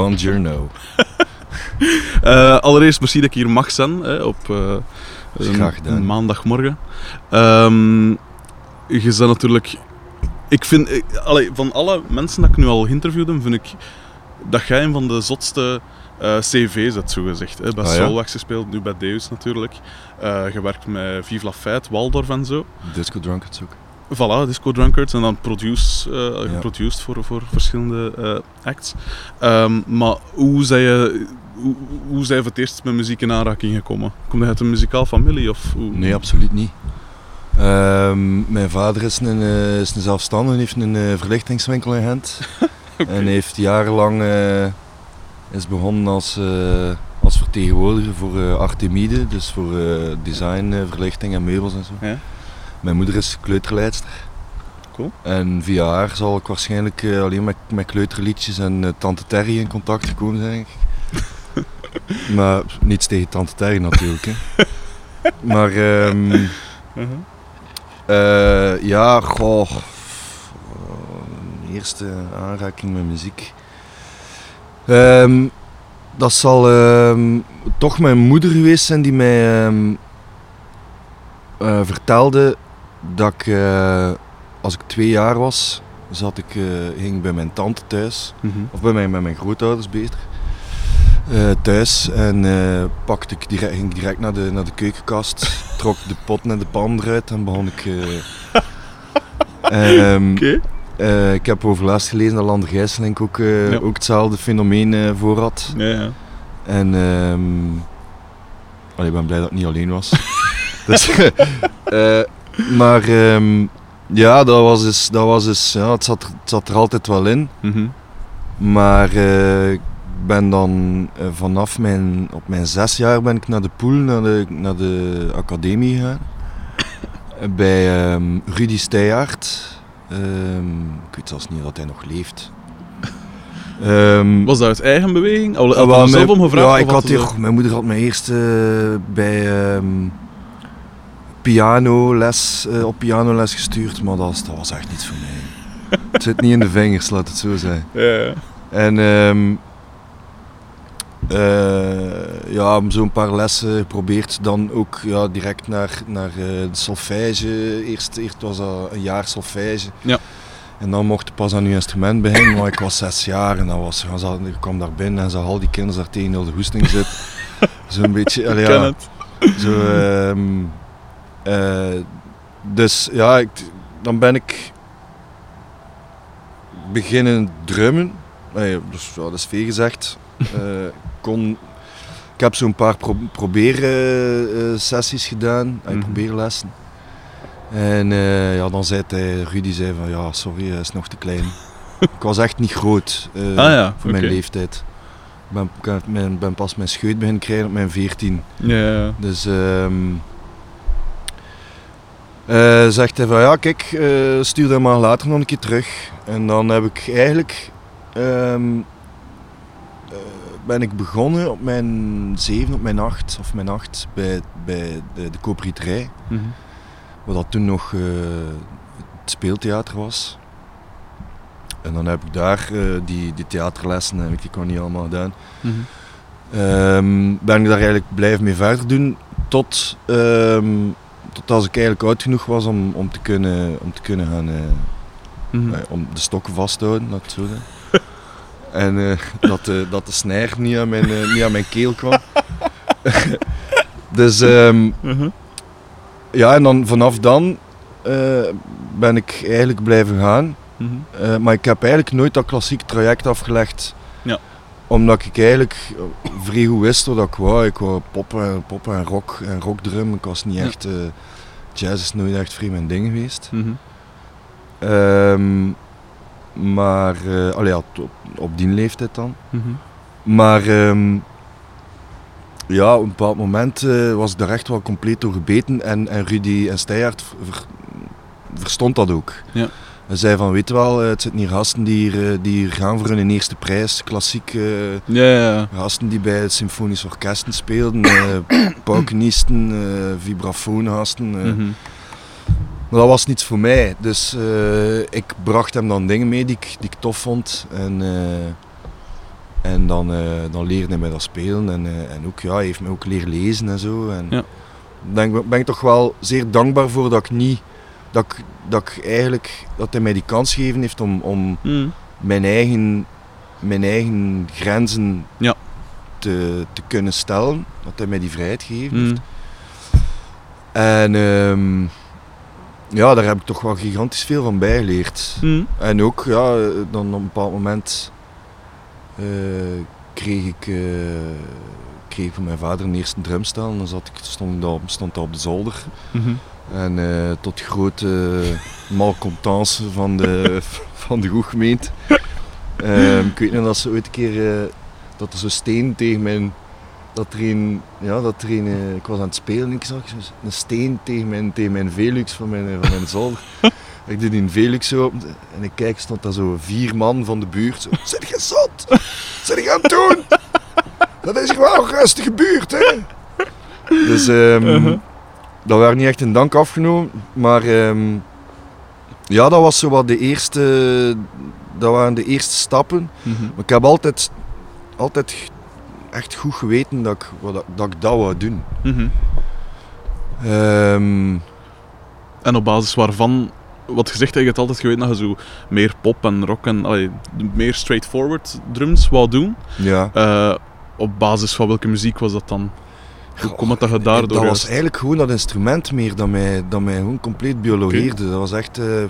Buongiorno. Eh, allereerst merci dat ik hier mag zijn hè, op eh, maandagmorgen. Ehm, je bent natuurlijk... Ik vind... ik- allee, van alle mensen dat ik nu al geïnterviewd heb, vind ik dat jij een van de zotste eh, cv's hebt, zogezegd. Hè. Bij Ah, ja? Solwax gespeeld, nu bij Deus natuurlijk. Eh gewerkt met Vive la Fête, Waldorf en zo. Disco Drunkards ook. Voilà, Disco Drunkards en dan produce, eh, Ja. geproduced voor, voor verschillende eh, acts. Ehm, maar hoe zijn je hoe, hoe zijn voor het eerst met muziek in aanraking gekomen? Kom je uit een muzikaal familie? Of hoe? Nee, absoluut niet. Ehm, mijn vader is een, eh, is een zelfstandige, heeft een verlichtingswinkel in Gent. En heeft jarenlang is begonnen als, als vertegenwoordiger voor eh, Artemide, dus voor design, verlichting en meubels en zo. Ja. Mijn moeder is kleuterleidster. Cool. En via haar zal ik waarschijnlijk eh, alleen met, met kleuterliedjes en eh, Tante Terry in contact gekomen zijn. denk ik. maar niets tegen Tante Terry natuurlijk. Hè. maar ehm, Uh-huh. eh, ja, goh. Eerste aanraking met muziek. Ehm, dat zal ehm, toch mijn moeder geweest zijn die mij vertelde dat ik, eh, als ik twee jaar was, zat ik, eh, ging ik bij mijn tante thuis, Mhm. of bij mijn, met mijn grootouders beter, eh, thuis. En eh, pakte ik direct, ging ik direct naar de, naar de keukenkast, trok de pot en de pan eruit en begon ik... eh, Oké. eh, ik heb over laatst gelezen dat Lander Gijsselink ook, eh, Ja. ook hetzelfde fenomeen eh, voor had. Ja, ja. En ehm, allee, ik ben blij dat ik niet alleen was. dus, eh, maar ehm, ja, dat was dus, dat was dus ja, het, zat, er- het zat er altijd wel in. Mhm. Maar eh, ik ben dan eh, vanaf mijn, op mijn zes jaar ben ik naar de pool, naar de, naar de academie gegaan. Bij ehm, Rudy Steijaert. Ehm, ik weet zelfs niet dat hij nog leeft. Was dat uit eigen beweging? Ah, had je wel, er zelf mijn- om gevraagd? Ja, ik had hier, mijn moeder had mij eerst eh, bij pianoles, eh, op pianoles gestuurd, maar dat was, dat was echt niets voor mij. het zit niet in de vingers, laat het zo zijn. Ja, ja. En ehm eh, ja, zo'n paar lessen geprobeerd. Dan ook ja, direct naar, naar eh, de solfège. Eerst, eerst was dat een jaar solfège. Ja. En dan mocht ik pas aan uw instrument beginnen, maar ik was zes jaar en dan was, ze- ik kwam daar binnen en zag al die kinderen daar tegen heel de hoesting zitten. Zo'n beetje, allee, ja, ken het. zo, ehm, eh, dus ja, ik, dan ben ik beginnen drummen. Nee, dus, ja, dat is veel gezegd. Eh, kon, ik heb zo'n paar pro probeersessies gedaan, mm Mhm. probeerlessen. En eh, ja, dan zei hij, Rudy zei van ja, sorry, hij is nog te klein. ik was echt niet groot eh, Ah ja, voor mijn leeftijd. Ik ben, pas mijn scheut beginnen krijgen op mijn 14. Ja, ja. Dus ehm eh, zegt hij van ja, kijk, eh, stuur dat maar later nog een keer terug. En dan heb ik eigenlijk ehm, eh, ben ik begonnen op mijn zeven, op mijn acht of mijn acht bij, bij de, de Mhm. wat dat toen nog het speeltheater was. En dan heb ik daar die, die theaterlessen heb ik die kon niet allemaal gedaan. Mhm. Ehm, ben ik daar eigenlijk blijven mee verder doen tot, ehm, tot als ik eigenlijk oud genoeg was om, om, te, kunnen, om te kunnen gaan, eh, Mhm. eh, om de stokken vast te houden, laat ik het zo zeggen. en eh, dat, de, dat de snijder niet aan mijn, niet aan mijn keel kwam. dus ehm, Mhm. ja, en dan vanaf dan ben ik eigenlijk blijven gaan. Mhm. Maar ik heb eigenlijk nooit dat klassiek traject afgelegd. Ja. Omdat ik eigenlijk eh, vrij goed wist wat ik wou. Ik wou pop en, pop en rock en rockdrum. Ik was niet Ja. echt... eh, jazz is nooit echt vrij mijn ding geweest. Mhm. Ehm, maar... allee, ja, op, op die leeftijd dan. Mhm. Maar... ehm, ja, op een bepaald moment was ik daar echt wel compleet door gebeten. En, en Rudy en Steyert ver- verstond dat ook. Ja. Hij zei van, weet je wel, eh, het zitten hier gasten die hier, eh, die hier gaan voor hun eerste prijs. Klassiek eh, Ja, ja, gasten die bij het symfonisch orkesten speelden. eh paukenisten, eh vibrafoongasten. Mhm. Maar dat was niets voor mij. Dus ik bracht hem dan dingen mee die ik, die ik tof vond. En, En dan, dan leerde hij mij dat spelen. En, en ook, ja, hij heeft mij ook leren lezen en zo. En Ja. ben ik toch wel zeer dankbaar voor dat ik niet... Dat ik, dat ik eigenlijk... Dat hij mij die kans gegeven heeft om, om Mhm. mijn eigen, mijn eigen grenzen Ja. te, te kunnen stellen. Dat hij mij die vrijheid gegeven Mhm. heeft. En ehm, ja, daar heb ik toch wel gigantisch veel van bijgeleerd. Mhm. En ook, ja, dan op een bepaald moment eh, kreeg ik, eh, kreeg van mijn vader een eerste drumstel. En dan zat ik, stond, ik op- stond dat op de zolder. Mhm. En eh, tot grote malcontence van de, van de goedgemeente. Ehm ik weet nog dat ze ooit een keer, eh, dat er zo steen tegen mijn, dat er een, ja, dat er eh, ik was aan het spelen en ik zag een steen tegen mijn, tegen mijn Velux van mijn, van mijn zolder. ik doe die Velux open en ik kijk, stond daar zo vier man van de buurt. Zo, Zit je zot? Zit je aan het doen? Dat is gewoon een rustige buurt, hè? Dus Uh-huh. Dat werd niet echt in dank afgenomen, maar ehm, ja, dat was zo wat de eerste, dat waren de eerste stappen. Mhm. Maar ik heb altijd, altijd echt goed geweten dat ik, wat, dat, ik dat wou doen. Mhm. Ehm, En op basis waarvan, wat gezegd, heb je het altijd geweten dat je zo meer pop en rock en allee, meer straightforward drums wou doen. ja. Eh, op basis van welke muziek was dat dan? Hoe komt het dat je daardoor dat was eigenlijk gewoon dat instrument meer dat mij, dat mij gewoon compleet biologeerde. Dat was echt... eh,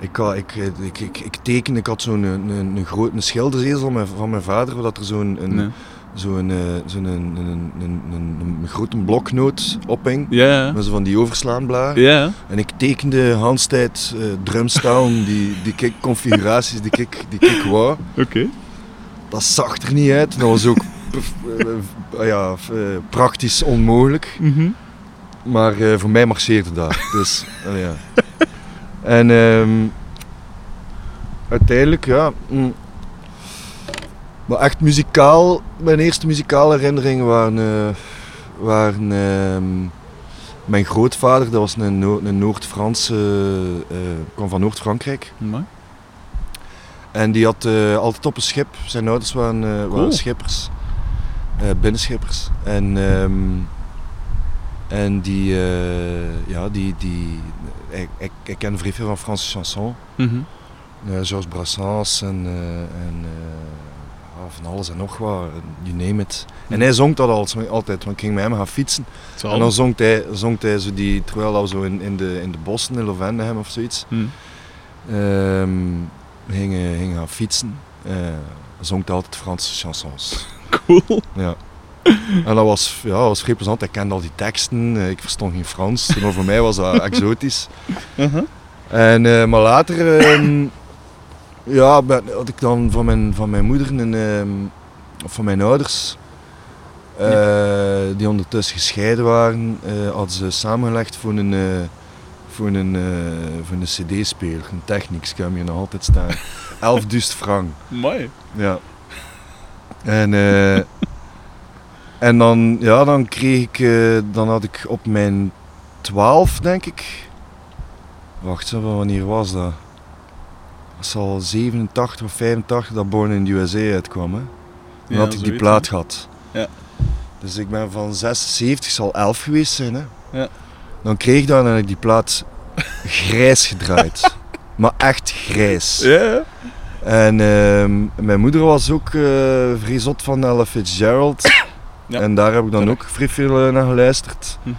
ik, ik, ik, ik, ik tekende, ik had zo'n een, een, een grote schildersezel van mijn, van mijn vader, waar dat er zo'n een, Nee. zo'n eh, zo'n een, een, een, een, een grote bloknoot ophing. Ja. Met zo van die overslaanbladen. Ja, En ik tekende Hanstijd uh, die, die ik, configuraties die ik, die ik wou. oké. Dat zag er niet uit. Dat was ook eh, eh, ja, eh, praktisch onmogelijk. Mhm. Maar eh, voor mij marcheerde dat. Dus, eh, ja. En ehm, uiteindelijk, ja. mm. maar echt muzikaal, mijn eerste muzikale herinneringen waren, eh, waren ehm, mijn grootvader, dat was een, Noor- een Noord-Franse, eh, kwam van Noord-Frankrijk. En die had eh, altijd op een schip, zijn ouders waren, eh, Cool. waren schippers, eh, binnenschippers. En, ehm, en die, eh, ja, die, die, ik, ik, ik ken vrij veel van Franse chansons. Mhm. Eh, Georges Brassens en, eh, en eh, van alles en nog wat, you name it. En hij zong dat altijd, altijd want ik ging met hem gaan fietsen. Zal. En dan zong hij, zong hij zo die, terwijl we zo in, in, de, in de bossen in Lovendehem of zoiets, ehm gingen, gingen gaan fietsen, eh zong hij altijd Franse chansons. Cool. Ja. En dat was, ja, dat was vrij plezant. Ik kende al die teksten, eh, ik verstond geen Frans, maar voor mij was dat exotisch. Uh-huh. En, eh, maar later ehm, ja, ben- had ik dan van mijn, van mijn moeder een, ehm, of van mijn ouders, eh, die ondertussen gescheiden waren, eh, hadden ze samengelegd voor een, eh, voor een, eh, voor een cd-speler, een Technics, ik heb hem hier nog altijd staan. 11 frank. Mooi. Ja. En, eh, en dan, ja, dan kreeg ik, eh, dan had ik op mijn 12, denk ik. Wacht, zo, wanneer was dat? Dat zal 87 of 85 dat Born in the USA uitkwam. Hè? Dan Ja, had ik die plaat gehad. Ja. Dus ik ben van 76, zal 11 geweest zijn. Hè? Ja. Dan kreeg ik dat en ik die plaat grijs gedraaid. maar echt grijs. Ja. En ehm, mijn moeder was ook vrij zot van Ella Fitzgerald. Ja. En daar heb ik dan ook vrij veel eh, naar geluisterd. Mhm.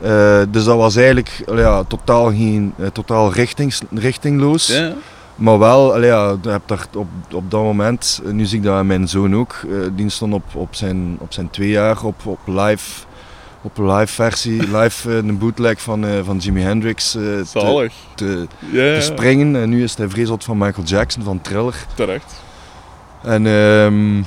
Eh, dus dat was eigenlijk ja, totaal, geen, totaal richtings, richtingloos. Ja. Maar wel, ja, heb daar op, op dat moment, nu zie ik dat mijn zoon ook, die stond op, op, zijn, op zijn twee jaar op, op live. Op een live versie, live eh, een bootleg van, eh, van Jimi Hendrix eh, te, springen. En nu is hij vrij zot van Michael Jackson, van Thriller. Terecht. En ehm,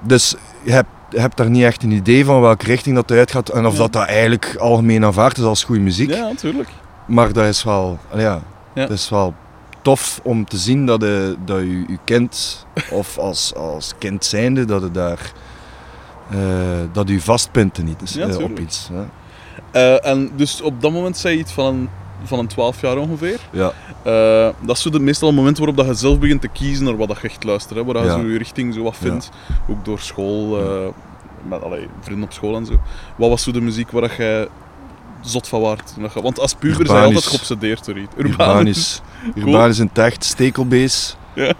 dus je hebt, je hebt daar niet echt een idee van welke richting dat eruit gaat en of Ja. dat, dat eigenlijk algemeen aanvaard is als goede muziek. Ja, natuurlijk. Maar dat is wel, ja, Ja. dat is wel tof om te zien dat je, dat je, je kind, of als, als kind zijnde, dat je daar dat je vastpunten niet is, Ja, eh, op iets. Eh, en dus op dat moment zei je iets van een van een 12 jaar ongeveer. Ja, Eh, dat is zo de, meestal een moment waarop dat je zelf begint te kiezen naar wat dat je echt luistert. Hè, waar je Ja. zo je richting zo wat vindt. Ook door school, eh, met allee, vrienden op school en zo. Wat was zo de muziek waar dat jij zot van waard? dat je- Want als puber zijn je altijd geobsedeerd door iets. Cool. Urbanus in Techt, Stekelbees. Ja.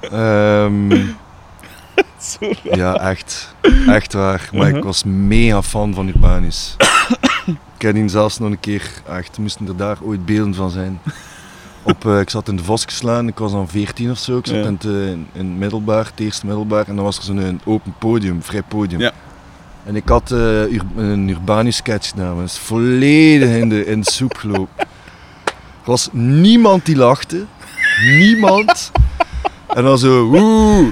Ehm, Zo ja, echt. Echt waar. Maar ik Uh-huh. was mega fan van Urbanus. ik ken die zelfs nog een keer. Echt, moesten er daar ooit beelden van zijn. Op, eh, ik zat in de Vos geslaan, ik was dan 14 of zo. Ik zat Ja. in, het, eh, in, in het middelbaar, het eerste middelbaar. En dan was er zo'n een open podium, vrij podium. Ja. En ik had eh, Ur- een Urbanus sketch gedaan. is volledig in de, in de soep gelopen. Er was niemand die lachte. Niemand. En dan zo, oeh,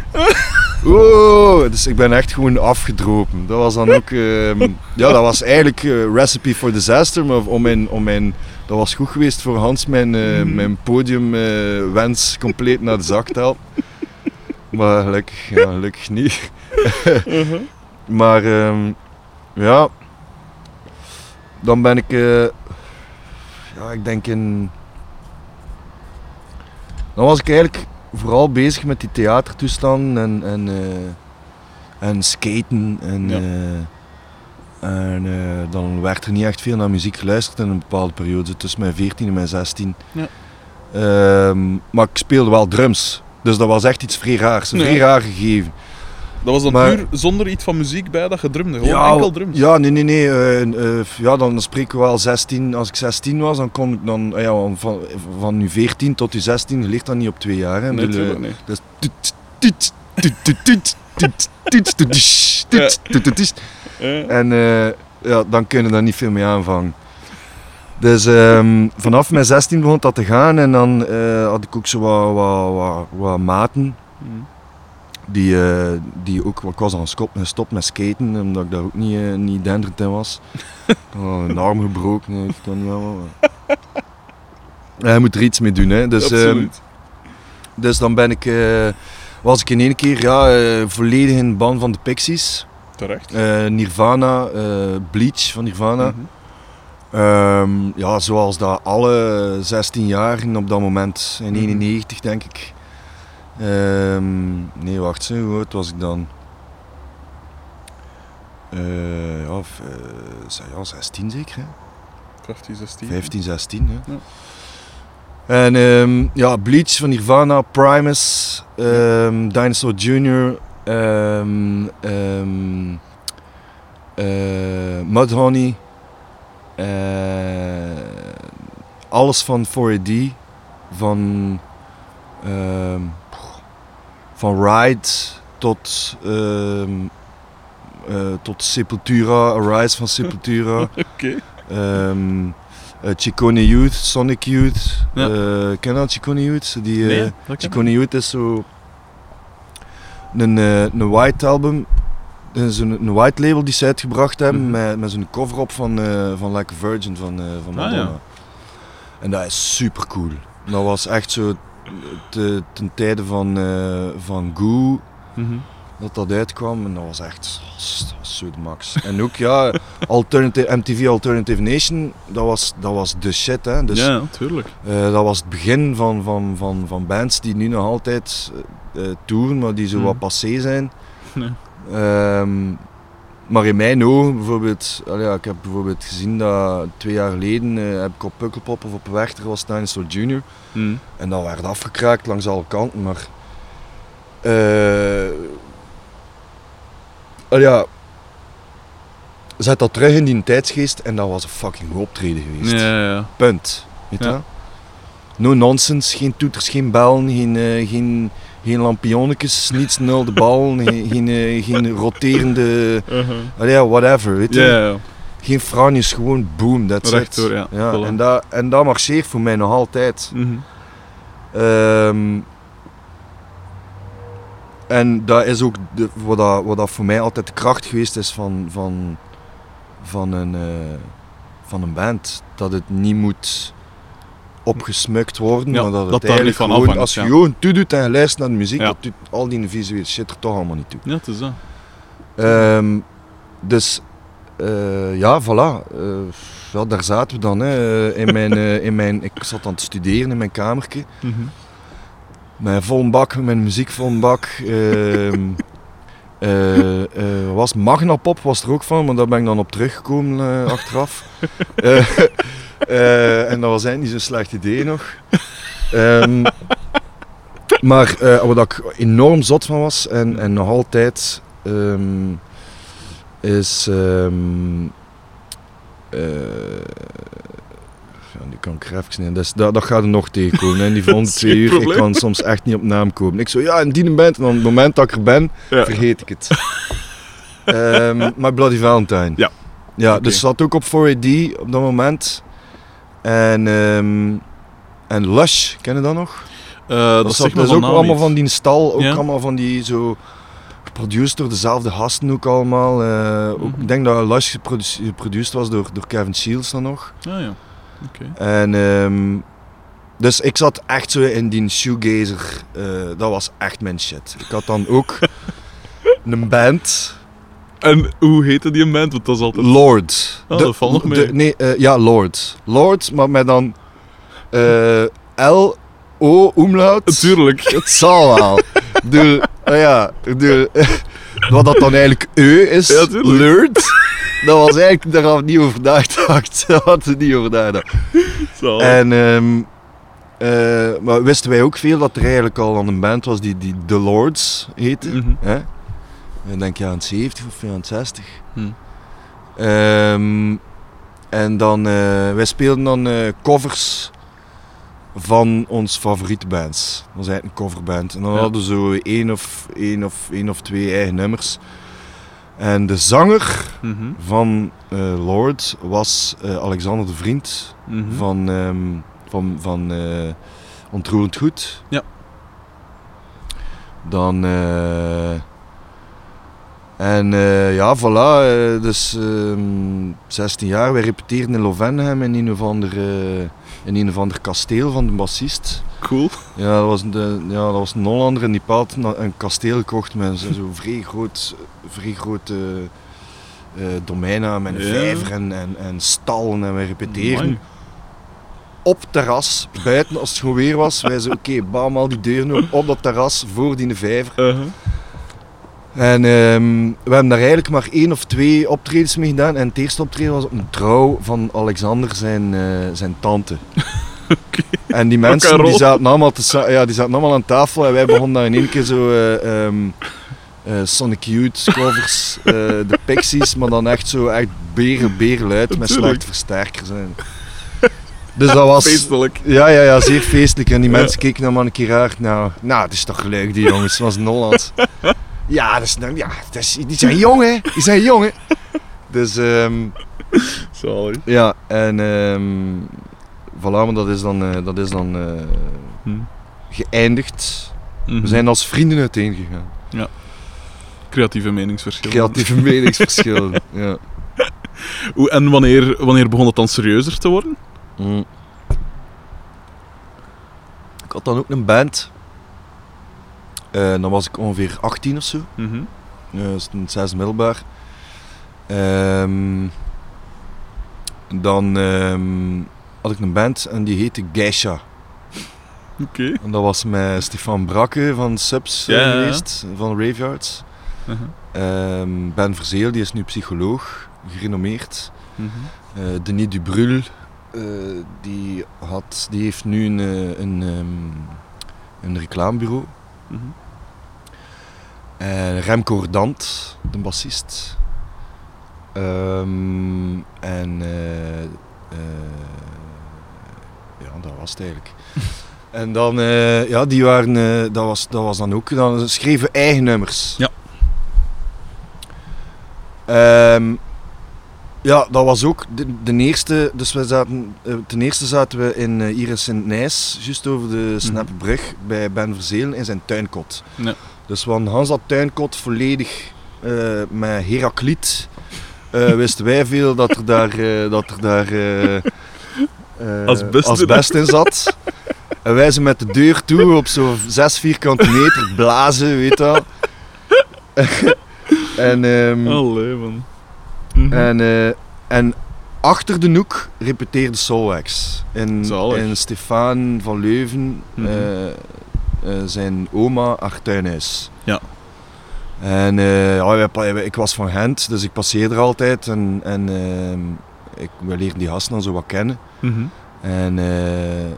oeh. Dus ik ben echt gewoon afgedropen. Dat was dan ook, ehm, ja, dat was eigenlijk eh, recipe for disaster. Maar om mijn, om mijn, dat was goed geweest voor Hans mijn, eh, mijn podiumwens compleet naar de zak te helpen. Maar gelukkig, ja, gelukkig niet. Uh-huh. Maar ehm, ja, dan ben ik, eh, ja, ik denk in. Dan was ik eigenlijk vooral bezig met die theatertoestanden en, en, eh, en skaten. En, Ja. eh, en eh, dan werd er niet echt veel naar muziek geluisterd in een bepaalde periode, tussen mijn 14 en mijn 16. Ja. Ehm, maar ik speelde wel drums. Dus dat was echt iets vrij raars, een vrij raar gegeven. Dat was dan maar... puur zonder iets van muziek bij dat je drumde? Gewoon enkel drums? Ja, nee, nee, nee. Uh, uh, ja, dan spreek ik wel 16. Als ik 16 was, dan kon ik dan... Ja, van, van nu 14 tot nu 16 ligt dat niet op twee jaar. Hè. Nee, bedoel, nee. En ja, dan kunnen daar niet veel mee aanvangen. Dus um, vanaf mijn 16 begon dat te gaan en dan uh, had ik ook zo wat, wat, wat, wat maten. Die, eh, die ook, ik was dan stop, gestopt met skaten, omdat ik daar ook niet, eh, niet denderend in was. Ik had een arm gebroken, eh, ik kan. Ja, je moet er iets mee doen. Hè. Dus, ehm, Absoluut. dus dan ben ik, eh, was ik in één keer ja, volledig in de ban van de Pixies. Terecht. Nirvana, Bleach van Nirvana. Mhm. Ehm, ja, zoals dat alle 16-jarigen op dat moment, in Mhm. 91 denk ik. Ehm, nee, wacht, zo, hoe oud was ik dan? Eh, ja, zeg, ja, 16 zeker, hè? 15, 16. 15, 16. Hè? Ja. En ehm, ja, Bleach van Nirvana, Primus, ehm, Dinosaur Jr., ehm, ehm, eh, Mudhoney, alles van 4AD, van, van Ride tot, ehm, eh, tot Sepultura, Arise van Sepultura. Oké. Ehm eh, Chicone Youth, Sonic Youth. Ja. Eh, ken je dat, Chicone Youth? Die, Nee, Chicone Youth is zo een, een white album. Is een, white label die ze uitgebracht hebben Mhm. met, met zo'n cover op van, van Like a Virgin van, eh, van Ah, Madonna. ja. En dat is super cool. Dat was echt zo te, ten tijde van, eh, van Goo Mhm. dat dat uitkwam en dat was echt zo de max. En ook ja, alternative, MTV Alternative Nation, dat was, dat was de shit. Hè. Dus, ja, ja, tuurlijk. eh, dat was het begin van, van, van, van bands die nu nog altijd eh, toeren, maar die zo Mhm. wat passé zijn. Ehm, maar in mijn ogen, bijvoorbeeld, ja, ik heb bijvoorbeeld gezien dat twee jaar geleden eh, heb ik op Pukkelpop of op Werchter was Dinosaur Junior. Mhm. En dat werd afgekraakt langs alle kanten, maar... eh wel ja, zet dat terug in die tijdsgeest en dat was een fucking optreden geweest. Ja, ja, ja. Punt. Weet je? No nonsense, geen toeters, geen bellen, geen, eh, geen, geen lampionnetjes, niets nul de bal, geen, geen, eh, geen roterende... Allee, ja, whatever, weet je. Ja. Geen franjes, gewoon boom, that's Rechtdoor, it. ja. Voilà. en, dat, en dat marcheert voor mij nog altijd. Mhm. Ehm, en dat is ook de, wat, dat, wat dat voor mij altijd de kracht geweest is van, van, van, een, eh, van een band. Dat het niet moet opgesmukt worden, Ja, maar dat dat het daar niet van gewoon, afhangt, als je ja. gewoon toedoet en je luistert naar de muziek, Ja. dat doet al die visuele shit er toch allemaal niet toe. Ja, het is dat. Ehm, dus eh, ja, voilà. Eh, ja, daar zaten we dan. Hè. In mijn, eh, in mijn, ik zat aan te studeren in mijn kamertje. Mhm. Met vol bak, mijn muziek vol bak. Eh, was Magnapop was er ook van, maar daar ben ik dan op teruggekomen eh, achteraf. En dat was eigenlijk niet zo'n slecht idee nog. Ehm, maar wat ik enorm zot van was en, en nog altijd ehm, is. ehm, eh, ja, die kan ik even niet. Dus dat, dat gaat er nog tegenkomen. En die volgende is twee uur, ik kan soms echt niet op naam komen. Ik zo, ja, in die band. En op het moment dat ik er ben, Ja. vergeet ik het. Ehm maar Bloody Valentine. Ja. Ja, dus zat ook op 4AD op dat moment. En, ehm en Lush, ken je dat nog? Eh, dat, dat, is van ook allemaal van die stal, ook Ja. allemaal van die zo geproduceerd door dezelfde gasten ook allemaal. Eh, ook, Mhm. Ik denk dat Lush geproduce- geproduceerd was door, door Kevin Shields dan nog. Ah ja, En ehm, dus ik zat echt zo in die shoegazer, eh, dat was echt mijn shit. Ik had dan ook een band, En hoe heette die band? Want dat is altijd... Lord. Oh, dat valt nog mee. de- nee, eh, ja, Lord. Lord, maar met dan eh, L-O umlaut. Natuurlijk. Het zal wel. Ah ja, bedoel, wat dat dan eigenlijk is, Ja. Dat was eigenlijk, daar niet over nagedacht. Daar hadden we niet over nagedacht. Zo. En, eh, maar wisten wij ook veel dat er eigenlijk al aan een band was die, die The Lords heette. Mhm. Hè? Ik denk jaren 70 of jaren 60. Hm. Ehm, en dan, eh, wij speelden dan eh, covers van ons favoriete bands. Dat was eigenlijk een coverband. En dan Ja. hadden we zo één of, één, of, één of twee eigen nummers. En de zanger Mhm. van eh, Lord was eh, Alexander de Vriend Mhm. van, ehm, van, van eh, Ontroerend Goed. Ja. Dan... eh, en ja, voilà. dus ehm 16 jaar. Wij repeteerden in Lovenham in een of ander, eh, in een of ander kasteel van de bassist. Cool. Ja, dat was, de, ja, dat was een Hollander en die had een, kasteel gekocht met zo- zo'n vrij groot, vrij groot eh, eh, domein met een Ja. vijver en, en, en stallen en wij repeteren Amai. op terras, buiten als het gewoon weer was. Wij zo, oké, bam, al die deuren open, op dat terras, voor die vijver. Uh-huh. En ehm, we hebben daar eigenlijk maar één of twee optredens mee gedaan. En het eerste optreden was op een trouw van Alexander, zijn, eh, zijn tante. En die mensen die zaten, allemaal te, ja, die zaten allemaal aan tafel en wij begonnen daar in één keer zo eh, ehm, eh, Sonic Youth covers, eh, de Pixies, maar dan echt zo echt beren, beren luid met Natuurlijk. slechte versterkers. En. Dus dat was... Feestelijk. Ja, ja, ja, zeer feestelijk. En die Ja. mensen keken dan maar een keer raar. Nou, nou, het is toch leuk, die jongens. Het was in Holland. Ja, dat is, nou- ja die zijn jong, hè. Die zijn jong, hè. Dus, ehm, Zalig. ja, en ehm voilà, maar dat is dan, eh, dat is dan eh, Hm. geëindigd. Mhm. We zijn als vrienden uiteengegaan. Creatieve meningsverschillen. Creatieve meningsverschillen. Ja. Hoe- En wanneer, wanneer begon het dan serieuzer te worden? Mm. Ik had dan ook een band. Eh, dan was ik ongeveer 18 of zo. Mhm. Ja, dat is een zesde middelbaar. Ehm, dan ehm, had ik een band en die heette Geisha. Oké. En dat was met Stefan Brakke van Subs eh, Ja, ja, ja. geweest, van Raveyards. Uh-huh. Ehm, ben Verzeel, die is nu psycholoog, gerenommeerd. Mhm. Eh, Denis Dubrul, die, had, die heeft nu een, een, een reclamebureau. Mhm. En Remco Ordant, de bassist. Ehm, en eh, eh, ja, dat was het eigenlijk. en dan, eh, ja, die waren, eh, dat, was, dat was dan ook, dan schreven eigen nummers. Ja. Ehm, ja, dat was ook de, de eerste, dus we zaten, eh, ten eerste zaten we in hier in Sint-Nijs, juist over de Snapbrug, bij Ben Verzelen in zijn tuinkot. Ja. Dus hadden Hans dat tuinkot volledig eh, met Herakliet. eh, wisten wij veel dat er daar, eh, dat er daar Asbest in. asbest in zat. En wij zijn met de deur toe op zo'n 6 vierkante meter blazen, weet je wel. en, ehm, Allee, man. Mhm. En, en achter de hoek repeteerde Solwax. In, Zalig. in Stefan van Leuven, Mhm. Zijn oma, haar tuinhuis. Ja. En eh, ja, ik was van Gent, dus ik passeerde er altijd. En, en ehm, ik, we leerden die gasten dan zo wat kennen. Mhm. En eh,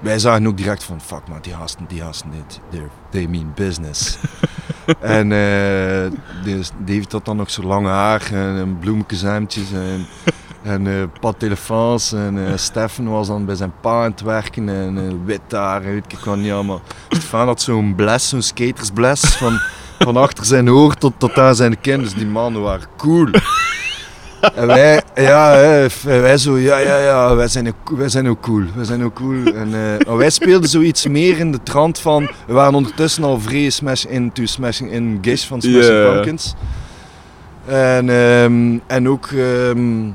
wij zagen ook direct van, fuck man, die gasten, die gasten, they're- they mean business. en eh, dus David had dan nog zo lang haar en, en, en eh pat telefoons. En eh Stefan was dan bij zijn pa aan het werken en eh, wit haar en weet ik wat niet allemaal. Stefan had zo'n bles, zo'n skatersbles van, van achter zijn oor tot, tot aan zijn kin. Dus die mannen waren cool. En wij, ja, wij zo, ja, ja, ja, wij zijn ook, wij zijn ook cool. Wij zijn ook cool. En, wij speelden zoiets meer in de trant van, we waren ondertussen al vrij smash into Smashing in Gish van Smashing Ja. Pumpkins. En, ehm, en ook ehm, eh,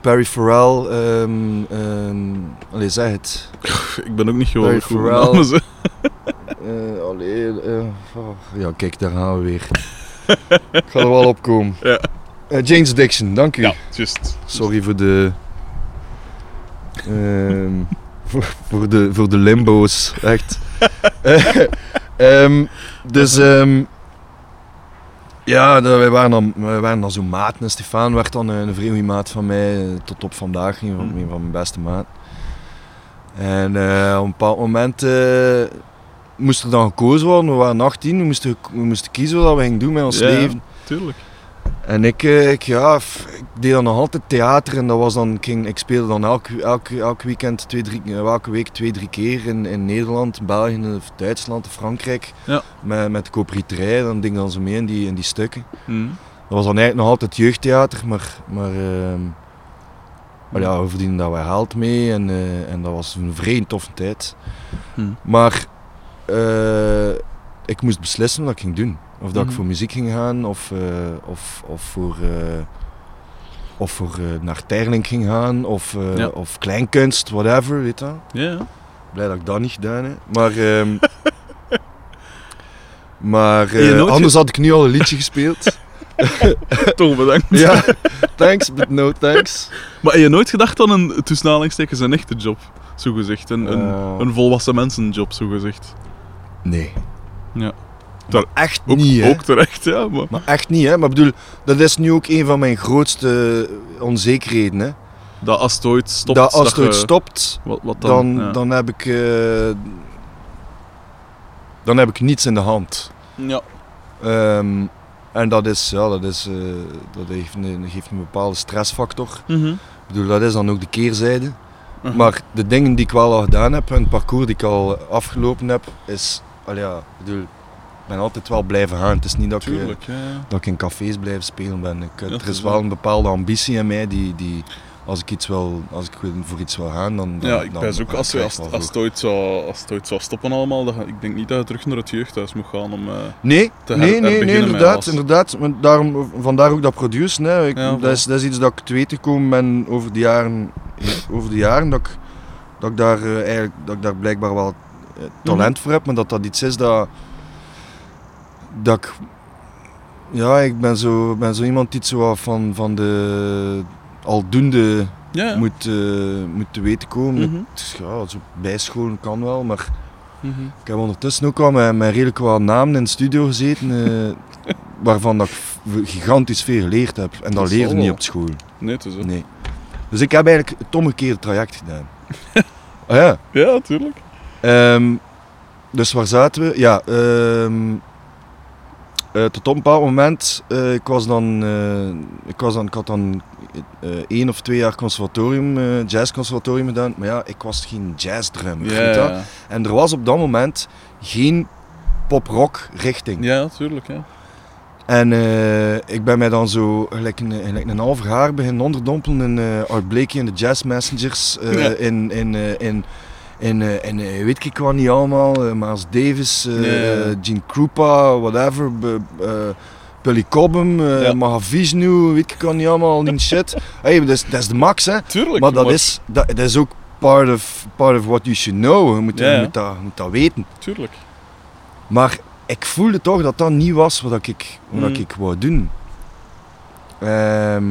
Perry Farrell, ehm ehm allee, zeg het. Ik ben ook niet gewoon goed namen, zo. Eh, allee, eh, oh, ja, kijk, daar gaan we weer. Ik ga er wel op komen. Ja. Eh, James Dixon, dank u. Ja, juist. Sorry voor de. ehm, voor, voor, de, voor de limbo's, echt. Ehm, dus. ehm, ja, wij waren dan, wij waren dan zo maat. En Stefan werd dan een vreemde maat van mij. eh, Tot op vandaag, een van, een van mijn beste maat. En eh, op een bepaald moment eh, moest er dan gekozen worden. We waren 18, we moesten, we moesten kiezen wat we gingen doen met ons ja. leven. Tuurlijk. En ik, eh, ik, ja, ik deed dan nog altijd theater en dat was dan, ik, ging, ik speelde dan elk, elk, elk weekend, twee, drie, eh, elke week twee, drie keer in, in Nederland, België, of Duitsland, of Frankrijk. Ja. Met, met de koperieterij, dan ik dan zo mee in die, in die stukken. Mhm. Dat was dan eigenlijk nog altijd jeugdtheater, maar, maar, ehm, maar ja, we verdienden daar wel geld mee en, eh, en dat was een vreemd toffe tijd. Mhm. Maar ik moest beslissen wat ik ging doen. Of dat Mhm. ik voor muziek ging gaan, of, eh, of, of voor, eh, of voor eh, naar Terling ging gaan, of, Ja. of kleinkunst, whatever, weet je. Ja, ja. Blij dat ik dat niet gedaan heb. Maar, ehm, maar anders had ik nu al een liedje gespeeld. Toch bedankt. ja, thanks, but no thanks. Maar heb je nooit gedacht aan een, tussen aanhalingstekens, een echte job? Zo gezegd. Een, een, een volwassen mensenjob, zo gezegd. Nee. Ja. Maar echt Ook, niet, hè. ook terecht, ja. Maar, Maar echt niet, hè. Maar bedoel, dat is nu ook een van mijn grootste onzekerheden, hè. dat als het ooit stopt... dat als het ooit stopt, Wat, wat dan? dan, ja. dan heb ik... eh, dan heb ik niets in de hand. Ja. Ehm, en dat is, ja, dat is, eh, dat heeft een, geeft een bepaalde stressfactor. Mhm. Ik bedoel, dat is dan ook de keerzijde. Mhm. Maar de dingen die ik wel al gedaan heb, en het parcours die ik al afgelopen heb, is, al ja, bedoel, ben altijd wel blijven gaan. Het is niet dat ik, Tuurlijk, ja. ja. dat ik in cafés blijven spelen ben. Ik, Ja, er is wel een bepaalde ambitie in mij die, die als ik iets wil, als ik voor iets wil gaan, dan. dan Ja, ik ben ook als, als, als, het ooit zou, als het ooit zou stoppen allemaal, dan, ik denk niet dat je terug naar het jeugdhuis moet gaan om... eh, Nee, te nee, nee, nee, inderdaad, inderdaad. Daarom, vandaar ook dat produceren. Hè. Ik, dat, is, dat is iets dat ik te weten gekomen ben over de jaren, over de jaren dat, ik, dat, ik daar, eh, eigenlijk, dat ik daar blijkbaar wel eh, talent voor heb, maar dat dat iets is dat, dat ik, ja, ik ben zo, ben zo iemand die zo van, van de aldoende ja, ja. moet, eh, moet te weten komen. Mhm. Ja, zo bijscholen kan wel, maar Mhm. ik heb ondertussen ook al met, met redelijk wat namen in de studio gezeten, eh, waarvan dat ik gigantisch veel geleerd heb. En dat, leerde niet op school. Nee, het is zo. Nee. Dus ik heb eigenlijk het omgekeerde traject gedaan. ah ja. Ja, tuurlijk. Ehm, dus waar zaten we? Ja, ehm, eh, tot op een bepaald moment, eh, ik was dan, eh, ik was dan, ik had dan één of twee jaar conservatorium, jazzconservatorium gedaan, maar ja, ik was geen jazzdrummer. Ja, En er was op dat moment geen pop-rock richting. ja, tuurlijk. Ja. En ik ben mij dan zo gelijk een, gelijk een half jaar beginnen onderdompelen in eh Art Blakey en de Jazz Messengers. Ja. In, in, in, in, eh, in eh, weet ik wat niet allemaal. Davis, eh, ja, ja. eh, Gene Krupa, whatever. Billy Cobham, Ja. Mahavishnu, weet ik wat niet allemaal, die shit. Hey, dat, is, dat is de max, hè. Tuurlijk. Maar dat is, dat, dat is ook part of, part of what you should know. Je moet, Ja, je moet, dat, je moet dat weten. Tuurlijk. Maar ik voelde toch dat dat niet was wat ik, wat Mm. ik wou doen. Ehm,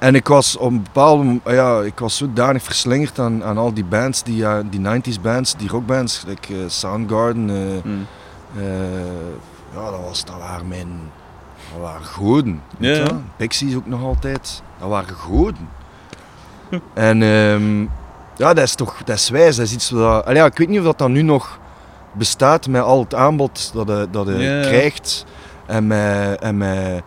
en ik was op een bepaalde mom- ja, ik was zodanig verslingerd aan, aan al die bands, die, ja, die 90s bands, die rockbands, like, eh, Soundgarden. eh, Mm. ja, dat, was, dat waren mijn. Dat waren goden. Ja. Pixies ook nog altijd. Dat waren goden. en ehm, ja, dat is toch dat is wijs. Dat is iets wat. ja, ik weet niet of dat dan nu nog bestaat met al het aanbod dat je, dat je krijgt. En met, en met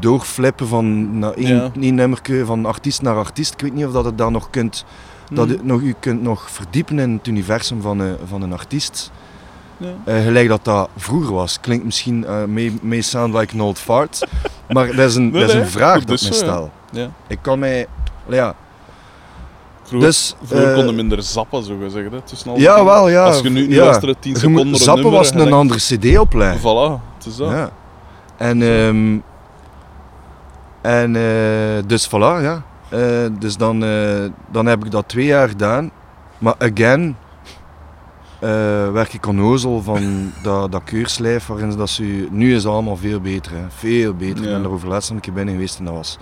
doorflippen van naar één, Ja. één nummerke van artiest naar artiest. Ik weet niet of dat het dan nog kunt dat Mm. je, nog, je kunt nog verdiepen in het universum van een, van een artiest. Ja. Eh, gelijk dat dat vroeger was. Klinkt misschien eh may, may sound like an old fart. maar dat is een, Nee, dat is een vraag dat ik me zo, ja. stel. Ja. Ik kan mij... Ja, Vroeger, dus... vroeger eh, kon je minder zappen, zo gezegd. Hè, tussen al die ja, wel, ja. Als je nu, ja. luistert 10 Je seconden Zappen nummer was een andere cd-opleiding. Voilà, het is dat. Ja. En, ehm, en eh, dus voilà, ja. Eh, dus dan, eh, dan heb ik dat twee jaar gedaan. Maar again werk ik onnozel van dat, dat keurslijf waarin dat ze... Nu is het allemaal veel beter, hè. veel beter. Ik Ja. ben er over laatst een keer binnen geweest en dat was...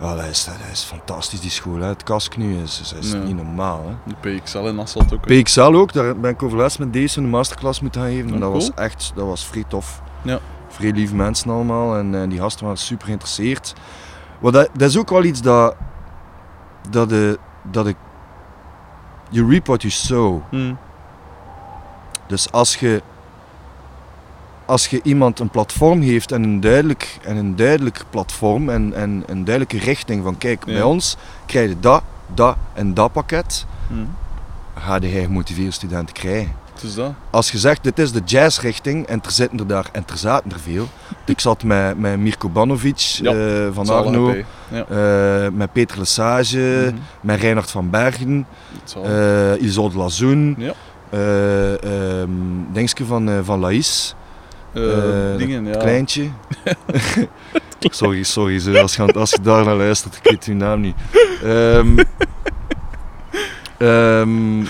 Ja, dat is, dat is fantastisch, die school. Hè. Het kask nu is, is, is Ja. niet normaal. Hè. De PXL in Asselt ook. hè. PXL ook, daar ben ik overlaatst met deze een masterclass moeten gaan geven. Ja, en dat was echt, dat was vrij tof. Ja. Vrij lieve mensen allemaal en, eh, die gasten waren super geïnteresseerd. Maar dat, dat is ook wel iets dat, dat, de, dat ik... You reap what you sow. Hm. Dus als je, als je iemand een platform geeft en een duidelijk, en een duidelijk platform en, en een duidelijke richting van kijk, Ja. bij ons krijg je dat, dat en dat pakket, Hm. ga je gemotiveerde studenten krijgen. Dat. Als je zegt, dit is de jazzrichting en er zitten er daar, en er zaten er veel. Ik zat met, met Mirko Banovic Ja, eh, van Arno. Ja. eh, met Peter Lesage, Mhm. met Reinhard van Bergen, eh Isolde Lazoen, Ja. eh ehm, Dingske van, van Laïs, dingen, ja. Kleintje. sorry, sorry, als, je, als je daar naar luistert, ik weet uw naam niet. Ehm,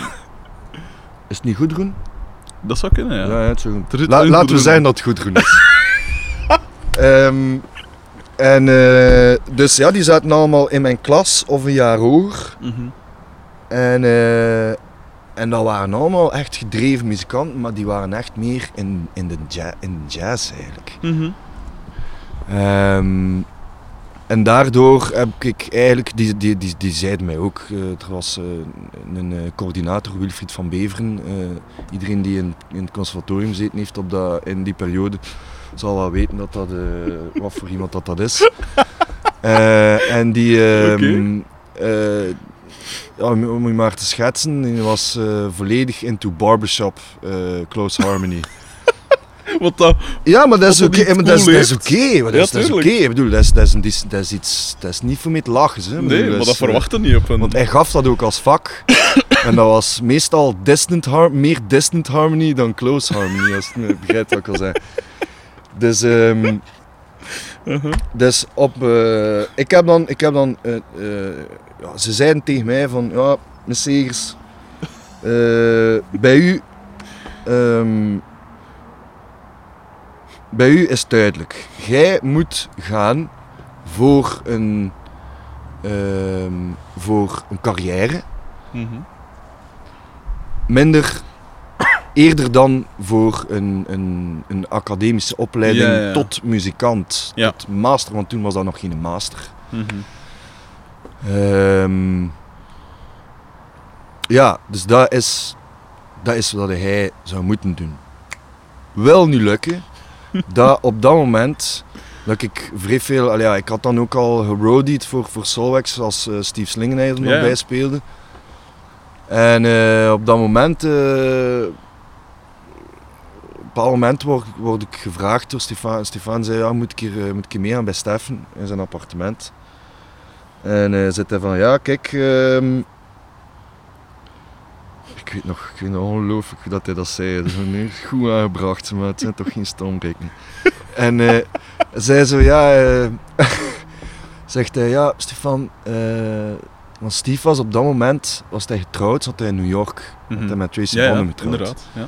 is het niet goed, Groen? Dat zou kunnen, ja. Ja, ja, het wel goed. La- laten we zeggen dat het goed groen is. Ehm, en eh, dus ja, die zaten allemaal in mijn klas of een jaar hoger. Mhm. En, eh, en dat waren allemaal echt gedreven muzikanten, maar die waren echt meer in, in, de, ja- in de jazz eigenlijk. Ehm, en daardoor heb ik eigenlijk, die, die, die, die zeiden mij ook, eh, er was eh, een eh, coördinator, Wilfried van Beveren. iedereen die in, in het conservatorium zitten heeft op dat, in die periode, zal wel weten dat dat, wat voor iemand dat, dat is. En die, ehm, eh, ja, om om je maar te schetsen, die was volledig into barbershop, close harmony. Wat dat... Ja, maar dat is oké. dat niet maar dat is, dat is oké. dat Ja, is, dat is oké. Ik bedoel, dat is, dat is, een dat is iets, dat is niet voor mij te lachen. Hè. Bedoel, Nee, maar dat eh, verwacht niet op een... Want hij gaf dat ook als vak. en dat was meestal distant har meer distant harmony dan close harmony, als je me begrijpt wat ik wil zeggen. Dus, ehm, Uh-huh. dus op, eh, ik heb dan, ik heb dan eh, ja, ze zeiden tegen mij van, ja, meneer Segers, bij u, ehm, bij u is duidelijk. Jij moet gaan voor een, ehm, voor een carrière, Mhm. minder eerder dan voor een, een, een academische opleiding Ja, ja. tot muzikant, Ja. tot master, want toen was dat nog geen master. Mhm. Ehm, ja, dus dat is, dat is wat hij zou moeten doen. Wel niet lukken, dat op dat moment dat ik vrij veel, al ja, ik had dan ook al geroadied voor, voor Solwax als eh, Steve Slingenheid er nog bij speelde. En eh, op dat moment, eh, op een bepaald moment word, word ik gevraagd door Stefan. Stefan zei, ja, moet ik hier, moet ik hier mee aan bij Steffen in zijn appartement. En hij zei hij van, ja, kijk, ehm, ik weet nog, ik weet nog ongelooflijk dat hij dat zei. Dat is nu goed aangebracht, maar het zijn toch geen stombreken. En eh zei zo, ja, eh, zegt hij, ja, Stefan, eh, want Steve was op dat moment, was hij getrouwd, zat hij in New York. Mhm. Hij met Tracy Ja, ja, Bonham getrouwd. inderdaad. Ja.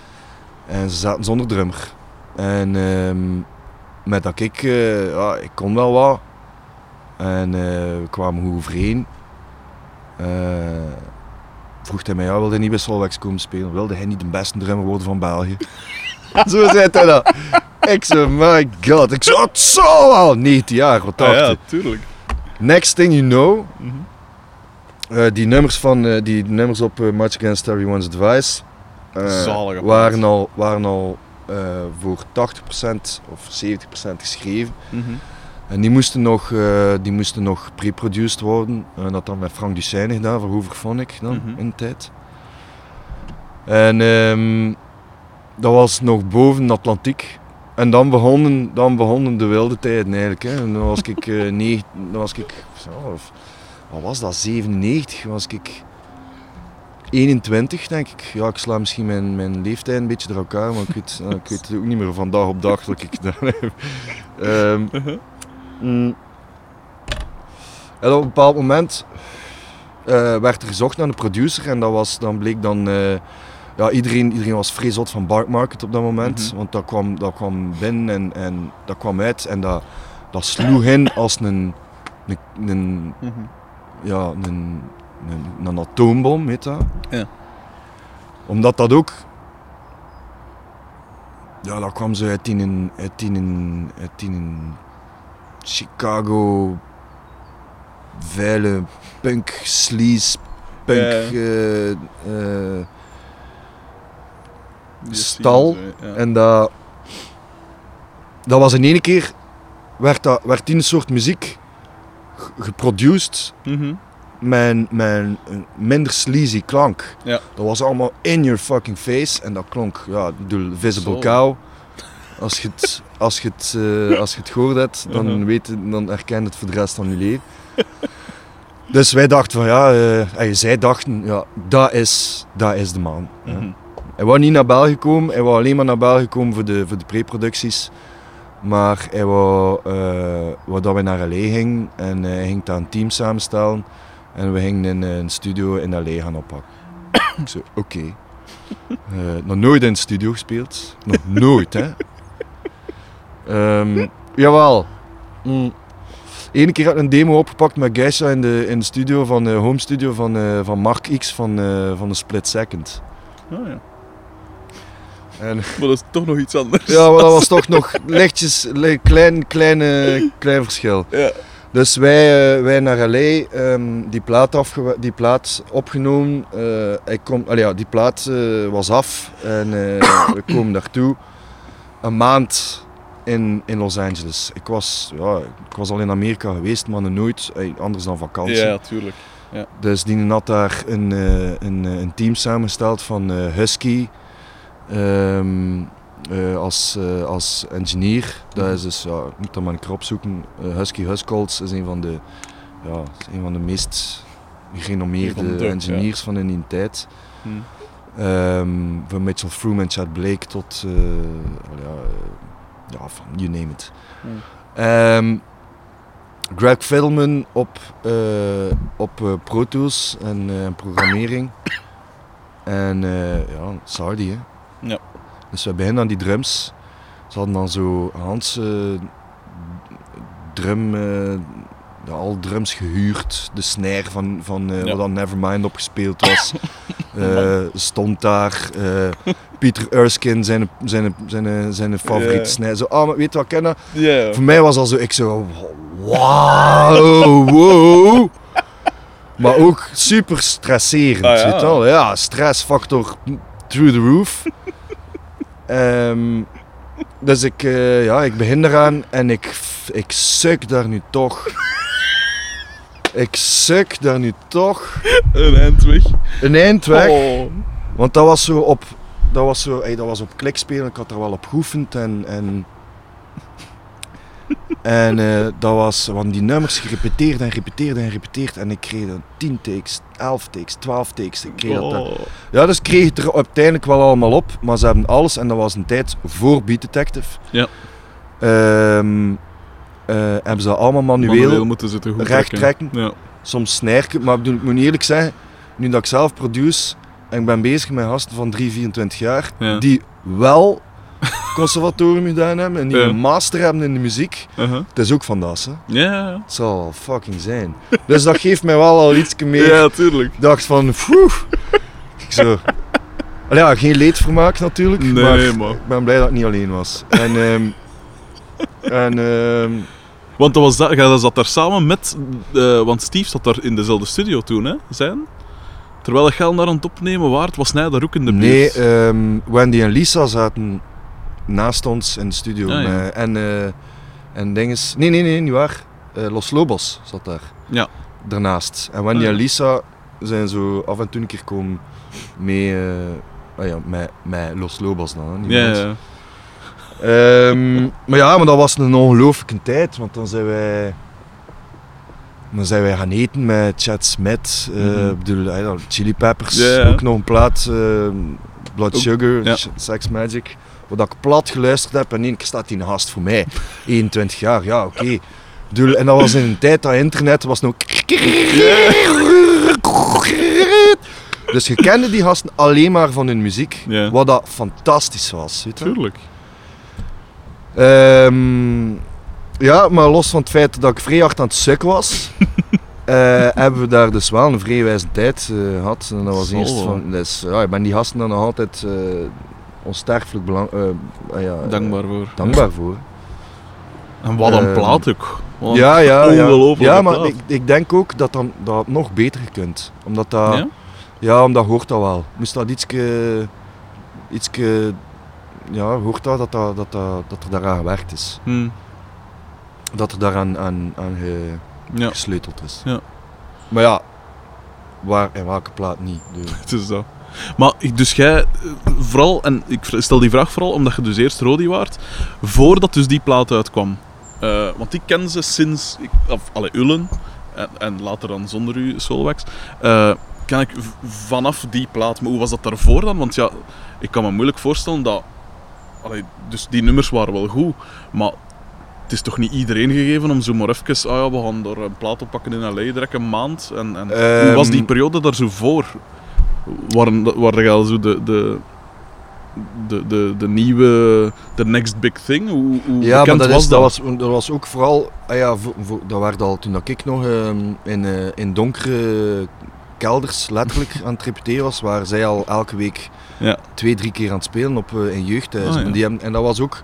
En ze zaten zonder drummer. En ehm, met dat ik, ja, ik kon wel wat. En we kwamen goed overeen. Vroeg hij mij, ja, wilde hij niet bij Solvex komen spelen? Wilde hij niet de beste drummer worden van België? zo zei hij dat. Ik zo, my god. Ik zo, het zal wel. 19 jaar, wat Ah, dacht ja, je? tuurlijk. Next thing you know, eh, die nummers, van, eh, die nummers op eh, Much Against Everyone's Advice waren al, waren al voor 80% of 70% geschreven. Mhm. En die moesten nog, eh, die moesten nog pre-produced worden. En dat dan met Frank Duchesne gedaan, voor Hooverphonic dan, Mhm. in de tijd. En ehm, dat was nog boven de Atlantiek. En dan begonnen, dan begonnen de wilde tijden eigenlijk. Hè. En dan was ik, eh negen, dan was ik zo, of- wat was dat, 97 was ik 21 denk ik. Ja, ik sla misschien mijn, mijn leeftijd een beetje door elkaar, maar ik weet, ik weet ook niet meer van dag op dag wat ik gedaan heb. Ehm, Mm. En op een bepaald moment eh, werd er gezocht naar een producer en dat was, dan bleek dan... eh, ja, iedereen, iedereen was zot van Bark Market op dat moment. Mhm. Want dat kwam, dat kwam binnen en, en dat kwam uit en dat, dat sloeg in als een, een, een, Mhm. ja, een, een, een atoombom, weet dat? Ja. Omdat dat ook... Ja, dat kwam zo uit in een, uit in uit in Chicago vuile punk, sleaze, punk... Eh, eh, Stal. en dat, dat was in één keer, werd, dat, werd die een soort muziek ge- geproduced met, met een minder sleazy klank. Ja. Dat was allemaal in your fucking face en dat klonk, ja, ik bedoel, Visible Zo. Cow. Als je het, als je het, eh, als je het gehoord hebt, dan, Mhm. weet dan herken je het voor de rest van je leven. Dus wij dachten van ja, eh, en zij dachten, ja, dat is, dat is de man. Mhm. Hij wou niet naar België komen, hij wou alleen maar naar België komen voor de, voor de pre-producties. Maar hij wou, eh, wou dat we naar L.A. gingen en eh, hij ging daar een team samenstellen. En we gingen in een studio in L.A. gaan oppakken. Ik zei, oké. Eh, nog nooit in een studio gespeeld. Nog nooit, hè. Ehm, jawel. Mm. Eén keer had ik een demo opgepakt met Geisha in de, in de studio van de home studio van, eh, van Mark X van, eh, van de Split Second. Ah, ja. En, Maar dat is toch nog iets anders. ja, maar dat was toch nog lichtjes, li- klein, kleine, klein verschil. Ja. Dus wij, eh, wij naar L.A. ehm, die, plaat afge- die plaat opgenomen. eh, hij kom, allee, ja, die plaat eh, was af en eh, we komen daartoe. Een maand in, in Los Angeles. Ik was, ja, ik was al in Amerika geweest, maar nooit anders dan vakantie. Ja, tuurlijk. Dus die had daar een, eh, een, eh, een team samengesteld van eh, Husky ehm, eh, als, als engineer. Dat is dus, ja, ik moet dat maar een keer opzoeken. Eh, Husky Huskolds is een van de, ja, een van de meest gerenommeerde ja. engineers van in die tijd. Hm. Ehm, van Mitchell Froome en Chad Blake tot, ja, ja, van you name it. Ehm, Greg Fiddleman op, eh, op eh, Pro Tools en eh, programmering. En eh, ja, Sardi hè. Ja. Dus we beginnen aan die drums. Ze hadden dan zo Hans drum, ja, al drums gehuurd. De snare van, van eh, Ja. wat dan Nevermind opgespeeld was. eh, stond daar. eh, Peter Erskine, zijn, zijn, zijn, zijn favoriete Ja. snare. Zo, ah, maar weet je wat ik ken? dat? Ja, ja. Voor mij was al zo, ik zo, wauw, wow. Maar ook super stresserend, Ah, ja. weet je wel. Ja, stressfactor through the roof. Ehm, dus ik, eh, ja, ik begin eraan en ik, ik suk daar nu toch. Ik suk daar nu toch Een eind weg. een eind weg. Oh. Want dat was zo op, dat was zo, ey, dat was op klikspelen. Ik had er wel op geoefend en, en, en eh, dat was, want die nummers gerepeteerd en repeteerd en repeteerd. En ik kreeg dan 10 takes, 11 takes, 12 takes. Ik kreeg dat, Oh. ja, dus kreeg het er uiteindelijk wel allemaal op. Maar ze hebben alles, en dat was een tijd voor Beat Detective. Ja. Ehm, eh, hebben ze dat allemaal manueel, Manueel moeten ze goed recht trekken. Ja. soms snerken. Maar ik bedoel, ik moet eerlijk zeggen, nu dat ik zelf produce en ik ben bezig met gasten van 3, 24 jaar, Ja. die wel conservatorium gedaan hebben en die een master hebben in de muziek. Uh-huh. Het is ook van dat, hè. Ja, Het zal fucking zijn. Dus dat geeft mij wel al iets meer. Ja, tuurlijk. Ik dacht van. Ik zo. Allee, ja, geen leedvermaak natuurlijk, Nee, maar nee, maar... ik ben blij dat ik niet alleen was. En, ehm, en ehm, Want dat was dat, jij zat daar samen met... eh, want Steve zat daar in dezelfde studio toen, hè? Zijn? Terwijl jij daar aan het opnemen waard, was hij daar ook in de nee, buurt. ehm, Wendy en Lisa zaten naast ons in de studio. Ah, ja. met- en, eh en dinges, nee, nee, nee, niet waar. Eh, Los Lobos zat daar. Ja. Daarnaast. En Wendy Ah, en Lisa zijn zo af en toe een keer komen mee... eh, ah ja, met, met Los Lobos dan, niet ja. Ehm, maar ja, maar dat was een ongelooflijke tijd, want dan zijn wij, dan zijn wij gaan eten met Chad Smith, eh, ik bedoel, eh, Chili Peppers, ook nog een plaat, eh, Blood Sugar. Sex Magic, wat ik plat geluisterd heb en in één keer staat die een gast voor mij, 21 jaar, ja oké. En dat was in een tijd dat internet was nog... Dus je kende die gasten alleen maar van hun muziek, Ja. wat dat fantastisch was. Weet? Tuurlijk. Ehm, ja, maar los van het feit dat ik vrij hard aan het suk was, eh, hebben we daar dus wel een vrij wijze tijd eh, gehad. En dat was eerst van, dus, ja, ik ben die gasten dan nog altijd eh, onsterfelijk belang, eh, ah ja, eh, Dankbaar voor. dankbaar voor. En wat een Ehm, plaat ook. Wat Ja, ja, ja. Ja, maar ik, ik denk ook dat dan, dat nog beter kunt. Omdat dat, Ja? ja? omdat hoort dat wel. Moest dat ietske, ietske ja, hoort dat dat, dat, dat, er daaraan gewerkt is. Hm. Dat er daaraan aan, aan ge- Ja, gesleuteld is. Ja. Maar ja, waar en welke plaat niet. Dus. het is dat. Maar ik- dus jij, eh, vooral, en ik stel die vraag vooral omdat je dus eerst Rodi waart, voordat dus die plaat uitkwam. Eh, want ik ken ze sinds, ik, of alle Ullen, en, en later dan zonder u, Solwax, ken ik vanaf die plaat. Maar hoe was dat daarvoor dan? Want ja, ik kan me moeilijk voorstellen dat, allee, dus die nummers waren wel goed, maar het is toch niet iedereen gegeven om zo maar even, ah ja, we gaan er een plaat op pakken in L.A. direct een maand. En, en hoe was die Ehm, periode daar zo voor? Waren jij al zo de, de, de, de, de nieuwe, de next big thing? Hoe, hoe Ja, maar dat, was is, dat? was, dat was ook vooral, ah ja, voor, voor, dat werd al toen dat ik nog ehm, in, eh, in donkere kelders letterlijk aan het repeteren was, waar zij al elke week Ja. twee, drie keer aan het spelen op eh in jeugdhuizen. Ah, ja. en, dat was ook,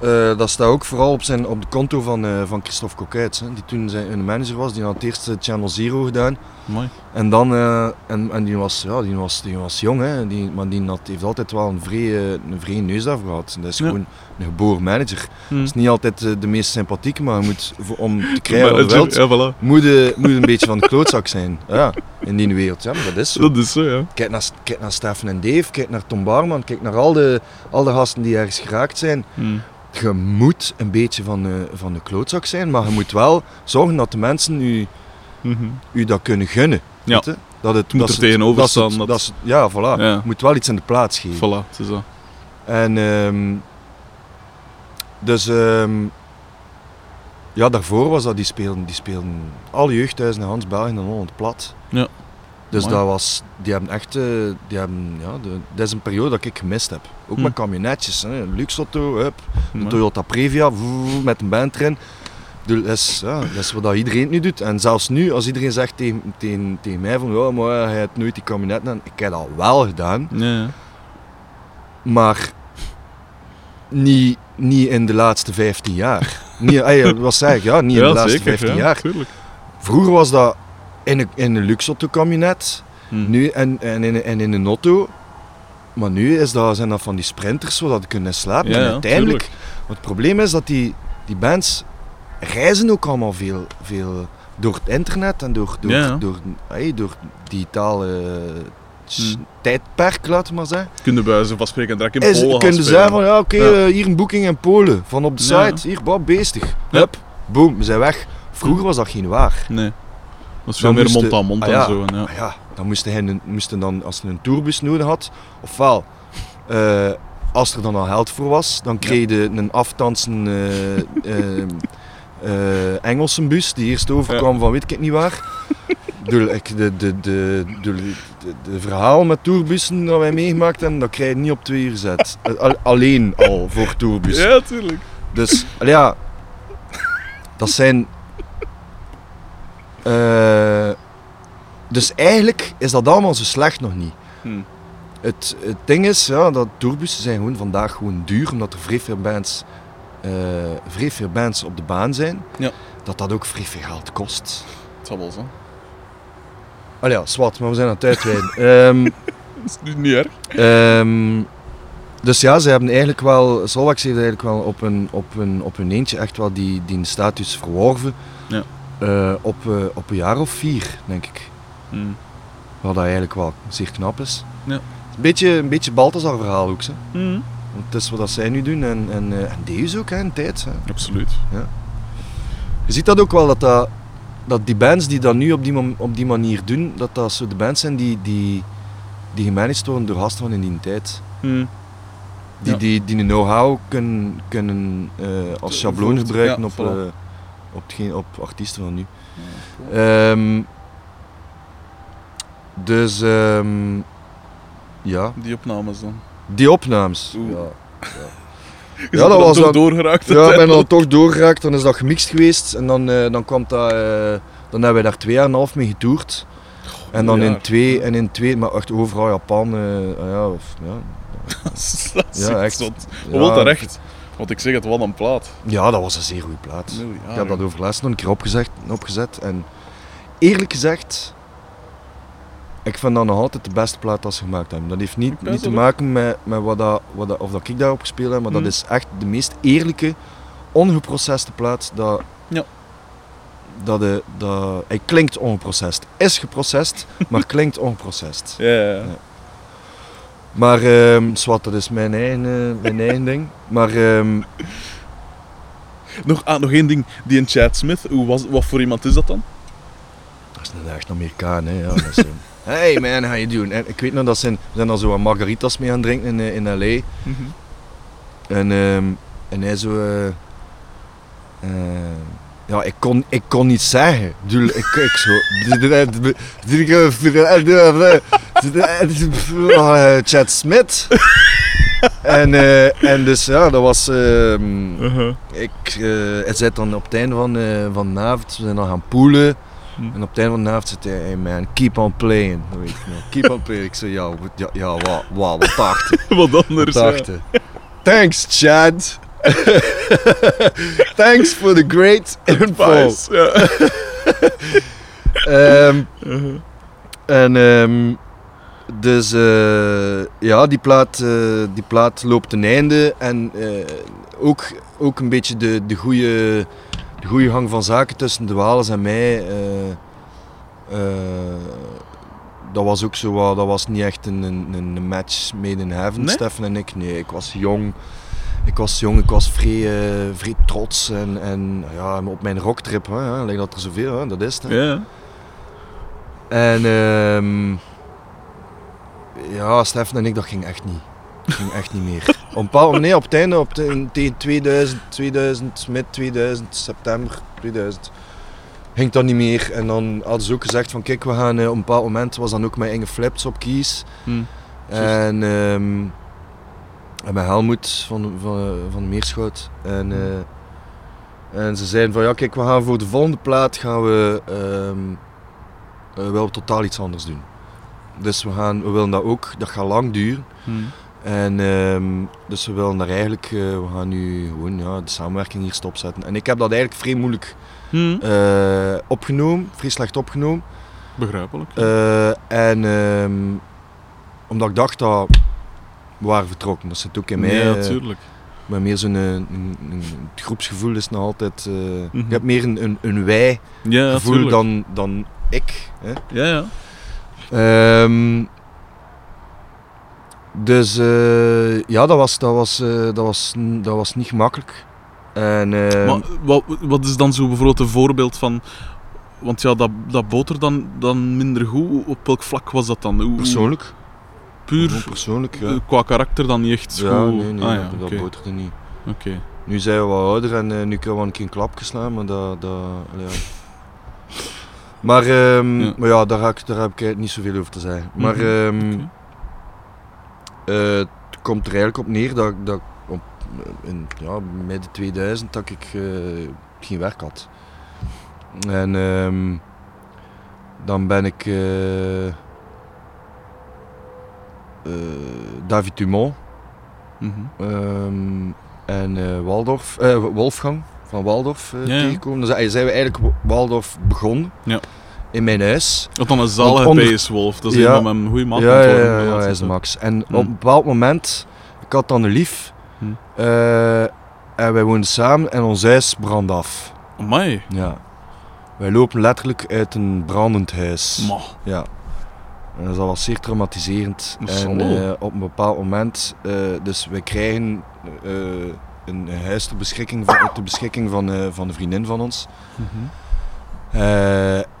eh, dat staat ook vooral op, zijn, op de konto van, van Christophe Coquet, hè, die toen zijn een manager was, die had het eerste Channel Zero gedaan. Mooi. En dan, eh, en, en die, was, ja, die, was, die was jong, hè, die, maar die had, heeft altijd wel een vrij, eh, een vrij neus daarvoor gehad. Dat is Ja. gewoon een geboren manager. Het is niet altijd eh, de meest sympathieke, maar je moet, om te krijgen wat wilt, ja, voilà. moet je, moet een beetje van de klootzak zijn. Ja, in die wereld. Ja, maar dat is zo. Dat is zo, ja. Kijk naar, kijk naar Stefan en Dave, kijk naar Tom Barman, kijk naar al de, al de gasten die ergens geraakt zijn. Hm. Je moet een beetje van de, van de klootzak zijn, maar je moet wel zorgen dat de mensen u, Mhm. u dat kunnen gunnen. Ja. weet je? Dat het, moet dat er tegenover staan, dat- dat ja, voilà. Ja. Je moet wel iets in de plaats geven. Voilà, het is dat. En ehm, dus ehm, ja, daarvoor was dat die speelden, die speelden alle jeugdhuizen in Hans België en Holland plat. Ja. Dus dat was, die hebben echt, eh, die hebben, ja, de, dat is een periode dat ik gemist heb. Ook Hm. met camionetjes, hè, een Luxauto, hup, een Toyota Previa, met een band erin. Bedoel, Dat is, ja, dat is wat iedereen nu doet. En zelfs nu, als iedereen zegt tegen, tegen, tegen mij van, ja, maar hij hebt nooit die aan. Ik heb dat wel gedaan. Ja. Maar niet, niet in de laatste 15 jaar. Niet, ah, wat zeg ik? Ja, niet in de laatste zeker, 15 ja, jaar. tuurlijk. Vroeger was dat in een, in een Luxotto kabinet Hm. nu, en, en, in, en in een auto. Maar nu is dat, zijn dat van die sprinters zodat je kunnen slapen. Ja, en uiteindelijk, het probleem is dat die, die bands reizen ook allemaal veel, veel door het internet en door, door, Ja, door, hey, door digitale s- Hm. tijdperk, laten we maar zeggen. Kunnen bij wijze van spreken direct in Polen kunnen spelen. zeggen van ja, oké, Ja. eh, hier een boeking in Polen, van op de site, hier, beestig. Ja. Hup, boom, we zijn weg. Vroeger was dat geen waar. Nee. Dat is Dan veel meer mond aan mond ah, en zo. En ja. Maar ja, dan moesten, hen, moesten dan, als je een tourbus nodig had, ofwel, eh, als er dan al geld voor was, dan kreeg je een aftansen eh, eh, eh, Engelse bus die eerst overkwam van weet ik het niet waar. De, de, de, de, de, verhaal met tourbussen dat wij meegemaakt hebben, dat krijg je niet op twee uur gezet. Al- alleen al voor tourbussen. Ja, tuurlijk. Dus, ja. Dat zijn... eh, dus eigenlijk is dat allemaal zo slecht nog niet. Hm. Het, het ding is, ja, dat tourbussen zijn gewoon vandaag gewoon duur, omdat er vrij veel bands, eh, vrij veel bands op de baan zijn. Ja. Dat dat ook vrij veel geld kost. Het zal wel zo. Allee, ja, zwart, maar we zijn aan het uitweiden. Ehm, Dat is niet erg. Ehm, dus ja, ze hebben eigenlijk wel, Solvax heeft eigenlijk wel op hun, op hun, op hun eentje echt wel die, die status verworven. Ja. Eh, op, eh, op een jaar of vier, denk ik. Hm. Wat dat eigenlijk wel zeer knap is. Ja. Een beetje, een beetje Balthazar verhaal ook. Hm. Want het is wat zij nu doen en, en, eh, en Deus ook hè, in tijd. Hè. Absoluut. Je ziet dat ook wel, dat, dat, dat die bands die dat nu op die, op die manier doen, dat dat zo de bands zijn die, die, die gemanaged worden door gasten van in die tijd. Hm. Die, Ja. die, die know-how kunnen, kunnen eh, als schabloon gebruiken ja, op, eh, op, hetgeen- op artiesten van nu. Ehm, dus ehm, ja, Die opnames dan. Die opnames. Oeh. Ja, Ja, bent dat was dan- doorgeraakt. ja, ik ben dan toch doorgeraakt, dan is dat gemixt geweest en dan, eh, dan kwam dat, eh, dan hebben wij daar twee jaar en een half mee getoerd. En dan in twee, en in twee, maar echt overal Japan, eh, ja, of, ja, dat is Ja, echt zot. Ja. Wel terecht. Want ik zeg het, wat een plaat. ja, dat was een zeer goede plaat. Ik heb dat overlaatst nog een keer opgezet, opgezet en eerlijk gezegd, ik vind dat nog altijd de beste plaat dat ze gemaakt hebben. Dat heeft niet, niet te maken met, met wat, dat, wat dat, of dat ik daarop gespeeld heb, maar dat is echt de meest eerlijke, ongeproceste plaat dat... Ja. Dat, de, dat, hij klinkt ongeprocessed. Is geprocessed, maar klinkt ongeprocessed. Ja, ja, ja. Maar, ehm zwart, dat is mijn eigen, eh, mijn eigen ding. Maar, ehm, Nog, ah, nog één ding. Die in Chad Smith, hoe was, wat voor iemand is dat dan? Dat is een echt Amerikaan, hè. Ja, dat is, een- hey man, how you doing? En ik weet nog dat ze, we zijn al zo wat margaritas mee aan het drinken in, eh, in L.A. En, ehm, en hij zo... eh, eh, ja, ik kon, ik kon niet zeggen. Ik Ik, ik zo... Eh, Chad Smith. En, eh, en dus ja, dat was... ehm, Uh-huh. ik, eh hij zei dan op het einde van, eh, van de avond, we zijn dan gaan poelen. Hm. En op het einde van de avond zei hij, hey man, keep on playing. Weet ik nog. Keep on playing. Ik zei, ja, ja, ja wat, wat, wat dacht? Wat anders. ja. Thanks, Chad. Thanks for the great info. Advice, Ja. Ehm, Uh-huh. en ehm, dus eh, ja, die plaat, eh, die plaat loopt ten einde. En eh, ook, ook een beetje de, de goede de goede gang van zaken tussen de Wales en mij. eh, eh, dat was ook zo wat, dat was niet echt een, een, een match made in heaven, Nee? Stefan en ik. Nee, ik was jong. Ik was jong, ik was vrij, eh, vrij trots en, en ja, op mijn rocktrip, hè, lijkt dat er zoveel, hè, dat is het. hè. Ja. En ehm ja, Stefan en ik, dat ging echt niet. Ging echt niet meer. Op een bepaald moment, nee, op het einde, op de, tegen 2000, 2000, mid 2000, september 2000, ging dat niet meer. En dan hadden ze ook gezegd van, kijk, we gaan eh, op een bepaald moment, was dan ook met Inge Flips op kies. Hm. En, ehm en met Helmoet van, van, van de Meerschout. En, eh, en ze zeiden van ja, kijk, we gaan voor de volgende plaat gaan we ehm, eh, wel totaal iets anders doen. Dus we, gaan, we willen dat ook, dat gaat lang duren. Hm. En ehm, dus we willen daar eigenlijk, eh, we gaan nu gewoon ja, de samenwerking hier stopzetten. En ik heb dat eigenlijk vrij moeilijk Hm. eh, opgenomen, vrij slecht opgenomen. Begrijpelijk. Eh, en ehm, omdat ik dacht dat we waren vertrokken. Dat zit ook in mij. ja, eh, tuurlijk. maar meer zo'n een, een, een- het groepsgevoel is nog altijd. eh, Mhm. Je hebt meer een, een, een wij Ja, gevoel tuurlijk. dan, dan ik. Hè. Ja, ja. Ehm, dus eh, ja, dat was, dat, was, eh, dat, was, dat was niet gemakkelijk. En, ehm, Maar wat, wat is dan zo bijvoorbeeld een voorbeeld van... Want ja, dat, dat boter dan, dan minder goed. Op welk vlak was dat dan? Hoe, persoonlijk. Puur Gewoon persoonlijk, ja. eh, qua karakter dan niet echt ja, goed? nee, nee, ah, ja, dat boterde niet. Oké. Nu zijn we wat ouder en nu kunnen we een keer een klapje slaan, maar dat... dat ja. Maar, ehm, Ja. maar ja, daar, ga ik, daar heb ik niet zoveel over te zeggen. Maar Mhm, ehm. Eh, het komt er eigenlijk op neer dat, dat ik op, in ja, midden 2000 dat ik eh, geen werk had. En ehm, dan ben ik eh, David Dumont Mhm. ehm, en Waldorf, Wolfgang van Waldorf Ja, ja. tegengekomen. Eh, zijn we eigenlijk Wa- Waldorf begonnen Ja. In mijn huis. Wat dan een zalige onder- Wolf. Dat is Ja. een van mijn goede maat. ja, ja, ja, ja, hij is max. En Hm. op een bepaald moment, ik had dan een lief. Hm. eh, en wij woonden samen en ons huis brandde af. Amai. Ja. Wij lopen letterlijk uit een brandend huis. Ma. Ja. En dat was zeer traumatiserend. En eh, op een bepaald moment, eh, dus wij krijgen een huis ter beschikking van, ter beschikking van, van een vriendin van ons. Eh,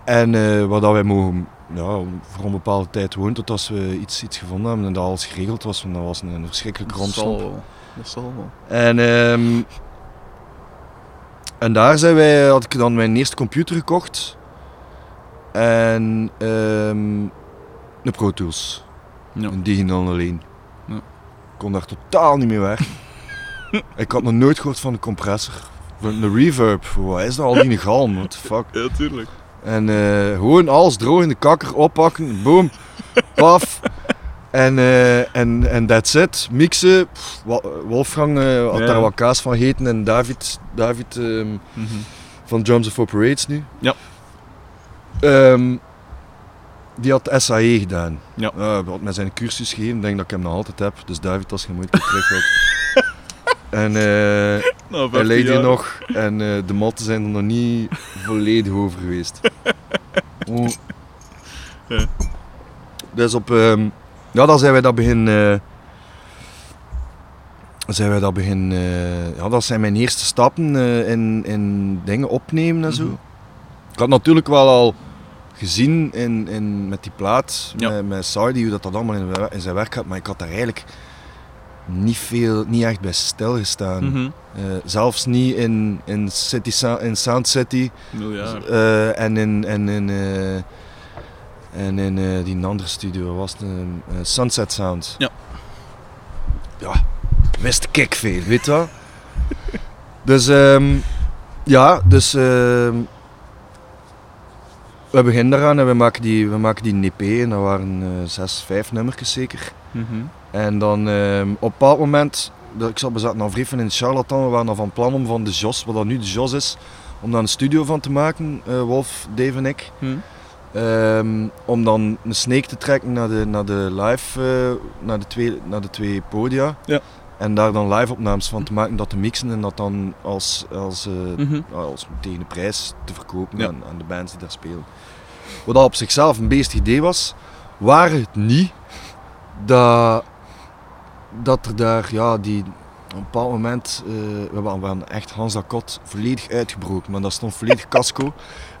en eh waar dat wij mogen ja, voor een bepaalde tijd wonen tot als we iets, iets gevonden hebben en dat alles geregeld was. Want dat was een, verschrikkelijke wel. Dat zal wel. En, ehm, en daar zijn wij, had ik dan mijn eerste computer gekocht. En ehm een Pro Tools. Ja. Een digitaal alleen. Ja. Ik kon daar totaal niet mee werken. ik had nog nooit gehoord van een compressor. Een reverb. Wat is dat al die galm? What the fuck? Ja, tuurlijk. En eh, gewoon alles droog in de kakker oppakken, boom, paf. En, eh, en, en that's it. Mixen. Pff, Wolfgang eh, had Ja. daar wat kaas van gegeten en David, David ehm, Mhm. van Drums of Operates nu. Ja. Ehm, die had SAE gedaan. Ja. hij had mij zijn cursus gegeven, ik denk dat ik hem nog altijd heb. Dus David, als je keer terug wilt. En eh, Nou, hij 15 leed hier jaar. nog en eh, de matten zijn er nog niet volledig over geweest. Oh. Ja. Dus op, ehm, ja, dan zijn wij dat begin, eh, zijn wij dat begin, ja, dat zijn mijn eerste stappen in, in dingen opnemen en zo. Mhm. Ik had natuurlijk wel al gezien in, in, met die plaat, Ja. met, met Saudi, hoe dat, dat allemaal in, in zijn werk gaat, maar ik had daar eigenlijk niet, veel, niet echt bij stilgestaan. Mhm. Eh, zelfs niet in, in, City, in Sound City Miljard. eh, en in, en in, eh, en in die andere studio was het, Sunset Sound. Ja. Ja, wist ik veel, weet je wel. Dus ehm, ja, dus ehm, we beginnen daaraan en we maken die, we maken die een EP en dat waren zes, vijf nummertjes zeker. Mhm. En dan ehm, op een bepaald moment, ik zat bezaten aan Vrieven in Charlatan, we waren dan van plan om van de Jos, wat dat nu de Jos is, om daar een studio van te maken, eh, Wolf, Dave en ik. Mhm. Ehm, om dan een snake te trekken naar de, naar de live, eh, naar, de twee, naar de twee podia. Ja. En daar dan live opnames van te maken, dat te mixen en dat dan als, als, eh, Mhm. als tegen de prijs te verkopen Ja. aan, aan de bands die daar spelen. Wat dat op zichzelf een beest idee was, waren het niet dat, dat er daar, ja, die, op een bepaald moment, eh, we waren, we waren echt Hans dat Kot volledig uitgebroken, maar dat stond volledig casco. En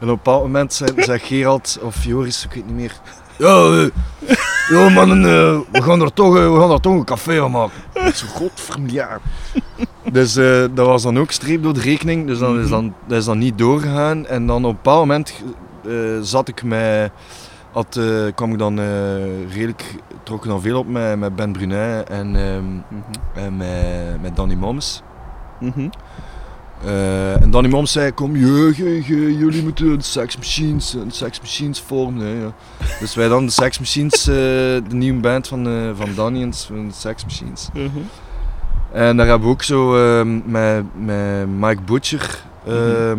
op een bepaald moment zei, zei Gerald of Joris, ik weet niet meer, ja, eh, ja mannen, eh, we, gaan er toch, we gaan er toch een café van maken. Zo, godvermjaar. Dus dat was dan ook streep door de rekening, dus dan is, dan, dat is dan niet doorgegaan. En dan op een bepaald moment zat ik met, had, eh, kwam ik dan eh, redelijk, trok ik dan veel op met, met Ben Brunet en, ehm, Mhm. en met, met Danny Moms. Mhm. Eh, en Danny Moms zei, kom, je, je, je, jullie moeten de Sex Machines, de Sex Machines vormen. Hè, ja. Dus wij dan de Sex Machines, de nieuwe band van, van Danny en de Sex Machines. Mhm. En daar hebben we ook zo ehm, met, met Mike Butcher ehm,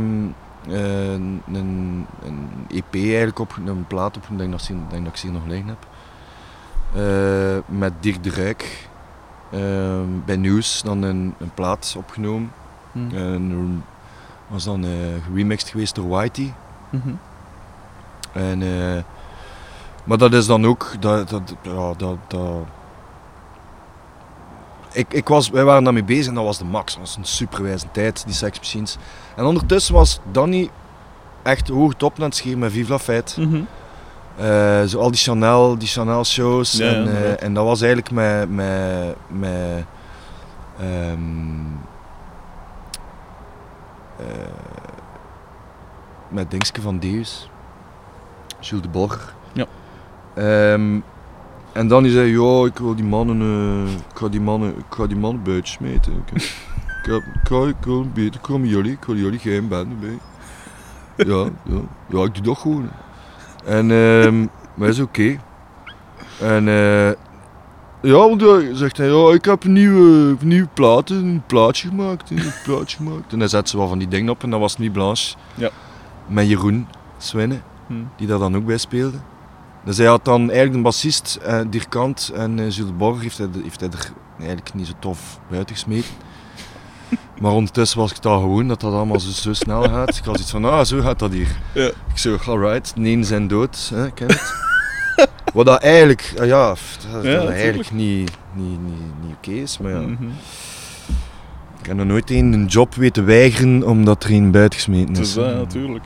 eh, een, een, EP eigenlijk op, een plaat op, denk dat, ik denk dat ik ze nog liggen heb. Eh, met Dirk de Rijk. ehm, bij Nieuws dan een, een plaat opgenomen. Mhm. En was dan eh geremixed geweest door Whitey. Mhm. En, eh, maar dat is dan ook, dat, dat, ja, dat, dat, ik, ik was, wij waren daarmee bezig en dat was de max. Dat was een superwijze tijd, die Sex Machines. En ondertussen was Danny echt hoog top aan het scheren met Vive la Fête. Eh, zo al die Chanel, die Chanel shows. Ja, en, eh, en dat was eigenlijk met, met, met ehm, eh, met Dingske van Deus. Jules de Borger. Ja. Ehm, en dan die zei, ja, ik wil die mannen, eh, ik ga die mannen, ik ga die mannen buiten smeten. Ik, ik, heb- ik, ga, ik wil beter komen jullie, ik wil jullie geen bende bij. Ja, ja, ja, ik doe dat gewoon. En, ehm, maar is oké. En, eh, ja, want hij zegt hij, ja, ik heb een nieuwe, nieuwe plaat, een plaatje gemaakt, een plaatje gemaakt. En hij zet ze wel van die dingen op en dat was Nuit Blanche. Ja. Met Jeroen Swenne, Hm. die daar dan ook bij speelde. Dus hij had dan eigenlijk een bassist, eh, Dirkant en eh, Jules de Borger heeft hij, heeft hij er eigenlijk niet zo tof buiten gesmeten. Maar ondertussen was ik daar gewoon dat dat allemaal zo, zo snel gaat. Ik was iets van, ah, zo gaat dat hier. Ja. Ik zo, alright, nee zijn dood, hè, ken het? Wat dat eigenlijk, ah ja, dat, dat natuurlijk. eigenlijk niet, niet, niet, niet oké is, maar ja. Mhm. Ik heb nog nooit een, een job weten weigeren omdat er een buiten gesmeten Het is. is dat, natuurlijk.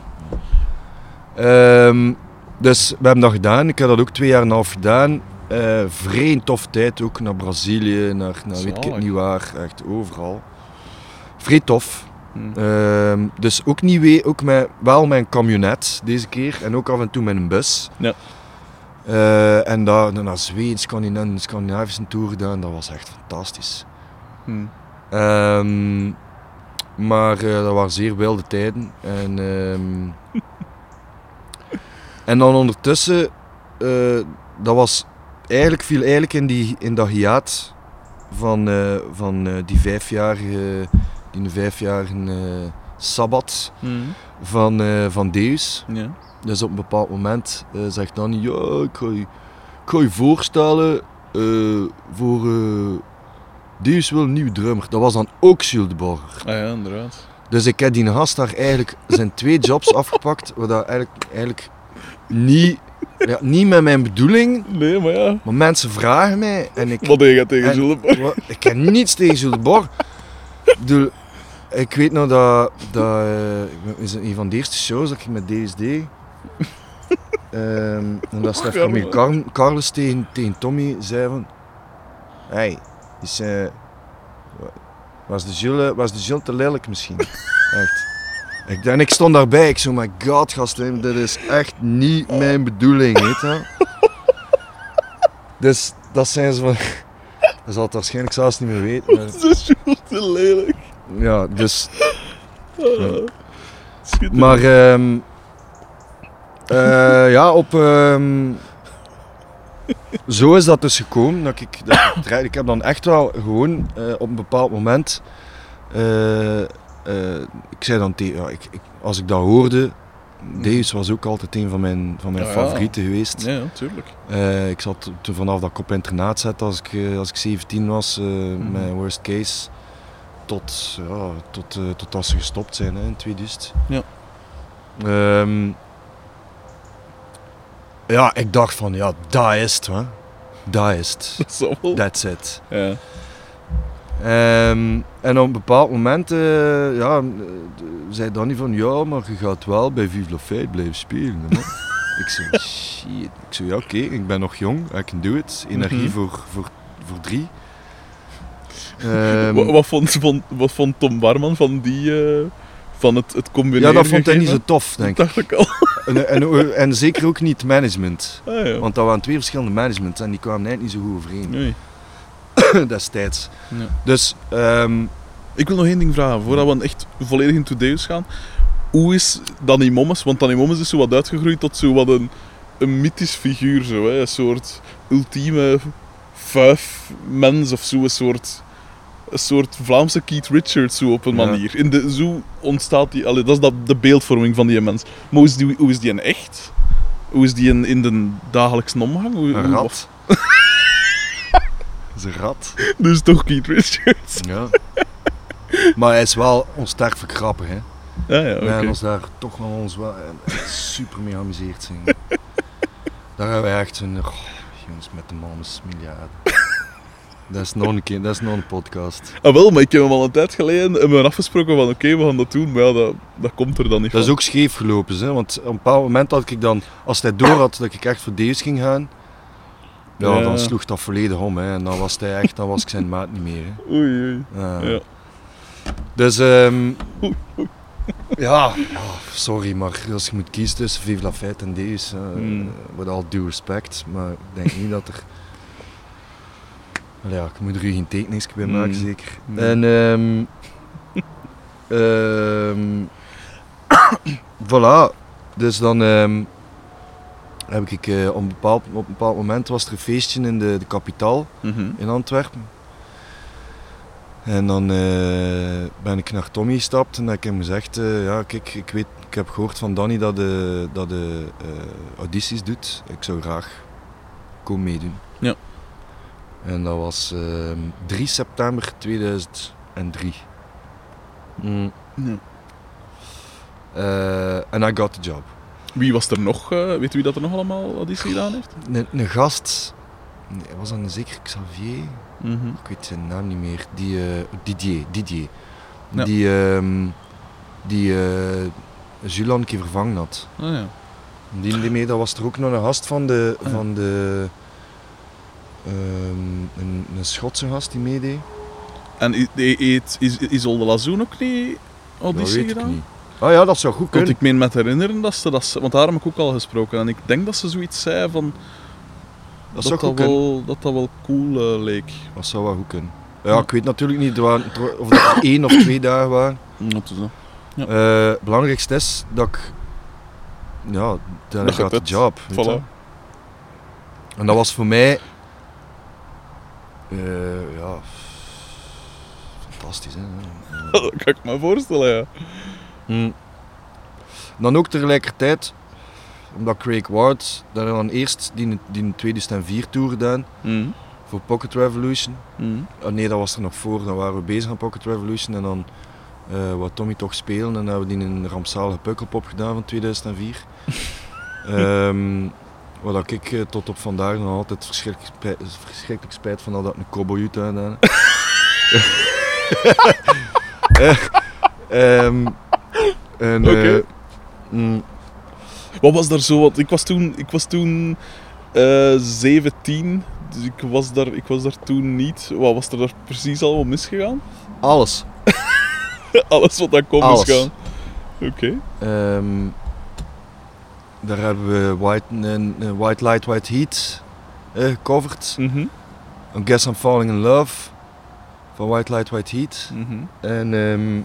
Ehm, dus we hebben dat gedaan. Ik heb dat ook twee jaar en een half gedaan. Eh vreemd tof tijd ook. Naar Brazilië, naar, naar weet ik niet waar. Echt overal. Vrij tof. Hm. Ehm, dus ook niet wee, ook met, wel een camionet deze keer. En ook af en toe met een bus. Ja. Eh, en daar dan naar Zweden, Scandinavië, een Scandinavische tour gedaan. Dat was echt fantastisch. Hm. Ehm, maar eh, dat waren zeer wilde tijden. En, ehm, en dan ondertussen, eh, dat was eigenlijk, viel eigenlijk in, die, in dat hiaat van, eh, van eh, die vijfjarige, die vijfjarige sabbat Hm. van, van Deus. Ja. Dus op een bepaald moment zegt Danny, ja, ik ga je, ik ga je voorstellen voor uh, Deus wil een nieuwe drummer. Dat was dan ook Jules de Borger. Ah ja, inderdaad. Dus ik heb die gast daar eigenlijk zijn twee jobs afgepakt, wat dat eigenlijk, eigenlijk niet, ja, niet met mijn bedoeling, Nee, maar ja. maar mensen vragen mij en ik, Wat deed je tegen? Wa- Ik heb niets tegen Borg. Ik bedoel, ik weet nog dat, dat eh, is een van de eerste shows dat ik met DSD. ehm en dat Stef Camille Car- Carlos tegen, tegen Tommy zei van... Hey, is, eh, wa- was, de Jules, was de Jules te lelijk misschien? Echt. Ik, en ik stond daarbij, ik zo, my god gasten, dit is echt niet mijn bedoeling, weet je. Dus dat zijn ze van... Dat zal het waarschijnlijk zelfs niet meer weten. maar- Dat is te lelijk. ja, dus... Ah. Maar ehm, eh, ja, op... ehm, zo is dat dus gekomen. Dat ik, dat ik heb dan echt wel gewoon eh, op een bepaald moment... eh, eh, ik zei dan tegen... Ja, ik, ik, als ik dat hoorde... Deus was ook altijd een van mijn, van mijn Ja, ja. favorieten geweest. Ja, ja, tuurlijk. Eh, ik zat toen vanaf dat ik op internaat zat als ik, eh, als ik 17 was, eh Mhm. worst case, tot, ja, tot, tot als ze gestopt zijn hè, in 2000. Ja. Ehm, ja, ik dacht van, ja, dat is het, hè. Dat is het. That's it. Ja. Ehm, en op een bepaald moment eh, ja, eh, zei Danny van ja, maar je gaat wel bij Vive la Fête blijven spelen. Ik zei shit. Ik zei ja, oké, ik ben nog jong, I can do it. Energie Mhm. voor, voor, voor drie. Ehm, Wat, wat, vond, wat vond Tom Barman van die... eh, van het, het combineren? ja, dat vond hij niet zo tof, denk Dat ik. dacht ik al. En, en, en zeker ook niet management. Ah, ja. Want dat waren twee verschillende managements en die kwamen eigenlijk niet zo goed overeen Nee. destijds. Ja. Dus ehm, Ik wil nog één ding vragen, voordat we echt volledig in Deus gaan. Hoe is Danny Mommes? Want Danny Mommes is zo wat uitgegroeid tot zo wat een, een mythisch figuur. Zo, hè? Een soort ultieme mens of zo. Een soort, een soort Vlaamse Keith Richards zo op een Ja. manier. In de, zo ontstaat die... Allee, dat is dat, de beeldvorming van die mens. Maar hoe is die, hoe is die in echt? Hoe is die in, in de dagelijkse omgang? Hoe, een hoe-. Dat is een rat. Dus toch Keith Richards? Ja. maar hij is wel onsterfelijk grappig, hè. Ja, ja, oké. We hebben ons daar toch wel ons wel eh, super mee geamuseerd zijn. daar hebben we echt een... oh, jongens, met de mannen miljarden. Dat is nog een keer, dat is nog een podcast. Ah, wel, maar ik heb hem al een tijd geleden hebben we afgesproken van oké, we gaan dat doen, maar ja, dat, dat komt er dan niet Dat is ook scheef gelopen, hè? want op een bepaald moment had ik dan, als hij door had dat ik echt voor Deus ging gaan, ja, dan sloeg dat volledig om. Hè? En dan was hij echt, dan was ik zijn maat niet meer. Hè? Oei, oei. Ja. Dus, ehm, Ja, ja, sorry, maar als je moet kiezen tussen Vive la Fête en Deus, uh, Hmm. with all due respect, maar ik denk niet dat er... Ja, ik moet er u geen tekeningsje bij maken, Hmm. zeker. En ehm ehm voilà, dus dan ehm, heb ik eh, op, een bepaald, op een bepaald moment was er een feestje in de, de kapitaal Mhm. in Antwerpen. En dan eh, ben ik naar Tommy gestapt en heb ik hem gezegd, eh, ja kijk, ik, weet, ik heb gehoord van Danny dat de, dat de audities doet. Ik zou graag komen meedoen. Ja. En dat was ehm, 3 september 2003. Mm. Ja. En I got the job. Wie was er nog? eh, weet wie dat er nog allemaal auditie gedaan heeft? Een, een gast, nee, was dat een zeker Xavier? Mhm. ik weet zijn naam niet meer, die eh, Didier, Didier, Ja. die, ehm die eh Jules al een keer vervangen had. Ah, ja. Die, die mee, dat was er ook nog een gast van de, van de ehm, een, een Schotse gast die meedeed. En is, Isolde Lazoen ook niet Dat auditie ik gedaan? niet. Ah ja, dat zou goed Want kunnen. ik meen me te herinneren dat ze dat... ze- Want daar heb ik ook al gesproken. En ik denk dat ze zoiets zei van... Dat Dat wel, dat dat wel cool eh, leek. Dat zou wel goed kunnen. Ja, ik weet natuurlijk niet of dat één of twee dagen waren. Dat is. Ja. Het belangrijkste is dat ik... Ja, dat Dat had de job. Voilà. En dat was voor mij... eh, ja... Fantastisch, hè. dat kan ik me voorstellen, ja. Hm. Dan ook tegelijkertijd, omdat Craig Ward, daar dan eerst die, die in 2004 tour gedaan Mhm. voor Pocket Revolution. Mhm. Ah, nee, dat was er nog voor, dan waren we bezig aan Pocket Revolution en dan eh wat Tommy toch spelen en dan hebben we die in een rampzalige pukkelpop gedaan van 2004. Ehm dat ik eh, tot op vandaag nog altijd verschrikkelijk spijt, verschrikkelijk spijt van had dat ik een cowboy uit gedaan. Eh, ehm, en, eh, mm, Wat was daar zo? Want ik was toen, ik was toen eh 17, dus ik was, daar, ik was daar toen niet. Wat was er daar precies allemaal misgegaan? alles. Alles wat daar kon Alles. misgaan. Oké. Ehm, daar hebben we White, een White Light, White Heat eh, gecoverd. Mhm. I Guess I'm Falling in Love van White Light, White Heat. Mhm. En ehm,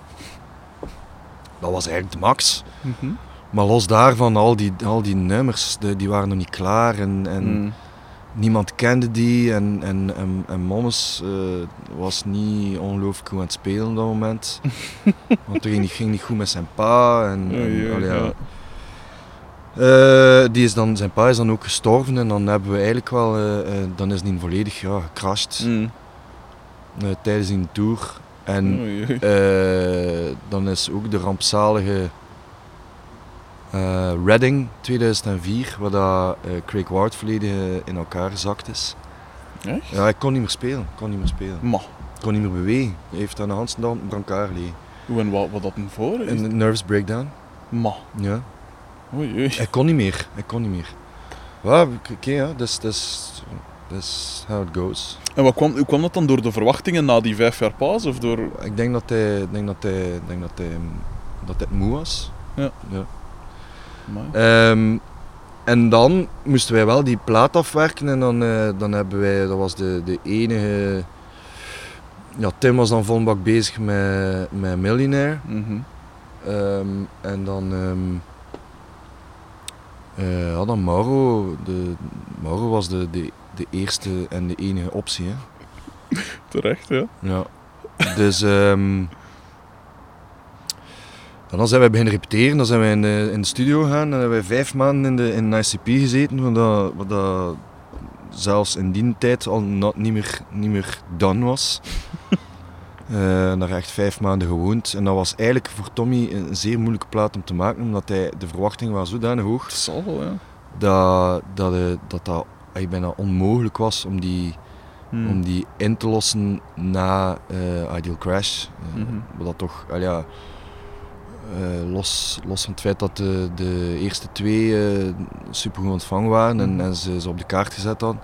dat was eigenlijk de max. Mhm. Maar los daarvan, al die, al die nummers, de- die waren nog niet klaar en, en Mhm. niemand kende die. En, en, en, en Monnes eh, was niet ongelooflijk goed aan het spelen op dat moment. Want het ging niet, ging niet goed met zijn pa. En, allee, ja. Eh, die is dan, zijn pa is dan ook gestorven en dan hebben we eigenlijk wel, eh, dan is hij volledig ja, gecrashed Mhm. tijdens die tour. En eh, dan is ook de rampzalige eh, Reading 2004, waar dat, eh, Craig Ward volledig eh, in elkaar gezakt is. Echt? Ja, ik kon niet meer spelen, ik kon niet meer spelen. Ma. Ik kon niet meer bewegen. Hij heeft aan de hand een brancard liggen. Hoe en wat, wat dat een voor is? Een nervous breakdown. Ma. Ja. Oei, oei. Ik kon niet meer, ik kon niet meer. Ja, oké, ja, dus dat is how it goes. En wat kwam, hoe kwam dat dan door de verwachtingen na die vijf jaar paas? Of door... Ik denk dat hij, denk dat hij, denk dat hij, dat hij moe was. Ja. ja. Ehm, en dan moesten wij wel die plaat afwerken en dan, eh, dan hebben wij, dat was de, de enige... Ja, Tim was dan vol bak bezig met, met Millionaire. Mhm. Ehm, en dan... ehm eh, ja, dan Mauro. De, Mauro was de, de, de eerste en de enige optie. Hè. Terecht, ja. Ja. Dus ehm dan zijn wij beginnen repeteren, dan zijn wij in de, in de studio gegaan en hebben wij vijf maanden in de, in de ICP gezeten, wat dat, wat dat zelfs in die tijd al niet, meer, niet meer done was. Eh daar echt vijf maanden gewoond en dat was eigenlijk voor Tommy een zeer moeilijke plaat om te maken, omdat hij, de verwachtingen waren zodanig hoog Het zal wel, ja. dat dat, eh, dat, dat eigenlijk bijna onmogelijk was om die, Hmm. om die in te lossen na eh, Ideal Crash. Eh, Mhm. Dat toch, al ja, eh, los, los van het feit dat de, de eerste twee eh super goed ontvangen waren en, Mhm. en ze ze op de kaart gezet hadden,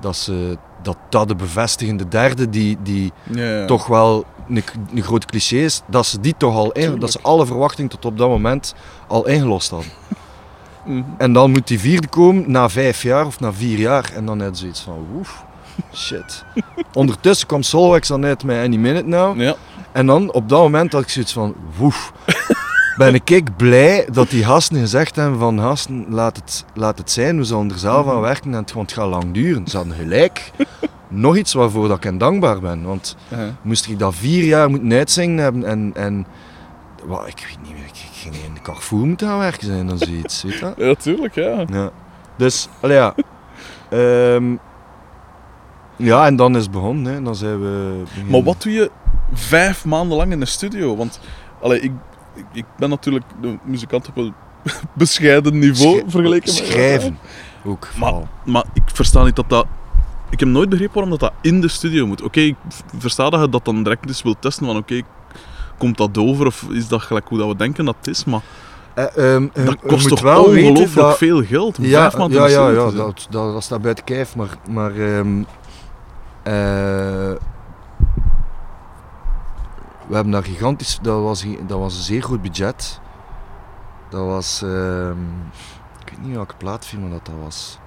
dat, ze, dat dat de bevestigende derde, die, die Ja, ja. toch wel een, een groot cliché is, dat ze die toch al in, dat ze alle verwachtingen tot op dat moment al ingelost hadden. Mhm. En dan moet die vierde komen na vijf jaar of na vier jaar. En dan net zoiets van, woef, shit. Ondertussen kwam Solwax dan uit met Any Minute Now. Ja. En dan op dat moment had ik zoiets van, woef. Ben ik blij dat die gasten gezegd hebben van, gasten, laat het, laat het zijn. We zullen er zelf aan werken en het, want het gaat lang duren. Ze hadden gelijk. Nog iets waarvoor dat ik hen dankbaar ben. Want moest ik dat vier jaar moeten uitzingen hebben en... en wat, ik weet niet meer, ging in de Carrefour moeten gaan werken zijn of zoiets, weet je? Ja, tuurlijk, ja. Ja. Dus, allee, ja. Ehm, ja, en dan is het begonnen. Hè. Dan zijn we... beginnen- Maar wat doe je vijf maanden lang in de studio? Want allee, ik, ik, ik ben natuurlijk de muzikant op een bescheiden niveau Schri- vergeleken met. Schrijven. Ook Maar, maar ik versta niet dat dat... Ik heb nooit begrepen waarom dat, dat in de studio moet. Oké, ik versta dat je dat dan direct eens wilt testen van oké, komt dat over of is dat gelijk hoe dat we denken dat het is, maar Eh, ehm, dat je kost toch wel ongelooflijk dat- veel geld om Ja, vijf ja, ja, ja dat, dat, dat staat buiten kijf. Maar, maar ehm, eh, we hebben daar gigantisch... Dat was, dat was een zeer goed budget. Dat was... ehm, ik weet niet welke plaatfirma dat, dat was.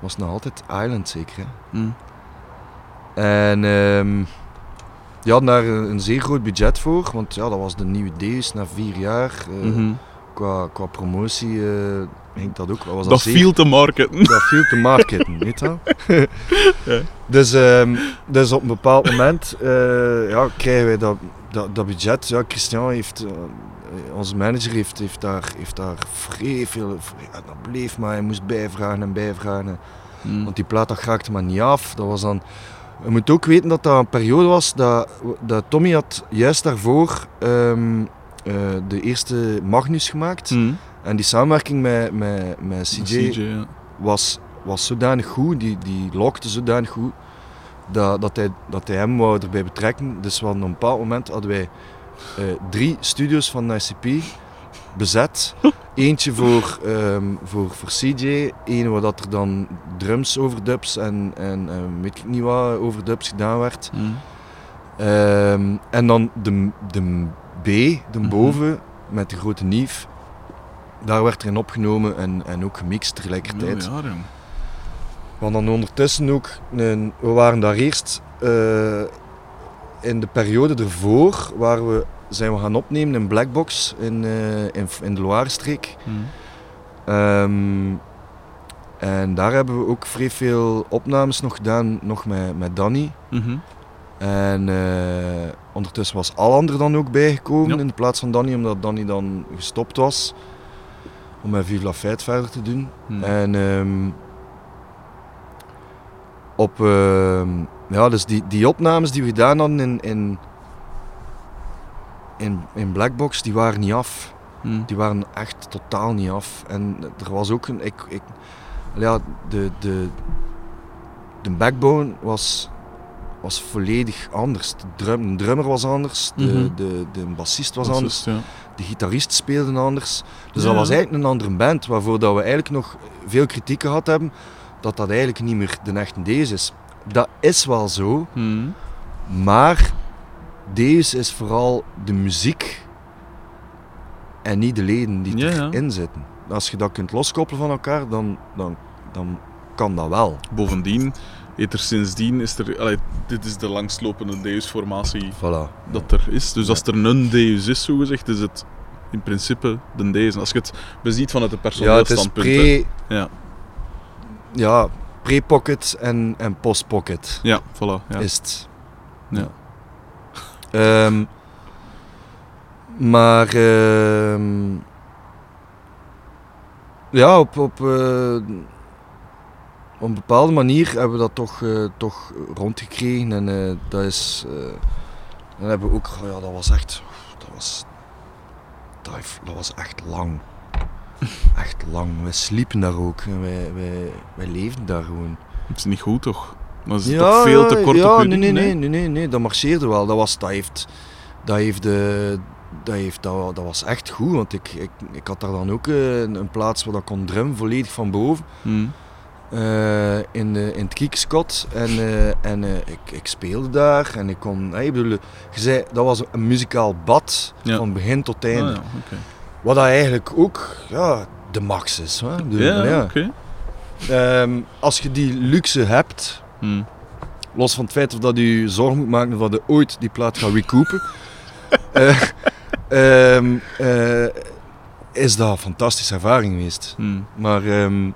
was nog altijd Island zeker, hè? Hm. En ehm die hadden daar een, zeer groot budget voor, want ja, dat was de nieuwe Deus na vier jaar. Eh, Mhm. qua, qua promotie eh, ging dat ook. Was Dat zeer- viel te marketen. dat viel te marketen, weet je. Ja. dus, ehm, dus op een bepaald moment eh, ja, krijgen wij dat, dat, dat budget. Ja, Christian heeft, onze manager heeft, heeft, daar, heeft daar vrij veel... Ja, dat bleef maar, hij moest bijvragen en bijvragen. Hm. Want die plaat dat raakte maar niet af. Dat was dan... Je moet ook weten dat dat een periode was dat, dat Tommy had juist daarvoor ehm, eh, de eerste Magnus gemaakt. Hm. En die samenwerking met, met, met CJ, CJ, ja. was, was zodanig goed, die, die lokte zodanig goed, dat, dat, hij, dat hij hem wou erbij betrekken. Dus we op een bepaald moment hadden wij eh, drie studios van ICP bezet. Eentje voor, ehm, voor, voor CJ, één waar dat er dan drums overdubs en, en eh, weet ik niet wat overdubs gedaan werd. Hm. Ehm, en dan de, de B, de Mhm. boven, met de grote nief. Daar werd erin opgenomen en, en ook gemixt tegelijkertijd. Ja. We hadden dan ondertussen ook, een, we waren daar eerst eh, in de periode ervoor, waar we zijn we gaan opnemen in Blackbox in, eh, in, in de Loire-streek. Hm. Ehm, en daar hebben we ook vrij veel opnames nog gedaan, nog met, met Danny. Mhm. En eh, ondertussen was Alander dan ook bijgekomen Ja. in de plaats van Danny, omdat Danny dan gestopt was om met Vive la Fête verder te doen. Hm. En ehm, op, ehm, ja, dus die, die opnames die we gedaan hadden in, in, in, in Blackbox, die waren niet af. Hm. Die waren echt totaal niet af. En er was ook een. Ik, ik, ja, de, de, de backbone was, was volledig anders. De, drum, de drummer was anders, de, Mhm. de, de bassist was anders, ja. de gitarist speelde anders. Dus Ja. dat was eigenlijk een andere band, waarvoor dat we eigenlijk nog veel kritiek gehad hebben dat dat eigenlijk niet meer de echte deze is. Dat is wel zo, Hm. maar deze is vooral de muziek en niet de leden die Ja, ja. erin zitten. Als je dat kunt loskoppelen van elkaar, dan, dan, dan kan dat wel. Bovendien, er sindsdien is er, allee, dit is de langslopende Deus-formatie Voilà. dat er is. Dus als er een Deus is, zogezegd, is het in principe de Deus. Als je het beziet vanuit de Ja, het is personeelstandpunt. pre, Ja. ja, pre-pocket en, en post-pocket ja, voilà. Ja. is het. Ja. Ehm, maar ehm, ja, op, op, eh, op een bepaalde manier hebben we dat toch, eh, toch rondgekregen. En eh, dat is. dan hebben we ook. oh ja, dat was echt. Dat was, dat, was echt lang. Echt lang. We sliepen daar ook. En wij, wij, wij leefden daar gewoon. Het is niet goed, toch? Maar is toch veel te kort ja, op nee, nee, nee, nee, nee, nee, dat marcheerde wel. Dat, was, dat, heeft, dat, heeft de, dat, heeft, dat, dat was echt goed, want ik, ik, ik had daar dan ook eh, een, een plaats waar dat kon drummen, volledig van boven. Hm. eh, in, de, in het Kiekskot. En, eh, en eh, ik, ik speelde daar en ik kon... eh, ik bedoel, je zei, dat was een muzikaal bad Ja. van begin tot Ah, einde. ja, oké. Wat dat eigenlijk ook ja, de max is. Hè? Ik bedoel, Ja, ja. oké. Ehm, als je die luxe hebt, Hmm. los van het feit of dat je zorg moet maken dat je ooit die plaat gaat recoupen, eh, ehm, eh, is dat een fantastische ervaring geweest. Hmm. Maar ehm,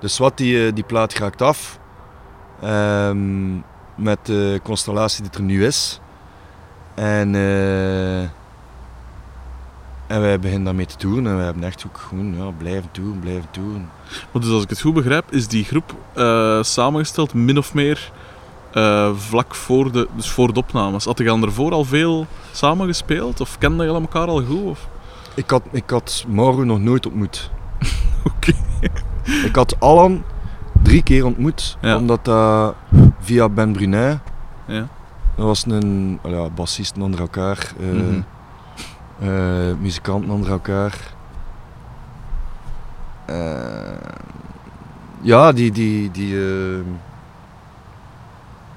dus wat die, eh, die plaat raakt af ehm, met de constellatie die er nu is. En, en wij beginnen daarmee te toeren en we hebben echt ook gewoon ja, blijven toeren, blijven toeren. Maar dus als ik het goed begrijp, is die groep eh, samengesteld min of meer eh, vlak voor de, dus voor de opnames. Had je ervoor al veel samengespeeld? Of kenden jullie elkaar al goed? Of? Ik had, ik had Mauro nog nooit ontmoet. Oké. Ik had Alan drie keer ontmoet, Ja. omdat dat via Ben Brunet, Ja. dat was een ja, bassisten onder elkaar, eh, Mhm. Eh, muzikanten onder elkaar. Eh, ja, die, die, die eh,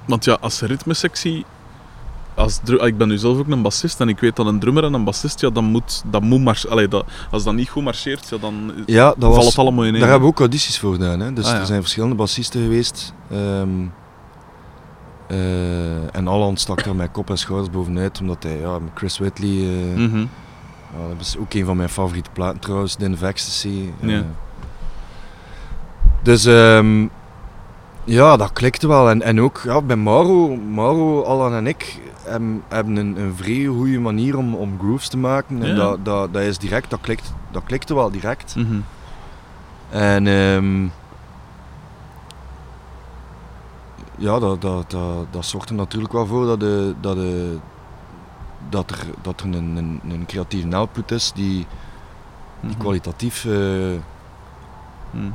Want ja, als ritmesectie... Als dru- ik ben nu zelf ook een bassist en ik weet dat een drummer en een bassist, ja, dan moet, dat moet Allee, dat, als dat niet goed marcheert, ja, dan ja, dat valt was, het allemaal in daar hebben we ook audities voor gedaan. Hè? Dus Ah, ja. er zijn verschillende bassisten geweest. ehm, eh, en Alan stak er met kop en schouders bovenuit, omdat hij ja, Chris Whitley... eh, Mhm. Ja, dat is ook een van mijn favoriete platen trouwens, of Ecstasy. Ja. Eh, dus ehm, ja, dat klikte wel. En, en ook ja, bij Mauro, Mauro, Alan en ik hebben, hebben een, een vrij goede manier om, om grooves te maken. En Ja. dat, dat, dat is direct, dat, klikt, dat klikte wel direct. Mhm. En ehm, ja, dat, dat, dat, dat zorgt er natuurlijk wel voor dat, de, dat, de, dat er, dat er een, een, een creatieve output is die, die Mhm. kwalitatief eh, Mhm.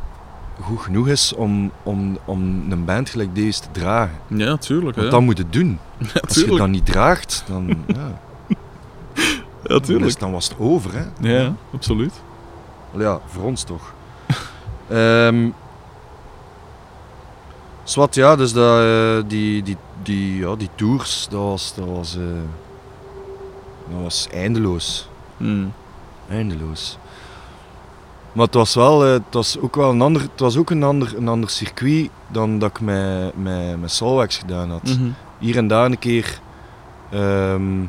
goed genoeg is om, om, om een band gelijk deze te dragen. Ja, tuurlijk. Want Ja. dat moet het doen. Ja, Als je dat niet draagt, dan, ja, Ja, dan, is, dan was het over. Hè? Ja, absoluut. Ja, voor ons toch. Ehm Zwat, ja, dus dat, eh, die, die, die, ja, die tours, dat was, dat was, eh, dat was eindeloos. Mm. Eindeloos. Maar het was wel, eh, het was ook wel een ander, het was ook een ander, een ander circuit dan dat ik met, met, met Solwax gedaan had. Mhm. Hier en daar een keer ehm,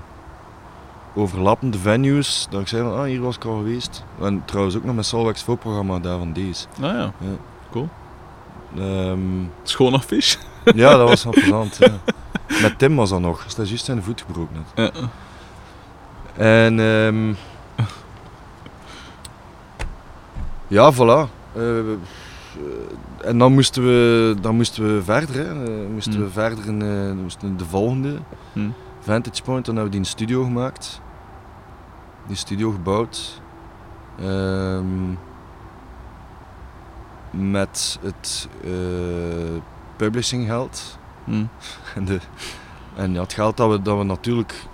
overlappende venues, dat ik zei van, ah, hier was ik al geweest. En trouwens ook nog met Solwax voorprogramma daar van deze. Ah ja, Ehm, schoon affiche. ja, dat was plezant. ja. Met Tim was dat nog, dus dat is juist zijn voet gebroken. net. Ja. En ehm, ja, voilà. Eh, eh, en dan moesten we, dan moesten we verder. Hè. Eh, moesten Hmm. we verder in, moesten de volgende Hmm. Vantage Point. Dan hebben we die een studio gemaakt. Die studio gebouwd. Ehm, met het eh, publishing geld. Mm. En, de, en ja, het geld dat we, dat we natuurlijk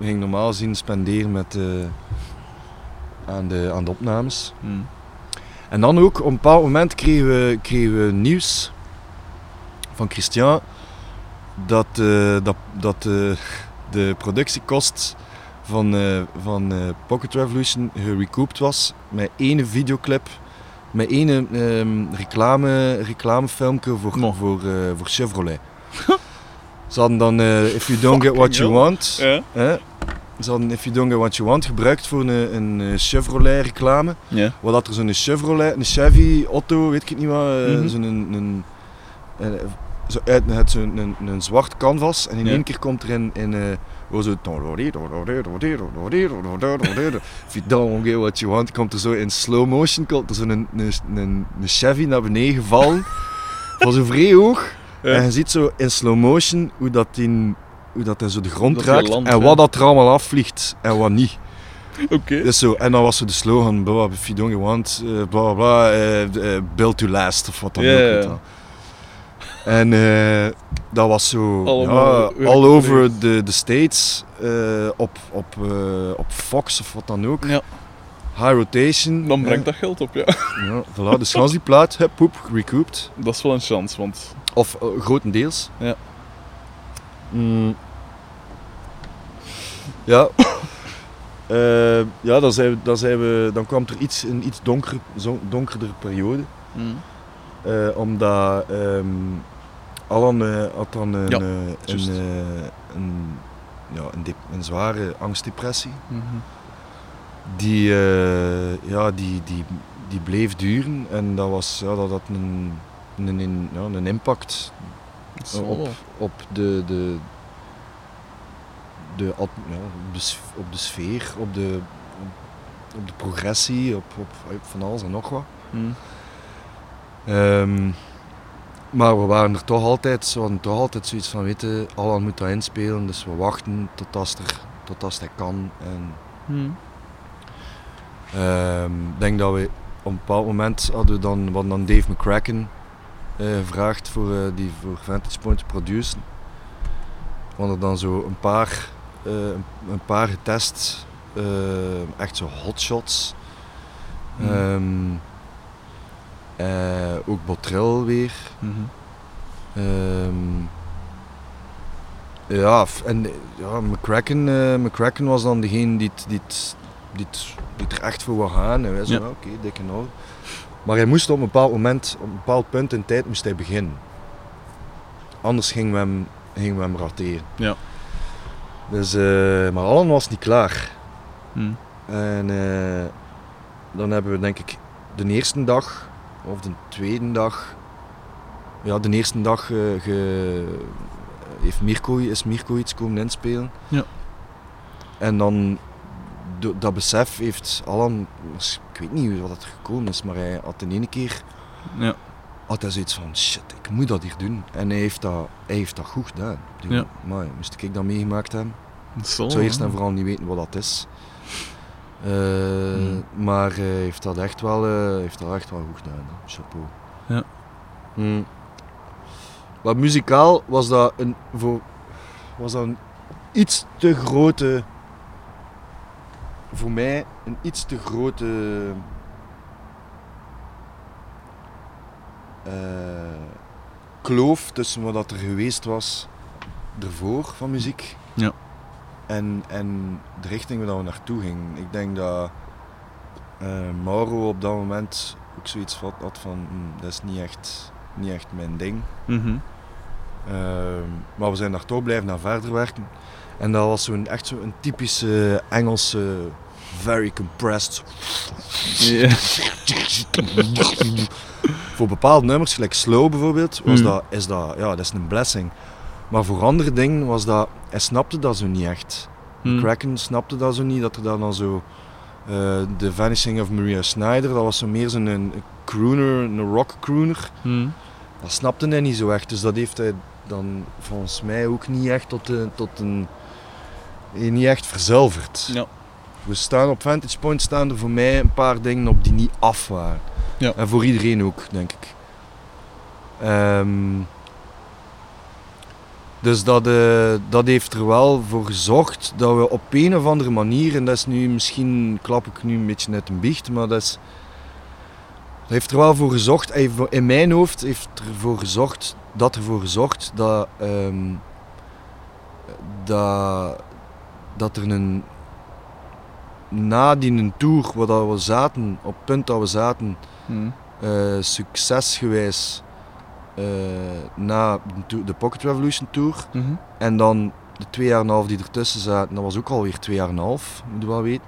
ging normaal zien spenderen met, eh, aan, de, aan de opnames. Mm. En dan ook, op een bepaald moment kregen we, kregen we nieuws van Christian dat, eh, dat, dat de productiekost van, van Pocket Revolution gerecouped was met één videoclip, met één ehm, reclame, reclamefilmpje voor, voor, eh, voor Chevrolet. Ze hadden dan eh, If You Don't Get What You. Want, Ja. hè, ze hadden If You Don't Get What You Want gebruikt voor een, een eh, Chevrolet reclame. Ja. Waar dat er zo'n Chevrolet, een Chevy, Otto, weet ik niet wat, eh, Mhm. zo'n een, een, zo uit het zo'n een, een zwart canvas en in Ja. één keer komt er in, in hoe zo If you don't get what you want, komt er zo in slow motion, komt er een, een, een, een Chevy naar beneden gevallen, van zo vrij hoog. Ja. En je ziet zo in slow motion hoe dat, die, hoe dat hij zo de grond Dat raakt en wat dat er allemaal afvliegt en wat niet. Oké. Dus zo, en dan was zo de slogan, blah, if you don't want, bla bla bla, build to last of wat dan ook. ja, weet ja. wel. En eh, dat was zo, ja, all over gereproduceerd. the, the States, eh, op, op, eh, op Fox of wat dan ook. Ja. high rotation. Dan brengt dat geld op, ja. Ja, voilà, dus gans die plaat, poep, recouped. Dat is wel een chance, want... Of grotendeels. Ja. Mm. Ja. Ja, dan, zijn we, dan, zijn we, dan kwam er iets, een iets donker, zo, donkerder periode. Eh, omdat ehm Alan eh, had dan een, Ja, eh, een, eh, een, ja, een, een zware angstdepressie. Mhm. Die, eh, ja, die, die, die bleef duren en dat, was, ja, dat had een, een, een, ja, een impact op, op de, de, de, op de, sfeer, op de, op de progressie, op, op, van alles en nog wat. Ehm, maar we waren er toch altijd, we hadden toch altijd zoiets van, weten, Alan moet dat inspelen, dus we wachten tot als, er, tot als hij kan. En Mhm. ehm, ik denk dat we op een bepaald moment hadden we dan, we hadden dan Dave McCracken eh, gevraagd voor, eh, die voor Vantage Point te produceren. We hadden dan zo een paar, eh, een, paar getest, echt zo hotshots. Mhm. Ehm, eh, ook Botrel weer. Ehm, ja, en eh, ja, McCracken, eh, McCracken was dan degene die, die, die, er echt voor wou gaan. En wij zo, Ja. ja, oké, dikke nou. Maar hij moest op een bepaald moment, op een bepaald punt in tijd, moest hij beginnen. Anders gingen we hem, gingen we hem rateren. Ja. Dus, eh, maar Allen was niet klaar. Mhm. En eh, dan hebben we denk ik de eerste dag, of de tweede dag, ja de eerste dag eh, ge- heeft Mirko, is Mirko iets komen inspelen. Ja. En dan, dat besef heeft Alan, ik weet niet wat het gekomen is, maar hij had de ene keer Ja. had hij zoiets van shit, ik moet dat hier doen. En hij heeft dat, hij heeft dat goed gedaan. Ja. Maar moest ik dat meegemaakt hebben? Ik zou eerst en vooral niet weten wat dat is. Eh, Hmm. Maar hij heeft dat echt wel, eh, heeft dat echt wel goed gedaan. hè. Chapeau. Ja. Hmm. Maar muzikaal was dat een, voor, was dat een iets te grote, voor mij een iets te grote eh, kloof tussen wat dat er geweest was ervoor van muziek Ja. En, en de richting waar we naartoe gingen. Ik denk dat eh, Mauro op dat moment ook zoiets had, van "Hmm, dat is niet echt, niet echt mijn ding. Mhm. Ehm, maar we zijn daar toch blijven naar verder werken. En dat was zo'n echt zo'n typische Engelse, very compressed. Voor bepaalde nummers, gelijk Slow bijvoorbeeld, was Mm. dat, is dat, ja, dat is een blessing. Maar voor andere dingen was dat, hij snapte dat zo niet echt. Mhm. Kraken snapte dat zo niet, dat er dan al zo... eh The Vanishing of Maria Snyder, dat was zo meer zo'n een crooner, een rock crooner. Mhm. Dat snapte hij niet zo echt, dus dat heeft hij dan volgens mij ook niet echt tot, een- tot een... eh, niet echt verzilverd. Ja. We staan op Vantage Point staan er voor mij een paar dingen op die niet af waren. Ja. En voor iedereen ook, denk ik. Ehm, dus dat, eh, dat heeft er wel voor gezorgd dat we op een of andere manier, en dat is nu misschien, klap ik nu een beetje net een biecht, maar dat is... Dat heeft er wel voor gezorgd, eh, in mijn hoofd heeft ervoor gezorgd, dat ervoor gezorgd dat, ehm, dat, dat er een, na die een tour waar we zaten, op het punt dat we zaten, Mhm. eh, succesgewijs na de, Pocket Revolution Tour Mhm. en dan de twee jaar en een half die ertussen zaten, dat was ook alweer twee jaar en een half, moet je wel weten.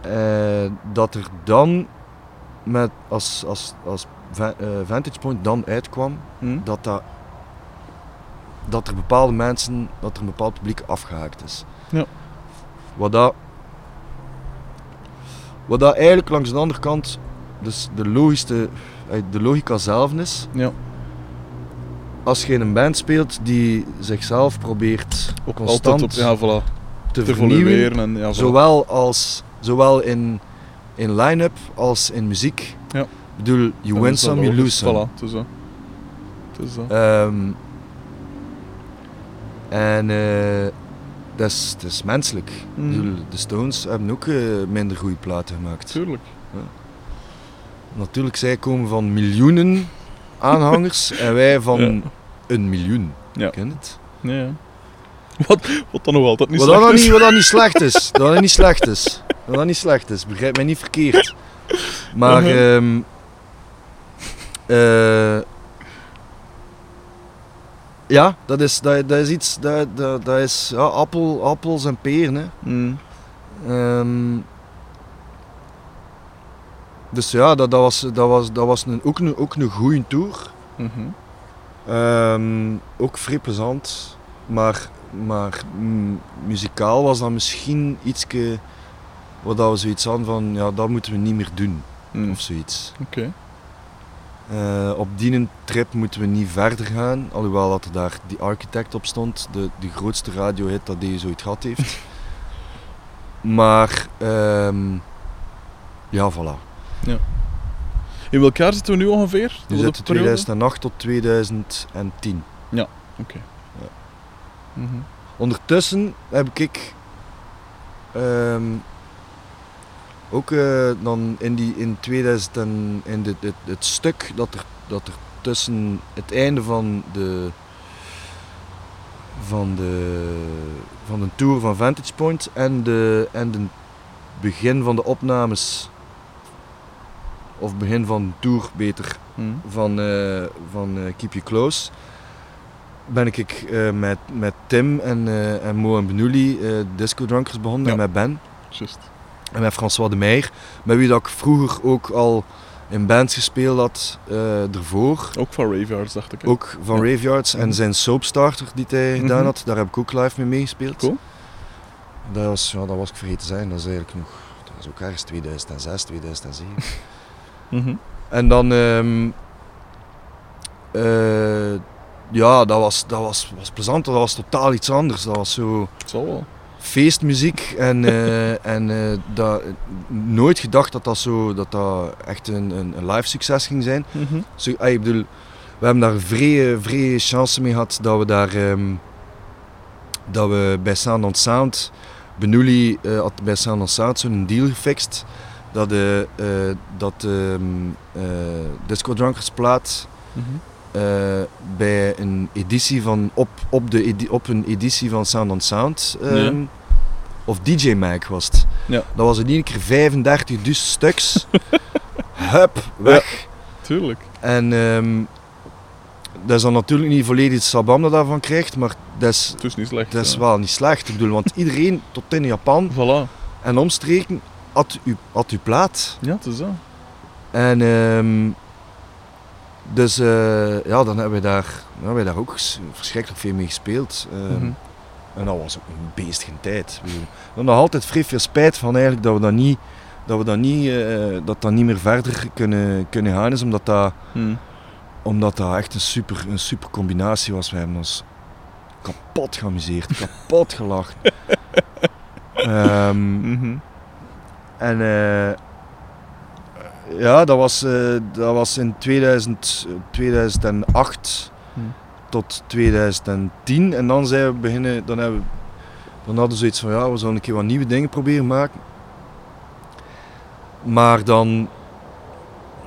Eh, dat er dan, met, als, als, als eh, Vantage Point dan uitkwam, Mhm. dat, dat, dat er bepaalde mensen, dat er een bepaald publiek afgehaakt is. Ja. Wat dat, wat dat eigenlijk langs de andere kant, dus de, logischste, eh, de logica zelf is, Ja. als je in een band speelt die zichzelf probeert Ook constant op, ja, voilà, te, te vernieuwen, evolueren. En, ja, voilà. zowel, als, zowel in, in line-up als in muziek. Ja. Ik bedoel, you win some, you lose some. Voilà, het is dat. Het is dat. Ehm, en, eh, dat is, dat is menselijk. Ik bedoel, de Stones hebben ook eh, minder goede platen gemaakt. Tuurlijk. Natuurlijk, zij komen van miljoenen aanhangers en wij van Ja. een miljoen. Ja. Ken het? Ja. Wat, wat dan nog altijd niet Wat slecht dan is. niet, wat dat niet slecht is. Dat niet slecht is. Dat dat niet slecht is. Begrijp mij niet verkeerd. Maar... Mhm. ehm, eh, ja, dat is, dat, dat is iets... Dat, dat, dat is ja, appel, appels en peren. Hè. Mm. Ehm, dus ja, dat, dat was, dat was, dat was een, ook, een, ook een goede tour. Mhm. Ehm, ook vrij plezant. Maar, maar mm, muzikaal was dat misschien iets wat dat we zoiets hadden van, ja, dat moeten we niet meer doen. Mm. Of zoiets. Oké. Eh, op die trip moeten we niet verder gaan. Alhoewel dat er daar die architect op stond. De, de grootste radiohit dat deze ooit gehad heeft. maar, ehm, ja, voilà. In welk jaar zitten we nu ongeveer? We zitten op de periode? 2008 tot 2010. Oké. Mhm. Ondertussen heb ik ehm, ook eh, dan in, die, in 2000 en in dit, het stuk dat er, dat er tussen het einde van de, van de, van de tour van Vantage Point en de, en de begin van de opnames, of begin van tour beter, Mhm. van, eh, van eh, Keep You Close ben ik eh, met, met Tim en, en Mo en Benouli eh, Disco Drunkers begonnen Ja. en met Ben Juist. en met François de Meijer, met wie dat ik vroeger ook al in bands gespeeld had ervoor. Ook van Raveyards, dacht ik. hè? Ook van Ja. Raveyards en Mhm. zijn Soapstarter die hij gedaan Mhm. had, daar heb ik ook live mee meegespeeld. Cool. Dat was, ja, dat was ik vergeten te zijn, dat is eigenlijk nog, dat was ook ergens 2006, 2007. Mhm. En dan, ehm, eh, ja, dat, was, dat was, was plezant, dat was totaal iets anders. Dat was zo wel. feestmuziek en, eh, en eh, dat, nooit gedacht dat dat, zo, dat, dat echt een, een, een live succes ging zijn. Zo, ah, ik bedoel, we hebben daar vrij, vrij chance mee gehad dat we daar ehm, dat we bij Sound on Sound, Benouli eh, had bij Sound on Sound zo'n deal gefixt dat de eh, dat de eh, Disco Drunkers plaat bij een editie van op, op, de, edi- op een editie van Sound on Sound ehm, Ja. of DJ Mag was het. Ja. Dat was in ieder keer 35 dus stuks. Hup, weg. Tuurlijk. En ehm, dat is dan natuurlijk niet volledig het sabam dat daarvan krijgt, maar dat is, niet slecht. dat is wel niet slecht. Ik bedoel, want iedereen tot in Japan Voilà. en omstreken had u, had u plaat. Ja, het is dat. En ehm, dus eh, ja, dan hebben we daar, dan hebben we daar ook verschrikkelijk veel mee gespeeld. Ehm, Mhm. En dat was ook een tijd. Ik bedoel, We hebben nog altijd vrij veel spijt van eigenlijk dat we dat niet, dat we dat niet, eh, dat dat niet meer verder kunnen, kunnen gaan is, omdat dat, Mhm. omdat dat echt een super, een super combinatie was. We hebben ons kapot geamuseerd, kapot gelachen. Mhm. En eh, ja, dat was, eh, dat was in 2000, eh, 2008 Hmm. tot 2010. En dan zijn we beginnen, dan, hebben we, dan hadden we zoiets van ja, we zullen een keer wat nieuwe dingen proberen maken. Maar dan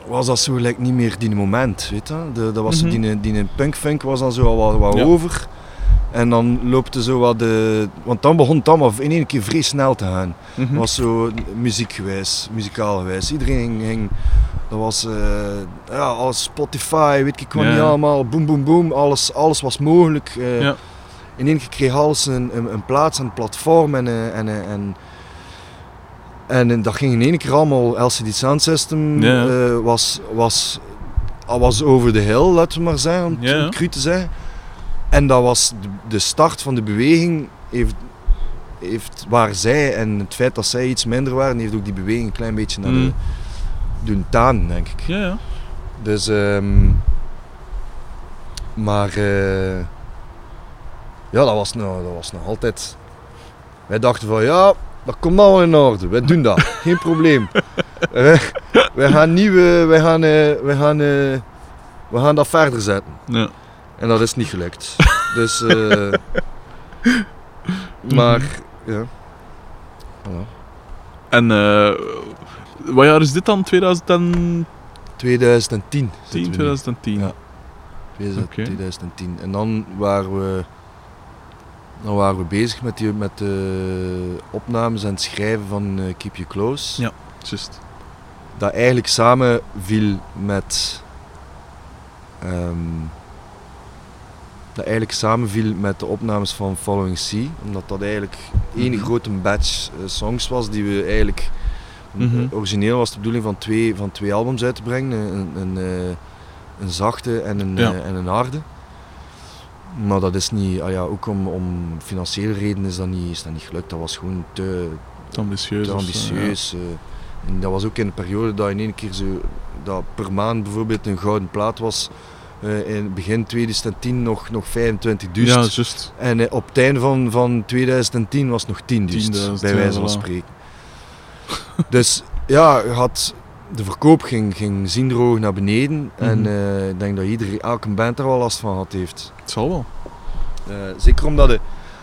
was dat zo gelijk niet meer die moment, weet je. De, dat was Mhm. die, die punkfunk was dan zo al wat, wat Ja. over. En dan loopte zo wat de... Want dan begon het allemaal in één keer vrij snel te gaan. Het was zo muziekgewijs, muzikaal gewijs. Iedereen ging, dat was eh, ja, alles Spotify, weet ik wat Ja. niet allemaal, boom boom boom, alles, alles was mogelijk. eh. Ja. In één keer kreeg alles een, een, een plaats, een platform en, eh, en, en, en, en dat ging in één keer allemaal, LCD Sound System was, was, was over de hill, laten we maar zeggen, om het cru te zeggen. En dat was de, de start van de beweging, heeft, heeft, waar zij en het feit dat zij iets minder waren, heeft ook die beweging een klein beetje naar de, Mm. doen taan, denk ik. Ja, ja. Dus, ehm, maar eh, ja, dat was, nou, dat was nog altijd. Wij dachten van ja, dat komt allemaal in orde, wij doen dat, geen probleem. wij, wij gaan nieuwe, wij gaan, eh, wij gaan, eh, we gaan dat verder zetten. ja. En dat is niet gelukt. Dus eh, Maar, ja. Voilà. En eh, wat jaar is dit dan? 2010, 2010. zitten we nu. 2010? Ja. 2000 Oké. 2010. En dan waren we, dan waren we bezig met, die, met de opnames en het schrijven van eh, Keep You Close. Ja. Just. Dat eigenlijk samen viel met. ehm, dat eigenlijk samenviel met de opnames van Following Sea. Omdat dat eigenlijk één Mhm. grote batch eh, songs was die we eigenlijk. Mhm. eh, origineel was de bedoeling van twee, van twee albums uit te brengen. Een, een, eh, een zachte en een, Ja. en een harde. Maar dat is niet, ah ja, ook om, om financiële redenen is dat, niet, is dat niet gelukt. Dat was gewoon te, Te ambitieus. te of zo, ambitieus. en dat was ook in een periode dat in één keer zo, dat per maand bijvoorbeeld een gouden plaat was. Eh, in begin 2010 nog, nog 25.000. Ja, juist. En eh, op het einde van, van 2010 was het nog 10.000, 10.000, bij wijze van spreken. dus ja, had, de verkoop ging, ging ziendroog naar beneden. En Mhm. eh, ik denk dat iedereen, elke band er wel last van gehad heeft. Het zal wel. Zeker omdat je,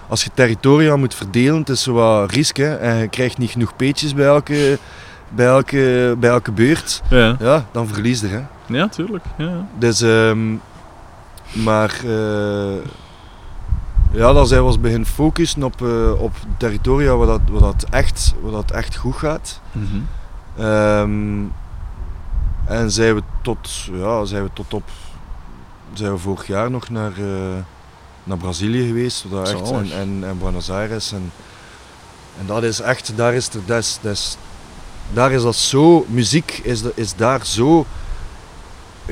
als je territoria moet verdelen, het is zo wat hè, En je krijgt niet genoeg peetjes bij elke, bij elke, bij elke beurt. Ja, Ja, dan verlies je. Hè. Ja tuurlijk. Ja, ja. Dus, ehm, maar eh, ja, dan zijn we ons beginnen focussen op, eh, op territoria waar dat, waar, dat echt, waar dat echt goed gaat. Mhm. Ehm, en zijn we tot, ja, zijn we tot op, zijn we vorig jaar nog naar, eh, naar Brazilië geweest, dat echt, en, en, en Buenos Aires. En, en dat is echt, daar is, er, dat is, dat is, daar is dat zo, muziek is, is daar zo,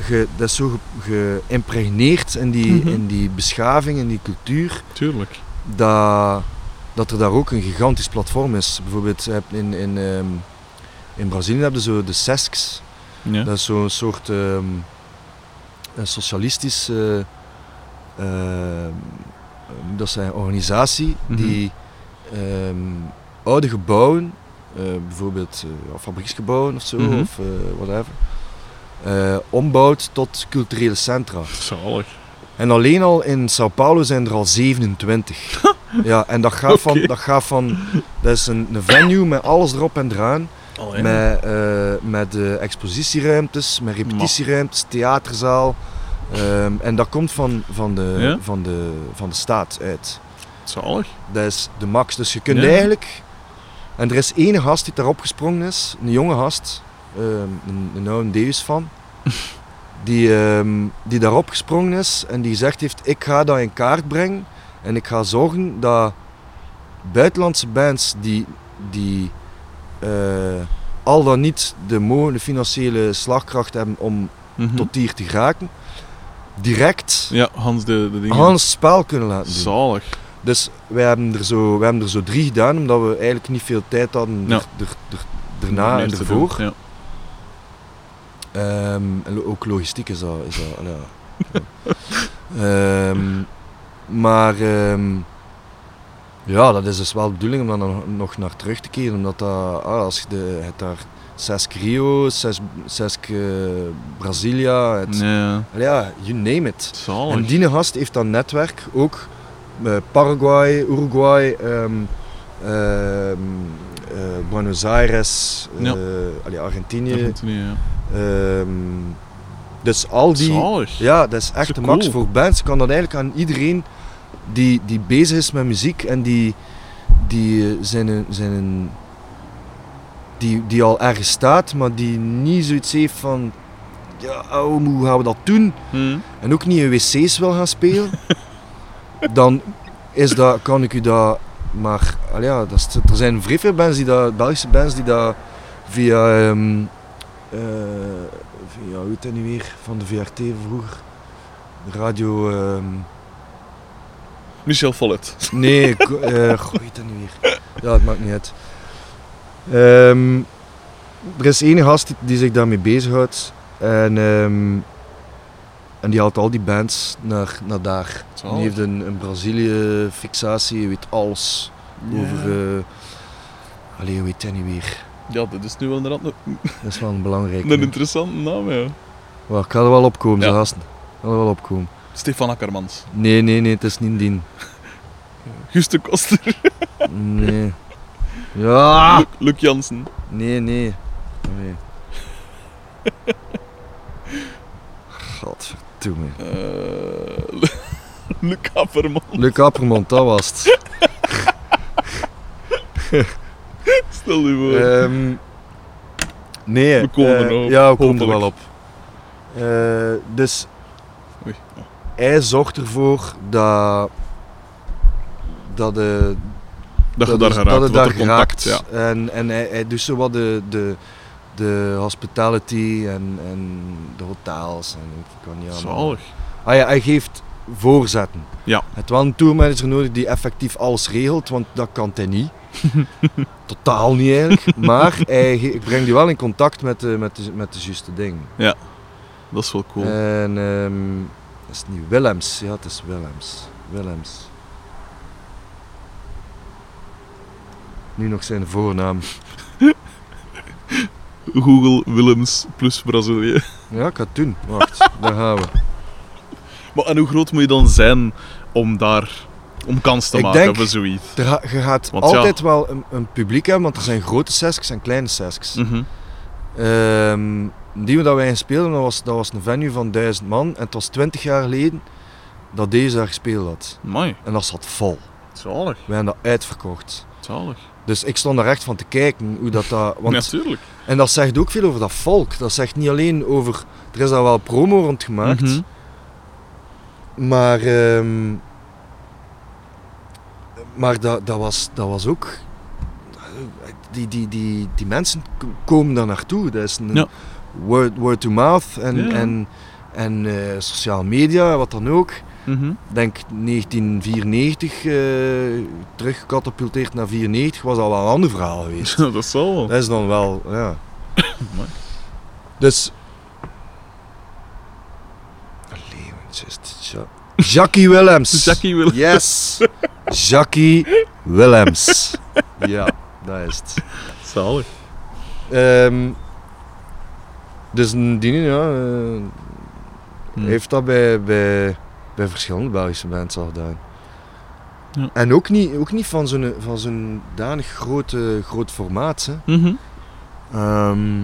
ge, dat is zo ge- geïmpregneerd in die, Mhm. in die beschaving, in die cultuur, Tuurlijk. dat, dat er daar ook een gigantisch platform is. Bijvoorbeeld in, in, ehm, in Brazilië heb je zo de SESCs. Ja. Dat is zo'n soort ehm, een socialistisch eh, ehm, dat zijn organisatie Mhm. die ehm, oude gebouwen, eh, bijvoorbeeld eh, fabrieksgebouwen of zo, Mhm. of eh, whatever, eh, ombouwt tot culturele centra. Zalig. En alleen al in Sao Paulo zijn er al 27. ja, en dat gaat, van, dat gaat van. Dat is een, een venue met alles erop en eraan. Met, eh, met eh, expositieruimtes, met repetitieruimtes, theaterzaal. Ehm, en dat komt van, van, de, Ja? van, de, van de staat uit. Zalig. Dat is de max. Dus je kunt Ja. eigenlijk. En er is één gast die daarop gesprongen is, een jonge gast, een, een oude Deus fan, die, ehm, die daarop gesprongen is en die gezegd heeft: Ik ga dat in kaart brengen en ik ga zorgen dat buitenlandse bands die, die eh, al dan niet de mogelijke financiële slagkracht hebben om Mhm. tot hier te geraken, direct Ja, Hans de, de dingen. Hans spel kunnen laten doen. Zalig. Dus wij hebben, er zo, wij hebben er zo drie gedaan, omdat we eigenlijk niet veel tijd hadden Ja. er, er, er- daarna en ervoor. Ja. Ehm, en lo- ook logistiek is dat. Is dat ja. Ehm, maar ehm, ja, dat is dus wel de bedoeling om daar nog, naar terug te keren. Omdat dat, ah, als je de, je hebt daar Sesk Rio, Sesk, Sesk eh, Brasilia, het, Ja, you name it. zalig. En die gast heeft dat netwerk ook eh, Paraguay, Uruguay, eh, Buenos Aires, eh, Ja. allee, Argentinië. Argentinië, ja. ehm, dus al die. Zalig. Ja, dat is echt de max voor bands. Je kan dat eigenlijk aan iedereen die, die bezig is met muziek en die, die, eh, zijn, zijn een, die, die al ergens staat, maar die niet zoiets heeft van. Ja, oh, hoe gaan we dat doen? Hm. en ook niet in wc's wil gaan spelen, dan is dat, kan ik u dat maar, al ja, dat is, er zijn vrij veel bands die dat, Belgische bands die dat via, ehm, eh, via, hoe heet dat nu weer, van de VRT vroeger, radio, ehm, Michel Follet. nee, hoe heet dat nu weer, ja, het maakt niet uit. Ehm, er is één gast die, die zich daarmee bezighoudt en, en die haalt al die bands naar, naar daar. Die heeft een, een Brazilië-fixatie, weet alles over. Uh, allee, hoe heet niet weer? Ja, dat is nu wel inderdaad een, Dat is wel een belangrijke. een interessante naam, ja. Wacht, ik ga er wel opkomen, Ja. ja. gasten. Ik ga er wel opkomen. Stefan Akkermans. Nee, nee, nee, het is niet die. Ik Guste Koster. Nee. Ja! Luc, Luc Jansen. Nee, nee. Nee. Godverdomme. Eh Luc Apperman. Luc Appermond, dat was het. Stel je voor. Ehm, nee. We komen er eh, op, Ja, we komen er wel op. Eh, dus Oei. hij zorgt ervoor dat, dat, de, dat je dat daar is- geraakt, dat daar contact. geraakt. Ja. En, en hij, hij doet zo wat de, de, de hospitality en, en de hotels. En ik kan niet allemaal. Zalig. Ah ja, hij geeft voorzetten. Ja. Het wel een tourmanager nodig die effectief alles regelt, want dat kan hij niet. Totaal niet eigenlijk. Maar hij ge- brengt je wel in contact met de, met de, met de juiste dingen. Dat is wel cool. En ehm is het niet Willems? Ja, het is Willems. Willems. Nu nog zijn voornaam. Google Willems plus Brazilië. Ja, ik ga het doen. Wacht, daar gaan we. Maar en hoe groot moet je dan zijn om daar om kans te Ik maken denk- voor zoiets? Er, je gaat Want ja. altijd wel een, een publiek hebben, want er zijn grote sesks en kleine sesks. Mhm. Ehm, die dat wij speelden, dat was, dat was een venue van 1000 man. En het was 20 jaar geleden dat deze daar gespeeld had. Mooi. En dat zat vol. Zalig. We hebben dat uitverkocht. Zalig. Dus ik stond daar echt van te kijken hoe dat... dat want, Natuurlijk. En dat zegt ook veel over dat volk. Dat zegt niet alleen over... Er is daar wel promo rond gemaakt. Mhm. Maar... ehm, maar dat, dat, was, dat was ook... Die, die, die, die mensen komen daar naartoe. Dat is een Ja. word, word to mouth en, Ja. en, en eh, sociale media, wat dan ook. Mhm. Ik denk 1994, eh teruggecatapulteerd naar 94, was al wel een ander verhaal geweest. dat zal wel. Dat is dan wel, ja. Dus. Ja. Jackie Willems. Jackie Willems. Yes. Jackie Willems. Ja, dat is het. Zalig. Ehm, dus een ding, ja. Hm. heeft dat bij, bij, bij verschillende Belgische bands al gedaan. Ja. En ook niet, ook niet van zo'n van zo'n danig grote, groot formaat. Hè. Mhm. Ehm,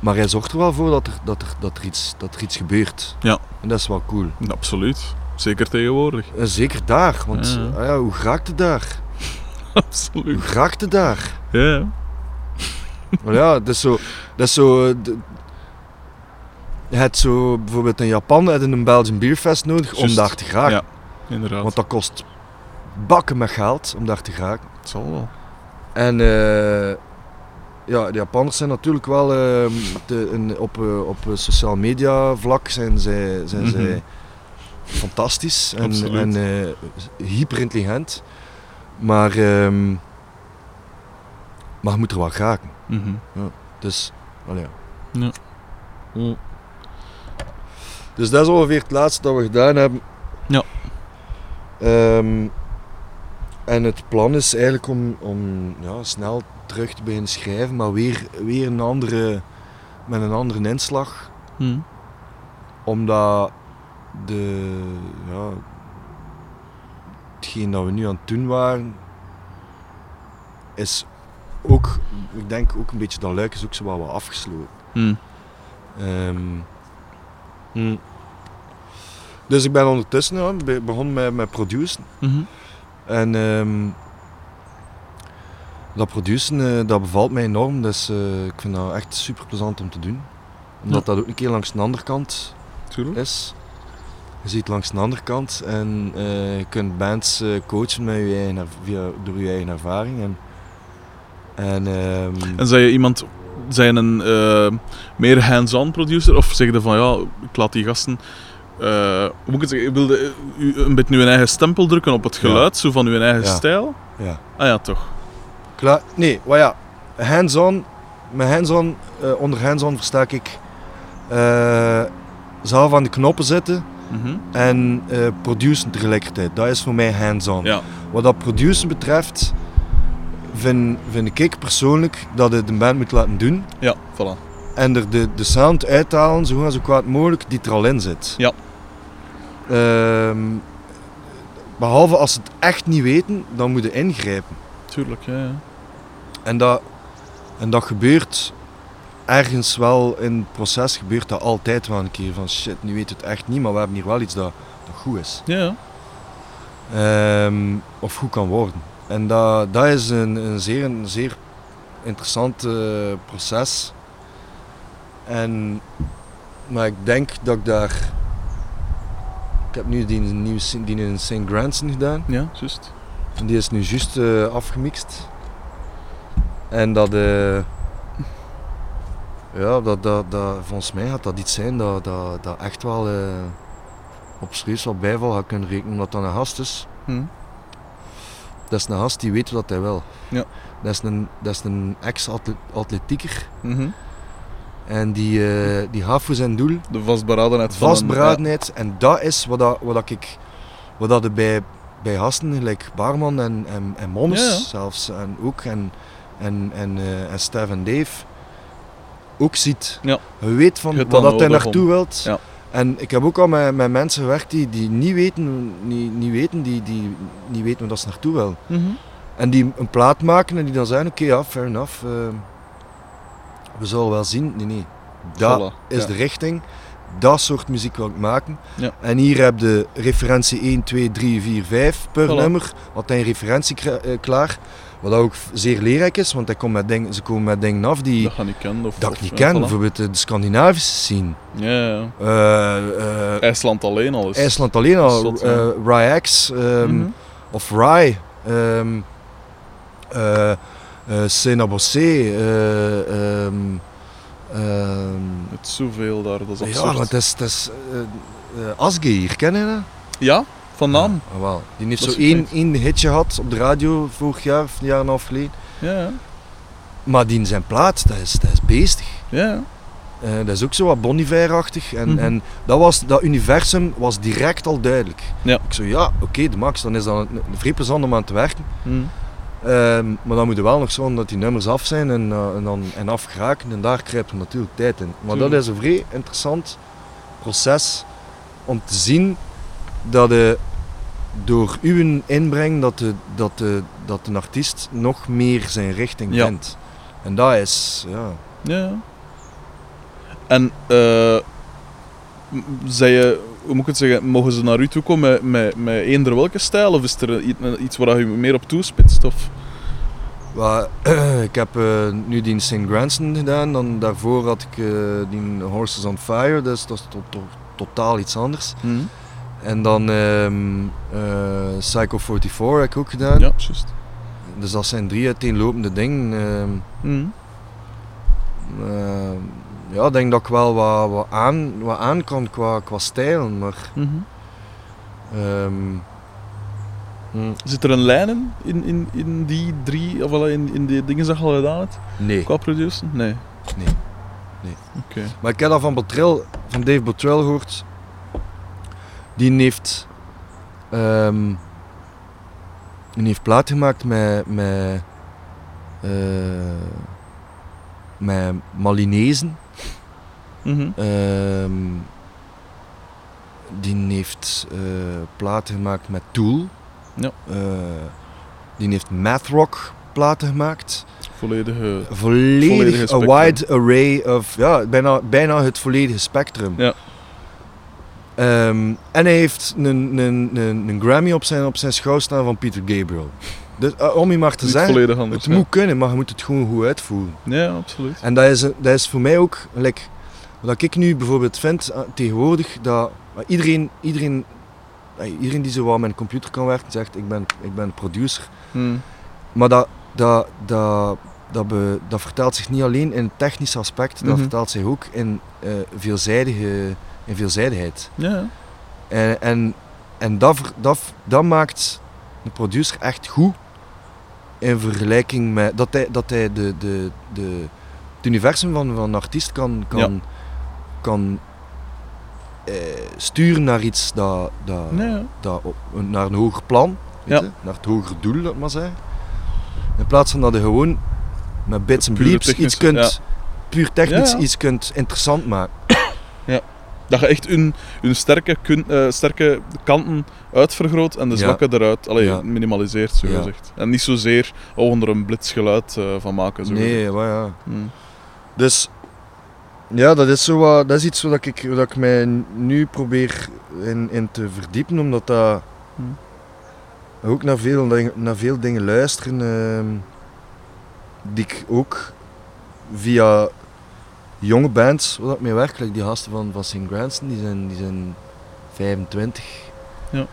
maar hij zorgt er wel voor dat er, dat er, dat er, iets, dat er iets gebeurt. Ja. En dat is wel cool. Absoluut. Zeker tegenwoordig. En zeker daar, want Ja. ah ja, hoe raakt het daar? Absoluut. Hoe raakt het daar? Ja. Maar ja, dat is zo... Dat is zo eh, de- je hebt zo bijvoorbeeld in Japan heb je een Belgian Beerfest nodig om daar te geraken. Ja. Inderdaad. Want dat kost bakken met geld om daar te geraken. Het zal wel. En eh, ja, de Japanners zijn natuurlijk wel ehm, op, eh, op sociaal media vlak zijn zij, zijn Mhm. zij fantastisch en, Absoluut. en eh, hyperintelligent. Maar, ehm, maar je moet er wel geraken. Mhm. Dus, wel ja. Ja. Dus dat is ongeveer het laatste dat we gedaan hebben. Ja. Ehm, en het plan is eigenlijk om, om ja, snel terug te beginnen schrijven, maar weer, weer een andere, met een andere inslag. Mhm. Omdat de, ja, hetgeen dat we nu aan het doen waren, is ook, ik denk ook een beetje, dat luik is ook zo wat afgesloten. Mhm. Ehm, hm. Dus ik ben ondertussen ja, be- begonnen met, met produceren. Mhm. En ehm, dat produceren, eh, dat bevalt mij enorm. Dus eh, ik vind dat echt super plezant om te doen. Omdat dat ook een keer langs de andere kant is. Je ziet langs de andere kant en eh, je kunt bands coachen met je eigen, via, door je eigen ervaring. En, en, ehm, En je iemand, zijn een eh, meer hands-on producer? Of zeg je van ja, ik laat die gasten. eh, hoe moet ik het zeggen? Je wilde eh, een beetje uw eigen stempel drukken op het Ja. geluid, zo van uw eigen Ja. stijl? ja. Ah ja, toch. Klaar? Nee, maar ja, hands-on, met hands-on, onder hands-on versta ik zelf aan de knoppen zitten Mhm. en eh produceren tegelijkertijd. Dat is voor mij hands-on. Ja. Wat dat produceren betreft, vind, vind ik persoonlijk dat het de band moet laten doen Ja, voilà. en er de, de sound uithalen, zo goed zo kwaad mogelijk, die er al in zit. Ja. Ehm, Behalve als ze het echt niet weten, dan moeten ingrijpen. Tuurlijk, ja. ja. En dat, en dat gebeurt ergens wel in het proces, gebeurt dat altijd wel een keer van shit, nu weet het echt niet, maar we hebben hier wel iets dat, dat goed is. Ja, ja. Ehm, of goed kan worden. En dat, dat is een, een, zeer, een zeer interessant eh, proces. En, maar ik denk dat ik daar. Ik heb nu die, nieuwe, die in St. Granson gedaan. Ja, juist. En die is nu juist eh, afgemixt. En dat. eh, ja, dat, dat, dat, volgens mij gaat dat iets zijn dat, dat, dat echt wel op serieus wat bijval gaat kunnen rekenen, omdat dat een gast is. Hm. Dat is een gast die weet wat hij wil. Ja. Dat is een, dat is een ex-atletieker. Mhm. En die, eh, die gaat voor zijn doel. De vastberadenheid van een-. En dat is wat, dat, wat dat ik wat dat er bij, bij gasten, gelijk Barman en, en, en Mons Ja, zelfs, en ook, en, en, en, eh, en Stef en Dave, ook ziet. Ja. Je weet van waar dat hij naartoe wilt. Ja. En ik heb ook al met, met mensen gewerkt die, die niet weten, niet, niet weten, die, die niet weten waar ze naartoe willen. Mhm. En die een plaat maken en die dan zeggen, oké, ja, fair enough. eh, we zullen wel zien. Nee, nee. Dat is ja. de richting. Dat soort muziek wil ik maken. Ja. En hier heb je referentie 1, 2, 3, 4, 5 per nummer. Wat een referentie eh, klaar. Wat ook zeer leerrijk is, want komt met ding, ze komen met dingen af die Dat ik kennen. Of, dat ik niet ja, ken. voilà. Bijvoorbeeld de Scandinavische scene. Ja, ja. Eh, eh, IJsland alleen al is. IJsland alleen al. Zot, ja. eh Rye X. ehm, Mhm. of Rye. eh, ehm, ehm, Het is zoveel daar, dat is absurd. ja, maar het is, het is eh, Asgeir, ken je dat? Ja, van naam. Ja, wel. Die heeft Dat zo één, één hitje gehad op de radio vorig jaar of een jaar en een half geleden. Ja. Maar die in zijn plaat, dat is, dat is beestig. ja. Eh, dat is ook zo wat Bon Iver-achtig. En, Mhm. en dat, was, dat universum was direct al duidelijk. Ja. Ik zo, ja, oké, de max, dan is dat een, een vrij plezant om aan te werken. Hm. Ehm, maar dan moet je wel nog zorgen dat die nummers af zijn en, eh, en, dan, en afgeraken. En daar krijgt er natuurlijk tijd in. Maar dat is een vrij interessant proces om te zien dat je door uw inbreng dat, de, dat, de, dat een artiest nog meer zijn richting Ja. kent. En dat is, ja... Ja. En, eh zei je, hoe moet ik het zeggen, mogen ze naar u toe komen met, met, met eender welke stijl? Of is er iets waar je meer op toespitst? Of? Ik heb eh, nu die St. Granson gedaan, dan daarvoor had ik eh, die Horses on Fire, dus dat is to- to- totaal iets anders. Hm. En dan eh, Psycho 44 heb ik ook gedaan. Ja, juist. Dus dat zijn drie uiteenlopende dingen. Hm. Ehm, ja, ik denk dat ik wel wat, wat, aan, wat aan kan qua, qua stijl, maar... Mhm. hm, Zit er een lijn in, in, in, die drie, of wel in, in die dingen dat je al gedaan hebt, nee, qua produceren? Nee. nee. Nee. Oké. Maar ik heb dat van, Bottrell, van Dave Bottrell gehoord. Die heeft... ehm die heeft plaat gemaakt met... met eh, met Malinezen. Mhm. Ehm, die heeft eh, platen gemaakt met Tool. Ja. Eh, die heeft math rock platen gemaakt. Volledige... Volledig, Volledige a wide array of, ja, bijna, bijna het volledige spectrum. Ja. Ehm, en hij heeft een, een, een, een Grammy op zijn, op zijn schouw staan van Peter Gabriel. Dus eh, om je maar te Niet zeggen, anders. het moet kunnen, maar je moet het gewoon goed uitvoeren. Ja, absoluut. En dat is, dat is voor mij ook, like, wat ik nu bijvoorbeeld vind eh, tegenwoordig, dat maar iedereen, iedereen, eh, iedereen die zo met een computer kan werken, zegt ik ben, ik ben producer. Hm. Maar dat, dat, dat, dat, be- dat vertaalt zich niet alleen in het technische aspect, dat Mhm. vertaalt zich ook in, eh, veelzijdige, in veelzijdigheid. Ja. En, en, en dat, dat, dat maakt de producer echt goed in vergelijking met dat hij, dat hij de, de, de, het universum van, van een artiest kan, kan, kan eh, sturen naar iets dat, dat, Ja, dat op, naar een hoger plan, weet Ja. je, naar het hogere doel, laat maar zeggen. In plaats van dat je gewoon met bits en bleeps iets kunt, puur technisch iets kunt interessant maken. Dat je echt hun, hun sterke, kun, eh, sterke kanten uitvergroot en de Ja. zwakke eruit allee, Ja. minimaliseert, zo Ja. gezegd. En niet zozeer oh, er een blitsgeluid eh, van maken. Zo Nee, maar ja. Hmm. Dus ja, dat is, zo wat, dat is iets wat ik, wat ik mij nu probeer in, in te verdiepen, omdat dat Hmm. ook naar veel, dingen- naar veel dingen luisteren ehm, die ik ook via jonge bands, waar ik mee werk, like die gasten van, van St. Granston, die zijn, die zijn 25. Ja.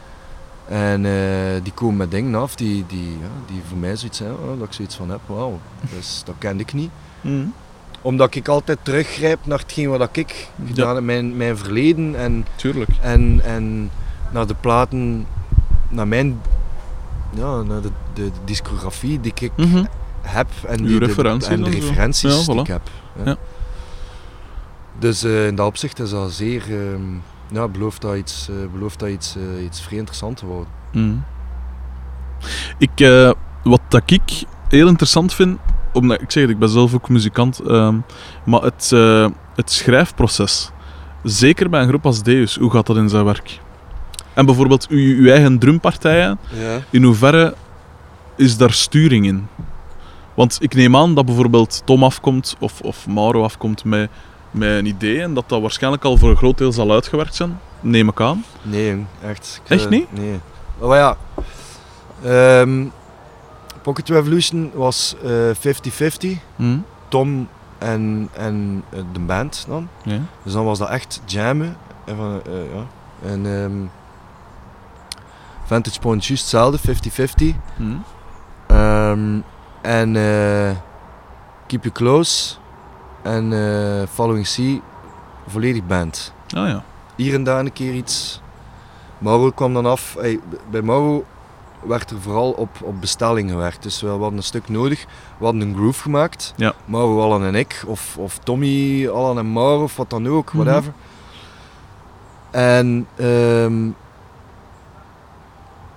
En eh, die komen met dingen af die, die, ja, die voor mij zoiets zijn, oh, dat ik zoiets van heb, wauw, dus, dat kende ik niet Hmm. omdat ik altijd teruggrijp naar hetgeen wat ik gedaan heb, mijn, mijn verleden en, Tuurlijk. en, en naar de platen, naar mijn, ja, naar de, de, de discografie die ik Mhm. heb en, die, de- referenties en de referenties Ja, die ik heb. Ja. Dus eh, in dat opzicht is dat zeer, ehm, ja, belooft dat iets, eh, belooft dat iets, eh, iets vrij interessant te worden. Mm. Ik, wat dat ik heel interessant vind, omdat ik zeg het, ik ben zelf ook muzikant, ehm, maar het, het schrijfproces, zeker bij een groep als Deus, hoe gaat dat in zijn werk? En bijvoorbeeld uw, uw eigen drumpartijen, Ja. in hoeverre is daar sturing in? Want ik neem aan dat bijvoorbeeld Tom afkomt of, of Mauro afkomt met, met een idee en dat dat waarschijnlijk al voor een groot deel zal uitgewerkt zijn, neem ik aan. Nee, echt. Ik, Echt eh, niet? Nee. Maar ja, ehm, Pocket Revolution was eh, 50-50. Mm. Tom en, en eh, de band dan. Ja. Dus dan was dat echt jammen. En, van, eh, ja. en ehm, Vantage Point juist hetzelfde, 50-50. Mm. Ehm, en eh, Keep You Close en eh, Following Sea, volledig band. Ah ja. Hier en daar een keer iets. Mauro kwam dan af. Hey, bij Mauro werd er vooral op, op bestelling gewerkt. Dus we hadden een stuk nodig. We hadden een groove gemaakt. Ja. Mauro, Allan en ik. Of, of Tommy, Allan en Mauro, of wat dan ook. Mhm. Whatever. En ehm,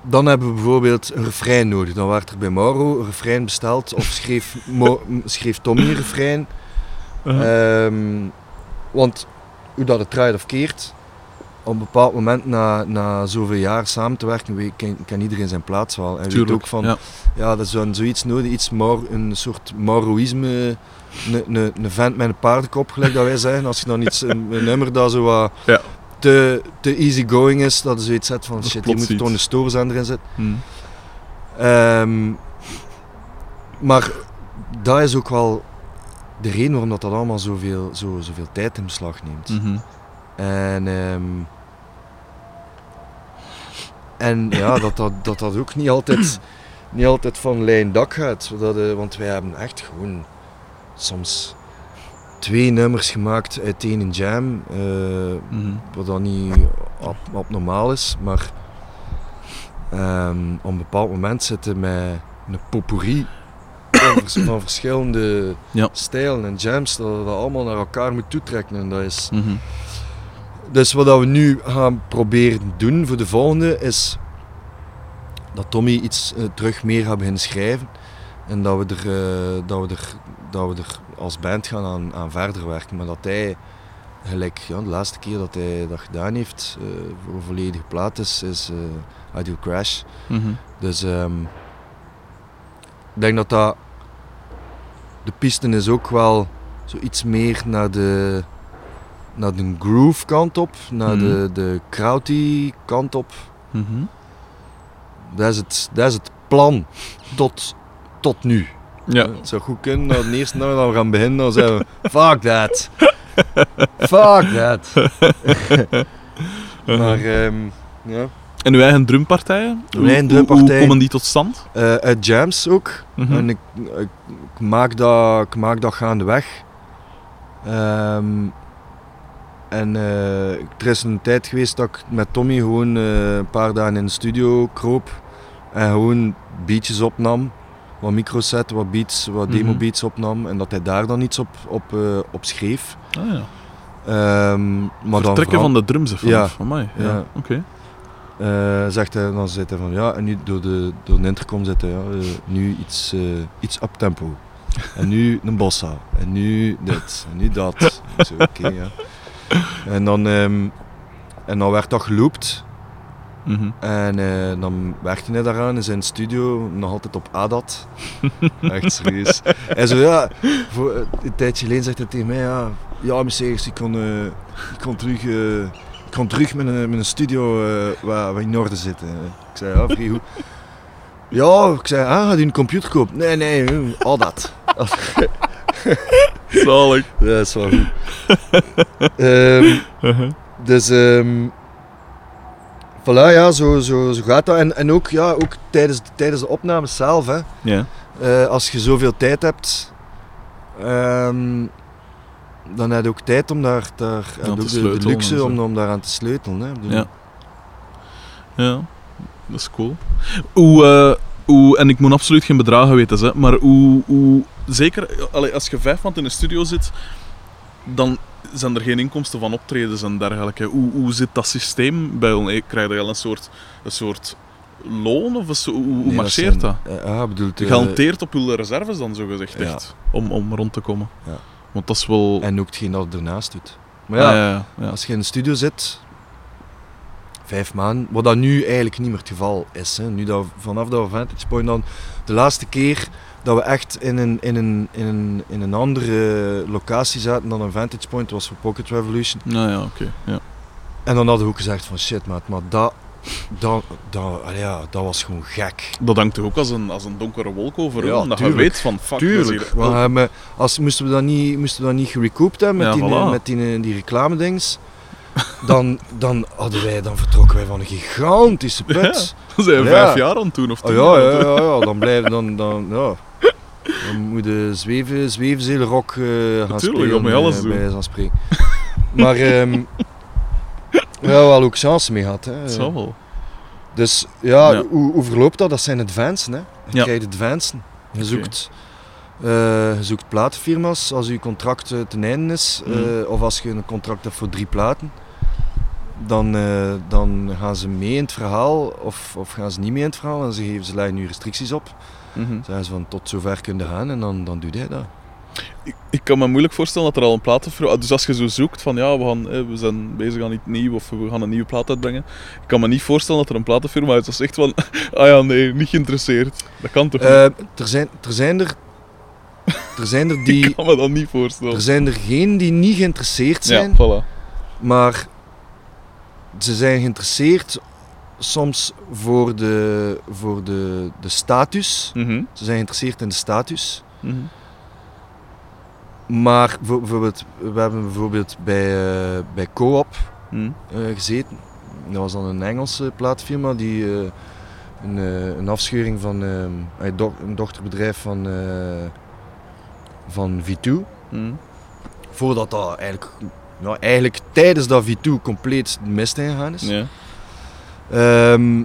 dan hebben we bijvoorbeeld een refrein nodig. Dan werd er bij Mauro een refrein besteld. Of schreef, schreef Tommy een refrein. Uh-huh. Ehm, want hoe dat het draait of keert, op een bepaald moment na, na zoveel jaar samen te werken, weet, kan, kan iedereen zijn plaats wel. En weet Tuurlijk. ook van, ja. ja, dat is dan zoiets nodig, iets Maur, een soort Mauroïsme, een, een, een vent met een paardenkop, gelijk dat wij zeggen. Als je dan iets, een, een nummer dat zo wat Ja. te, te easygoing is, dat je zoiets zet van Dat is shit, plots moet toch iets. een stoorzender in zitten. Mm. Ehm, maar dat is ook wel de reden waarom dat, dat allemaal zoveel, zo, zoveel tijd in beslag neemt. Mhm. En, ehm, en ja, dat dat, dat dat ook niet altijd, niet altijd van lijn dak gaat. Dat, eh, want wij hebben echt gewoon soms twee nummers gemaakt uit één jam. eh, Mhm. wat dan niet ab- abnormaal is, maar ehm, op een bepaald moment zitten met een potpourri van, vers- van verschillende Ja. stijlen en jams, dat dat allemaal naar elkaar moet toetrekken. En dat is... Mhm. Dus wat we nu gaan proberen doen voor de volgende is dat Tommy iets eh, terug meer gaat beginnen schrijven en dat we er, eh, dat we er, dat we er als band gaan aan, aan verder werken. Maar dat hij, gelijk ja, de laatste keer dat hij dat gedaan heeft eh, voor een volledige plaat is, is Ideal Crash. Mhm. Dus ehm, ik denk dat dat de piste is ook wel zoiets meer naar de, naar de groove kant op, naar Mhm. de, de krauty kant op. Mhm. Dat is het, dat is het plan tot, tot nu. Ja. Het zou goed kunnen dat de eerste dat we gaan beginnen, dan zeggen we fuck that. fuck that. maar ehm, ja, En uw eigen drumpartijen? Mijn eigen Hoe- hoe- drumpartijen. komen die tot stand? Eh, uit jams ook. Mhm. En ik, ik, ik maak dat, ik maak dat gaandeweg. Ehm en eh, er is een tijd geweest dat ik met Tommy gewoon eh, een paar dagen in de studio kroop. En gewoon beatjes opnam. Wat micro's zette, wat beats, wat Mhm. demo beats opnam. En dat hij daar dan iets op, op, op schreef. Ah, ja. Ehm maar Vertrekken van de drums ervan. Ja. Van mij. Ja. Ja. Oké. Eh, zegt hij, dan zit hij van ja, en nu door de, door de intercom zit hij, ja, eh, nu iets, eh, iets up tempo. En nu een bossa. En nu dit. En nu dat. Ik zo, Oké, ja. En dan, ehm, en dan werd dat geloopt. Mhm. En dan werkte hij daaraan in zijn studio, nog altijd op ADAT. Echt serieus. En zo ja, voor, een tijdje geleden zegt hij tegen mij, ja, ja Mercedes, ik kon, ik kon terug, kon terug met een, met een studio eh, waar, waar in orde zitten. Ik zei, ja, vrij goed. Ja, ik zei, ah, u een computer kopen? Nee, nee, eh, ADAT. Zalig. Ja, dat is wel goed. Ehm, Uh-huh. dus, ehm voilà, ja, zo, zo, zo gaat dat. En, en ook, ja, ook tijdens, tijdens de opnames zelf, hè. Ja. Eh, als je zoveel tijd hebt, ehm, dan heb je ook tijd om daar, daar en te ook de- en luxe zo. om, om daaraan te sleutelen. Hè. Bedoel, Ja. Ja, dat is cool. Hoe, eh, hoe, en ik moet absoluut geen bedragen weten, hè, maar hoe, hoe zeker allee, als je vijf maanden in een studio zit, dan zijn er geen inkomsten van optredens en dergelijke. Hoe, hoe zit dat systeem bij ons? Eh, Krijg je al een soort, een soort loon of so- hoe, hoe nee, marcheert dat? zijn- eh, ja, bedoelt, Je eh, hanteert op je reserves dan zo gezegd, Ja. echt, om, om rond te komen. Ja. Want dat is wel... en ook hetgeen dat je ernaast doet. Maar Ah, ja, ja, ja, ja. Als je in de studio zit, vijf maanden, wat dat nu eigenlijk niet meer het geval is. Hè. Nu dat, vanaf dat we Vantage Point dan, de laatste keer dat we echt in een, in een, in een, in een andere locatie zaten dan een Vantage Point, was voor Pocket Revolution. Nou ja, oké. ja. En dan hadden we ook gezegd van shit maat, maar dat, dat, dat, ja, dat was gewoon gek. Dat hangt toch ook als een, als een donkere wolk over Ja, tuurlijk. je weet van fuck, dat Tuurlijk. hier- hebben, als, moesten, we dat niet, moesten we dat niet gerecouped hebben met Ja, die, voilà. met die, die reclame-dings, dan, dan, hadden wij, dan vertrokken wij van een gigantische put. Dan zijn we Ja. vijf jaar aan het doen of Oh, tien ja, ja, ja, ja, dan blijven dan, dan, ja. Dan moet je zweven, zwevenzelenrok eh gaan Natuurlijk, spelen. dat je alles eh, doen. Bij maar ehm hebben wel ook chance mee gehad. Hè. Zal wel. Dus ja, Ja. Hoe, hoe verloopt dat? Dat zijn advancen. Hè. Je Ja. krijgt advancen. Je Oké. zoekt, eh, je zoekt platenfirma's als je contract eh, ten einde is. eh, Mhm. of als je een contract hebt voor drie platen. Dan, eh, dan gaan ze mee in het verhaal of, of gaan ze niet mee in het verhaal. En ze, geven, ze leggen nu restricties op. Mhm. Zeggen ze van tot zover kun je gaan en dan, dan doe jij dat. Ik, ik kan me moeilijk voorstellen dat er al een platenfirma... Dus als je zo zoekt van ja, we, gaan, we zijn bezig aan iets nieuw of we gaan een nieuwe plaat uitbrengen. Ik kan me niet voorstellen dat er een platenfirma is dat zegt van ah ja, nee, niet geïnteresseerd. Dat kan toch niet? Eh, er, zijn, er zijn er... Er zijn er Ik die... kan me dat niet voorstellen. Er zijn er geen die niet geïnteresseerd ja, zijn. voilà. Maar ze zijn geïnteresseerd soms voor de, voor de, de status. Mhm. Ze zijn geïnteresseerd in de status. Mhm. Maar voor- bijvoorbeeld, we hebben bijvoorbeeld bij, eh, bij Co-op Mhm. eh, gezeten. Dat was dan een Engelse plaatfirma die eh, een, een afscheuring van eh, een do- een dochterbedrijf van, van V2. Mhm. Voordat dat eigenlijk, nou, eigenlijk tijdens dat V2 compleet mist ingegaan is. Ja. Ehm,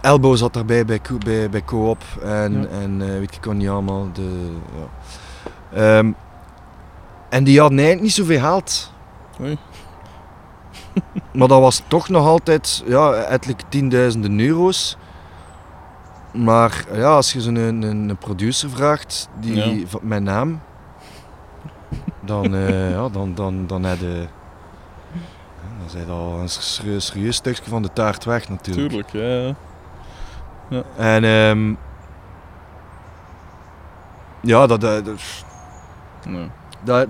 Elbow zat daarbij bij, bij, bij Co-op en, Ja. en weet ik wat niet allemaal. De, ja. Ehm, en die hadden eigenlijk niet zoveel geld. Oei. maar dat was toch nog altijd ja, ettelijk tienduizenden euro's. Maar ja, als je zo'n een, een, een producer vraagt die, Ja. van mijn naam, dan, eh ja, dan, dan, dan heb je... Dan zijn al een serieus, serieus stukje van de taart weg natuurlijk. Tuurlijk, ja. ja. En ehm ja, dat, dat, dat, Nee. Dat,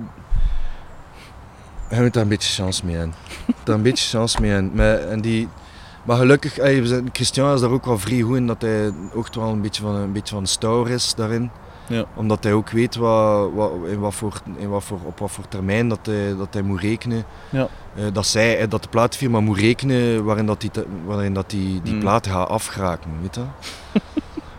je moet daar een beetje chance mee hebben. daar een beetje chance mee hebben. Maar, en die, maar gelukkig, ey, we zijn- Christian is daar ook wel vrij goed in, dat hij ook wel een beetje van een, beetje van stouwer is daarin. Ja. Omdat hij ook weet wat, wat, in wat voor, in wat voor, op wat voor termijn dat hij, dat hij moet rekenen. Ja. Eh, dat, zij, eh, dat de platenfirma moet rekenen waarin dat die, waarin dat die, die Mm. platen gaat afgeraken. Weet je?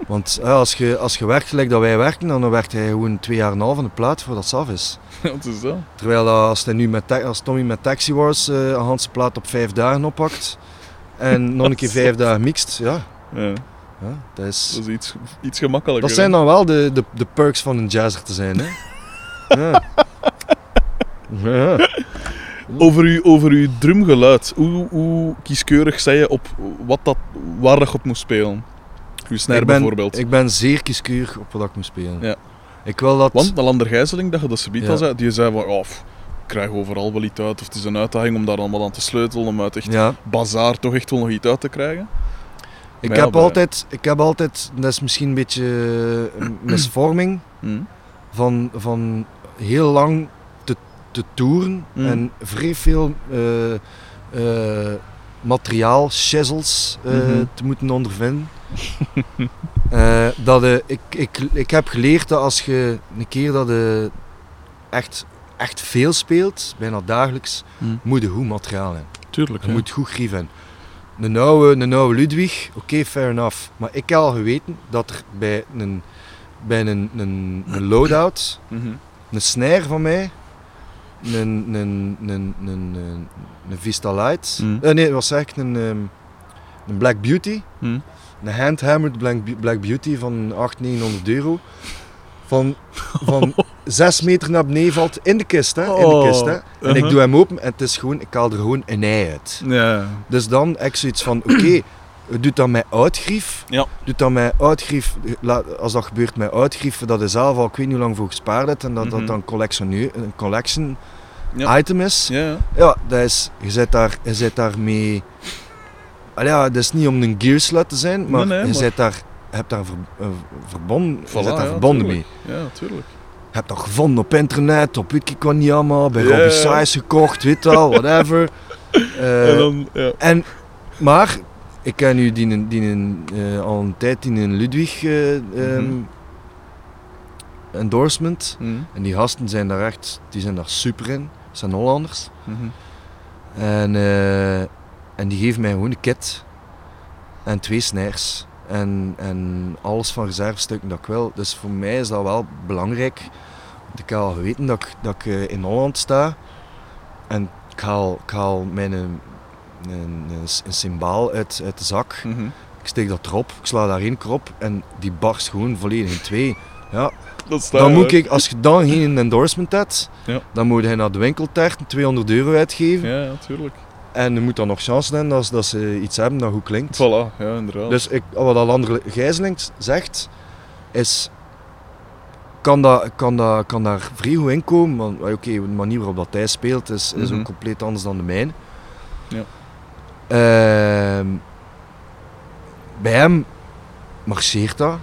Want eh, als, je, als je werkt gelijk dat wij werken, dan werkt hij gewoon twee jaar en een half aan de plaat voordat het af is. Wat is dat? Terwijl dat, als, hij nu met, als Tommy met Taxi Wars eh, een Hanse plaat op vijf dagen oppakt en nog een keer vijf dagen mixt, ja, Ja, ja dat is... dat is iets, iets gemakkelijker. Dat zijn dan wel de, de, de perks van een jazzer te zijn, hè? Ja. ja. Over, uw, over uw drumgeluid, hoe, hoe kieskeurig zei je op wat dat, waar dat op moest spelen? Ik ben, bijvoorbeeld. Ik ben zeer kieskeurig op wat ik moet spelen. Ja. Ik wil dat... Want de Lander Gijzeling, dat je dat subiet Ja. al zei, die zei van, oh, pff, krijg overal wel iets uit. Of het is een uitdaging om daar allemaal aan te sleutelen, om uit echt Ja. bazaar toch echt wel nog iets uit te krijgen. Ik, Maar heb bij- altijd, ik heb altijd, dat is misschien een beetje misvorming, Hm. van, van heel lang te, te toeren Mm. en vrij veel eh, eh, materiaal, chisels eh, Mhm. te moeten ondervinden. Eh, dat, eh, ik, ik, ik heb geleerd dat als je een keer dat je echt, echt veel speelt, bijna dagelijks, Mm. moet je goed materiaal hebben. Tuurlijk. Je ja. moet goed grieven hebben. Een oude, een oude Ludwig, oké, fair enough. Maar ik heb al geweten dat er bij een, bij een, een, een loadout, Mhm. een snare van mij, een, een, een, een, een, een Vista Light, Mm. eh, nee, wat zeg ik, een, ehm, een Black Beauty, Hm. een handhammered Black, Black Beauty van 800, 900 euro. Van, van 6 meter naar beneden valt in de kist, hè, in de Oh, kist, hè. En ik uh-huh. doe hem open en het is gewoon, ik haal er gewoon een ei uit. Dus dan heb ik zoiets van, oké, doe dat met oudgrief. Ja. Doe dat met. Laat- Als dat gebeurt met oudgrief, dat je zelf al ik weet niet hoe lang voor gespaard hebt en dat Mhm. dat dan collectioneu- een collection Ja. item is. Ja, ja. Ja, dat is, je zit daar, je zit daar mee... Allee, ja, dat is niet om een gearslut te zijn, maar Nee, nee, je maar- zit daar, je hebt daar ver, eh, verbonden, Voilà, je zit daar ja, verbonden tuurlijk. mee. Ja, tuurlijk. Je hebt dat gevonden op internet, op weet ik wat niet allemaal, bij Robbie. Size gekocht, weet wel, whatever. Eh, en dan, ja. en, maar ik ken nu die, die, eh, al een tijd die een Ludwig eh, ehm, Mhm. endorsement. Hm. En die gasten zijn daar echt, die zijn daar super in. Dat zijn Hollanders. Mhm. En, eh, en die geven mij gewoon een kit. En twee snares. En, en alles van reservestukken dat ik wil. Dus voor mij is dat wel belangrijk. Want ik al geweten dat ik, dat ik in Holland sta. En ik haal, ik haal mijn een, een, een symbaal uit, uit de zak. Mhm. Ik steek dat erop, ik sla daar één keer op en die barst gewoon volledig in twee. Ja, Dat staat dan moet ik, als je dan geen endorsement hebt, Ja. dan moet je naar de winkeltert 200 euro uitgeven. Ja, ja, tuurlijk. En je moet dan nog chance hebben dat, dat ze iets hebben dat goed klinkt. Voilà, ja, inderdaad. Dus ik, wat Alander Gijzelink zegt, is... Kan, dat, kan, dat, kan daar vrij goed in komen. Want oké, de manier waarop dat hij speelt is, is Mhm. ook compleet anders dan de mijne. Ja. Ehm, bij hem marcheert dat.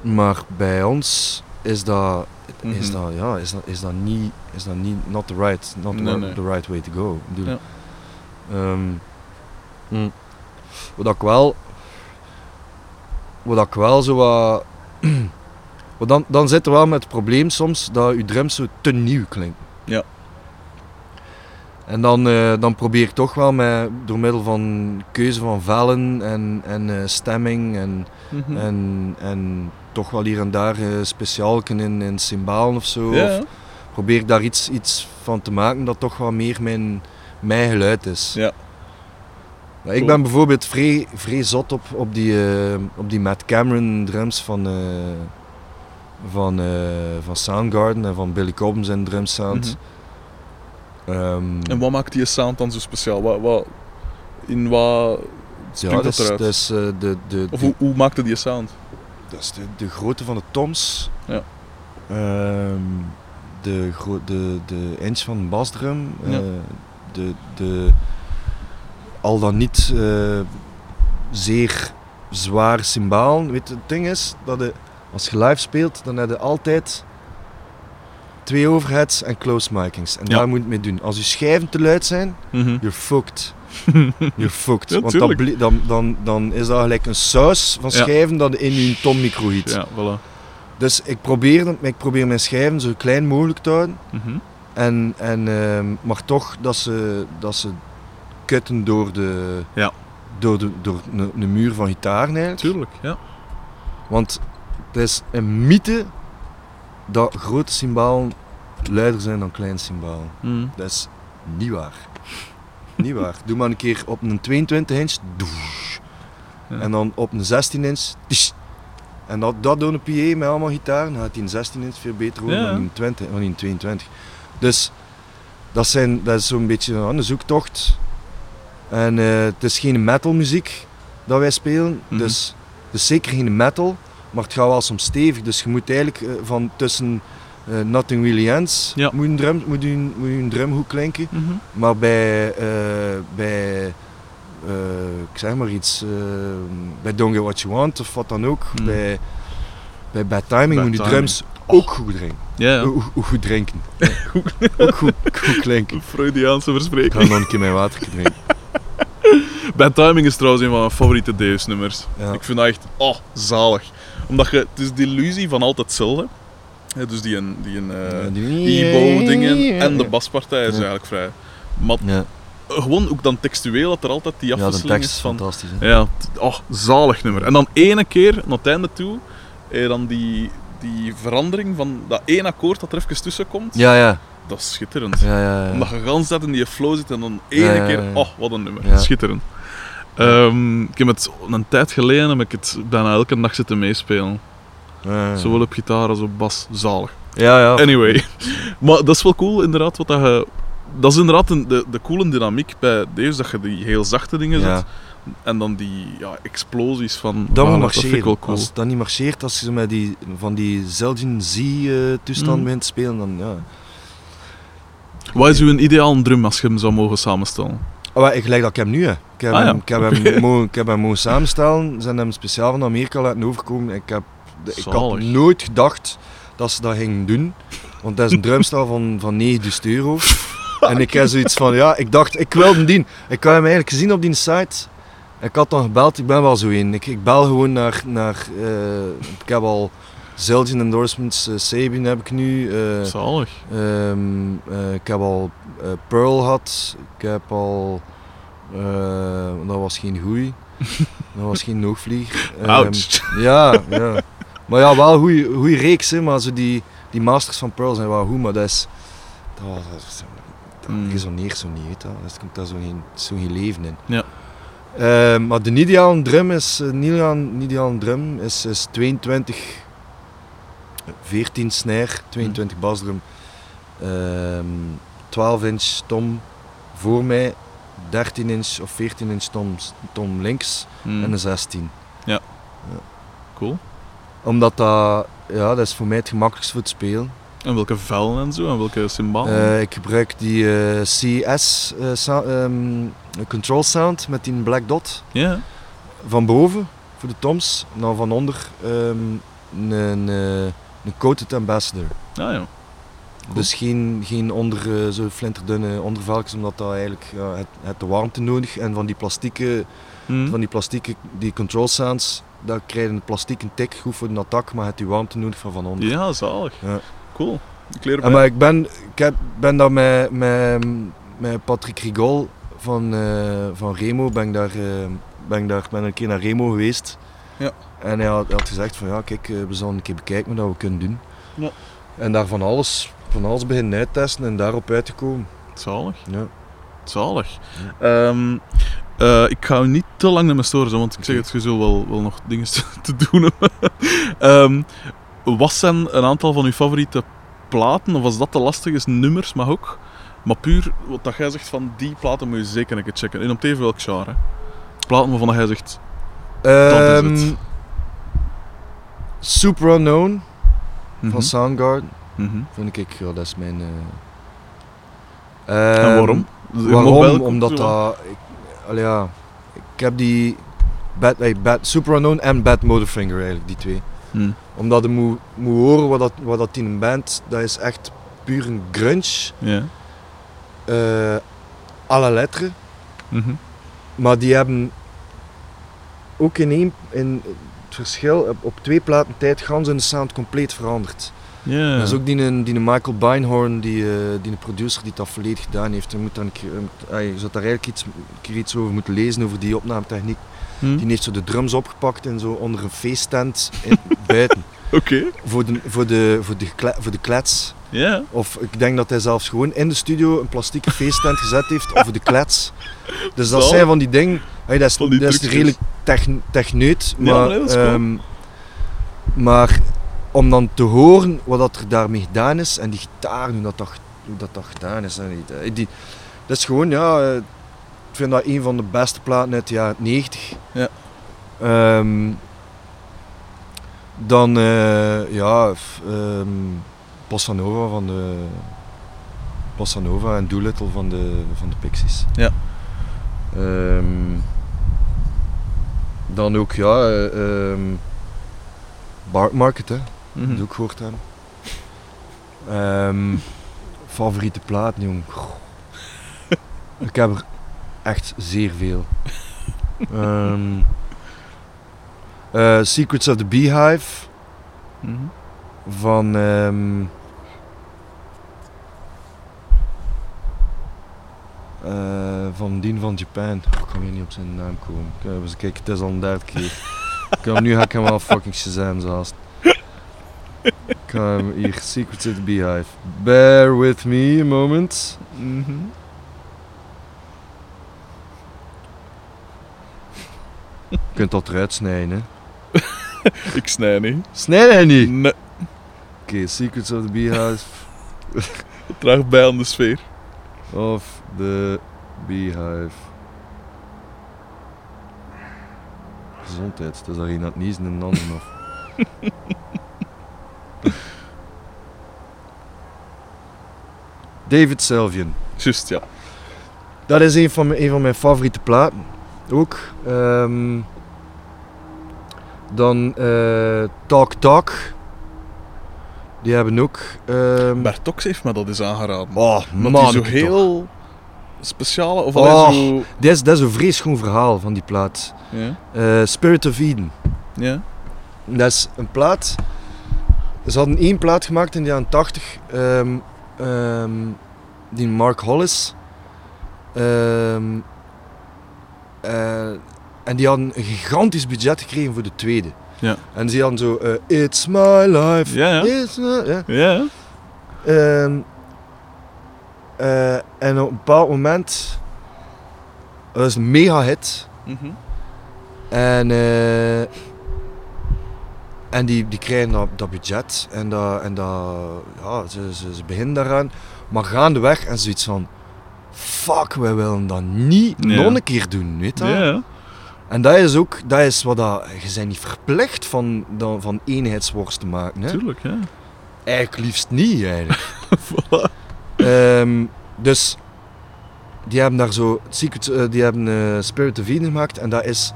Maar bij ons is dat, is Mhm. dat, ja, is dat, is dat niet, is dat niet not the right, not the, Nee, ri- nee. the right way to go. Ik bedoel, Ja. ehm, hm. Wat ik wel, wat ik wel zo wat, want dan, dan zit er wel met het probleem soms dat je drums zo te nieuw klinken. Ja. En dan, eh, dan probeer ik toch wel met, door middel van keuze van vellen en, en eh, stemming en, Mhm. en, en toch wel hier en daar uh, speciaal in, in cymbalen of zo. ja, Of probeer ik daar iets, iets van te maken dat toch wel meer mijn, mijn geluid is. Ja. Ik Cool. ben bijvoorbeeld vrij, vrij zot op, op, die, eh, op die Matt Cameron drums van, eh, van, eh, van Soundgarden en van Billy Cobham zijn drum sound. Ehm, En wat maakt die sound dan zo speciaal? Wat, wat, in wat ja, dat eruit? is, eh, de, de, of de- hoe, hoe maakte die sound? dat is de, de grootte van de toms. Ja. Ehm, de, de, de inch van een basdrum. Ja. eh, de, de, al dan niet eh, zeer zwaar cymbalen. Weet het ding is dat je, als je live speelt, dan heb je altijd twee overheads en close micings. En Ja. daar moet je het mee doen. Als je schijven te luid zijn, Mhm. you're fucked. You're fucked. Ja, Want dan, dan, dan, dan is dat gelijk een saus van schijven dat in je tommicro giet. Ja, voilà. Dus ik probeer, ik probeer mijn schijven zo klein mogelijk te houden. Mhm. En, en, ehm, maar toch dat ze, dat ze kutten door de, Ja. door de, door een, een muur van gitaar eigenlijk. Tuurlijk, ja. Want het is een mythe dat grote cymbalen luider zijn dan kleine cymbalen. Mhm. Dat is niet waar. niet waar. Doe maar een keer op een 22 inch. Ja. En dan op een 16 inch. En dat, dat door een PA met allemaal gitaar. Dan gaat die een 16 inch veel beter worden Ja. dan die een 20, dan die een 22. Dus dat, zijn, dat is zo'n beetje een zoektocht. En eh, het is geen metal muziek dat wij spelen. Mhm. Dus is zeker geen metal. Maar het gaat wel soms stevig. Dus je moet eigenlijk eh, van tussen eh, Nothing Really Ends Ja. moet, een drum, moet, een, moet een drum goed klinken. Mhm. Maar bij, eh, bij eh, ik zeg maar iets, bij Don't Get What You Want of wat dan ook, Hmm. bij, bij Bad Timing moet Timing. drums ook goed drinken. Ja, ja. Ook, ook goed drinken. ook goed, goed klinken. Freudiaanse Ik ga verspreking. nog een keer mijn water drinken. Bad Timing is trouwens een van mijn favoriete Deus-nummers. Ja. Ik vind dat echt oh, zalig. Omdat je, het is de illusie van altijd hetzelfde. Hè, dus die, een, die een, eh, Ja, Ebo-dingen en de baspartij is Ja. eigenlijk vrij. Maar Ja, gewoon ook dan textueel dat er altijd die ja afwisseling is van... fantastisch. Hè? Ja, oh, zalig nummer. En dan ene keer, naar het einde toe, eh, dan die, die verandering van dat één akkoord dat er even tussen komt. Ja, ja. Dat is schitterend. ja, ja, ja. Omdat je gans dat in die flow zit en dan ene Ja, ja, keer, ja. oh, wat een nummer. Ja. Schitterend. Ehm, ik heb het een tijd geleden heb ik het bijna elke dag zitten meespelen. Ja. Zowel op gitaar als op bas. Zalig. Ja, ja. Anyway. maar dat is wel cool, inderdaad, wat dat je... Dat is inderdaad een, de, de coole dynamiek bij Deus, dat je die heel zachte dingen Ja. zet. En dan die ja, explosies van... Dat ah, moet dat vind ik marcheren. wel cool. Als dat niet marcheert, als je zo met die, van die Zelgin Z-toestand Mhm. begint te spelen, dan ja. Wat is uw ideaal drum als je hem zou mogen samenstellen? Oh, maar ik gelijk dat ik hem nu heb. Ik heb, Ah, ja. hem, ik heb, hem, mo- ik heb hem mogen samenstellen. Ze zijn hem speciaal van Amerika laten overkomen. Ik, heb, ik had nooit gedacht dat ze dat gingen doen. Want dat is een drumstel van, van 9000 euro. En ik heb zoiets van, ja, ik dacht, ik wil hem die. Ik had hem eigenlijk gezien op die site. Ik had dan gebeld, ik ben wel zo een. Ik, ik bel gewoon naar, naar eh, ik heb al Zelgin endorsements, Sabin heb ik nu. eh, Zalig. Ehm, eh, ik heb al Pearl gehad. Ik heb al. dat was geen goeie. dat was geen noogvlieger. Ehm, Ouch. ja, ja. Maar ja, wel goeie, goeie reeks, hè, maar zo die, die masters van Pearl zijn wel goed, maar dat is. Dat, dat, is- dat Mm. resoneert zo niet, weet. Er komt daar zo geen, zo geen leven in. Ja. Ehm, maar de ideale drum is, een ideale, ideale drum is, is 22, 14 snare, 22 basdrum, ehm 12 inch tom voor mij, 13 inch of 14 inch tom, tom links Hmm. en een 16. Cool. Omdat dat, ja, dat is voor mij het gemakkelijkst voor het spelen. En welke vellen en zo, en welke cymbalen? Eh, ik gebruik die eh, CS sou- ehm, control sound met die black dot. Ja. van boven voor de toms, en dan van onder ehm, een, een, eh, een coated ambassador. Ah ja. Cool. Dus geen, geen onder, eh, zo flinterdunne ondervelkens, omdat dat eigenlijk ja, het, het de warmte nodig en van die plastieke, Hmm. van die plastieke die control sounds, daar krijg je een plastieke tik goed voor de attack, maar het die warmte nodig van van onder. Ja, zalig. Ja. Cool. Ik maar ik ben, ik heb, ben daar met, met, met Patrick Rigol van, eh, van Remo, ben ik daar, eh, ben ik daar ben een keer naar Remo geweest. Ja. En hij had, hij had gezegd van ja, kijk, eh, we zullen een keer bekijken wat we kunnen doen. Ja. En daar van alles, van alles beginnen uittesten en daarop uitgekomen. Zalig. Ja. Zalig. Ehm, eh, ik ga u niet te lang naar me storen, want ik zeg het, je zult wel, wel nog dingen te, doen. Ehm, wat zijn een aantal van uw favoriete platen, of als dat te lastig is, nummers mag ook. Maar puur wat dat jij zegt van die platen moet je zeker een keer checken. En op even welk genre. Platen waarvan jij zegt, Dat is Ehm, het. Super Unknown mhm, van Soundgarden mhm. vind ik, ja, dat is mijn... eh, En ehm, waarom? Dus Waarom? Omdat dat... Ik, allee, ja, ik heb die... Bad, bad, Super Unknown en Bad Motorfinger eigenlijk, die twee. Hm. Omdat je moet, moet horen wat dat, wat dat in een band... Dat is echt puur een grunge. Ja. eh à la lettre. Maar die hebben ook in één... In het verschil, op, op twee platen tijd gaan ze hun sound compleet veranderd. Ja. Dat is ook die, die Michael Beinhorn, die, eh, die producer die dat volledig gedaan heeft. Je, moet dan je zou daar eigenlijk iets, keer iets over moeten lezen, over die opnametechniek. Hm. Die heeft zo de drums opgepakt en zo onder een feesttent buiten. Oké. Voor de, voor, de, voor, de, voor de klets. Ja. Of ik denk dat hij zelfs gewoon in de studio een plastieke feesttent gezet heeft over de klets. Dus dat zijn van die dingen. hey, dat is, dat is redelijk techn- techneut. Ja, Maar, nee, dat is cool. ehm, maar om dan te horen wat dat er daarmee gedaan is en die gitaar, hoe dat, dat, hoe dat, dat gedaan is. En die, dat is gewoon, ja, eh, ik vind dat een van de beste platen uit de jaren 90. Ja. Ehm, dan, eh, ja, ehm, Bossa Nova van de Bossa Nova en Doolittle van de, van de Pixies. Ja. Ehm, dan ook, ja, ehm, Bark Market, hè. Mhm. Dat ook gehoord hebben. Ehm, favoriete plaat, jong. Ik heb er echt zeer veel. Ehm, eh, Secrets of the Beehive Mhm. van. eh, van Dien van Japan. Oh, ik kan hier niet op zijn naam komen. Kijk, eens kijken, het is al een derde keer. Ik kan, nu ga ik hem wel fucking Shazam zelfs. Hem hier, Secrets of the Beehive. Bear with me a moment. Mhm. Je kunt dat eruit snijden, hè. Ik snij niet. Snij hij niet? Nee, Oké, Secrets of the Beehive. het draagt bij aan de sfeer. Of the Beehive. Gezondheid, het is daar een aan het niezen en een ander af. David Sylvian. Juist, ja. Dat is een van mijn, een van mijn favoriete platen. Ook. Ehm, dan eh, Talk Talk. Die hebben ook. ehm Bert Tox heeft me dat eens aangeraden. oh, man, die zo ik toch. heel speciale, of Oh. zo... Dat is, dat is een vrees goed verhaal van die plaat. Eh, Spirit of Eden. ja. Dat is een plaat. Ze hadden één plaat gemaakt in de jaren 80. ehm, ehm, die Mark Hollis. Ehm, eh, en die hadden een gigantisch budget gekregen voor de tweede. Ja. En ze hadden zo, eh, It's my life. Ja, ja. It's my- ja. Ja, Ehm, eh, en op een bepaald moment, dat is een mega hit. Mhm. En, eh, en die, die krijgen dat, dat budget en, dat, en dat, ja, ze, ze, ze beginnen daaraan. Maar gaandeweg en zoiets van, fuck, wij willen dat niet Ja. nog een keer doen, weet je? Ja. En dat is ook, dat is wat dat, je bent niet verplicht van, dan- van eenheidsworst te maken. Hè? Tuurlijk, ja. Eigenlijk liefst niet, eigenlijk. Voilà. Ehm, dus die hebben daar zo Secret, eh, die hebben eh, Spirit of Eden gemaakt en dat is,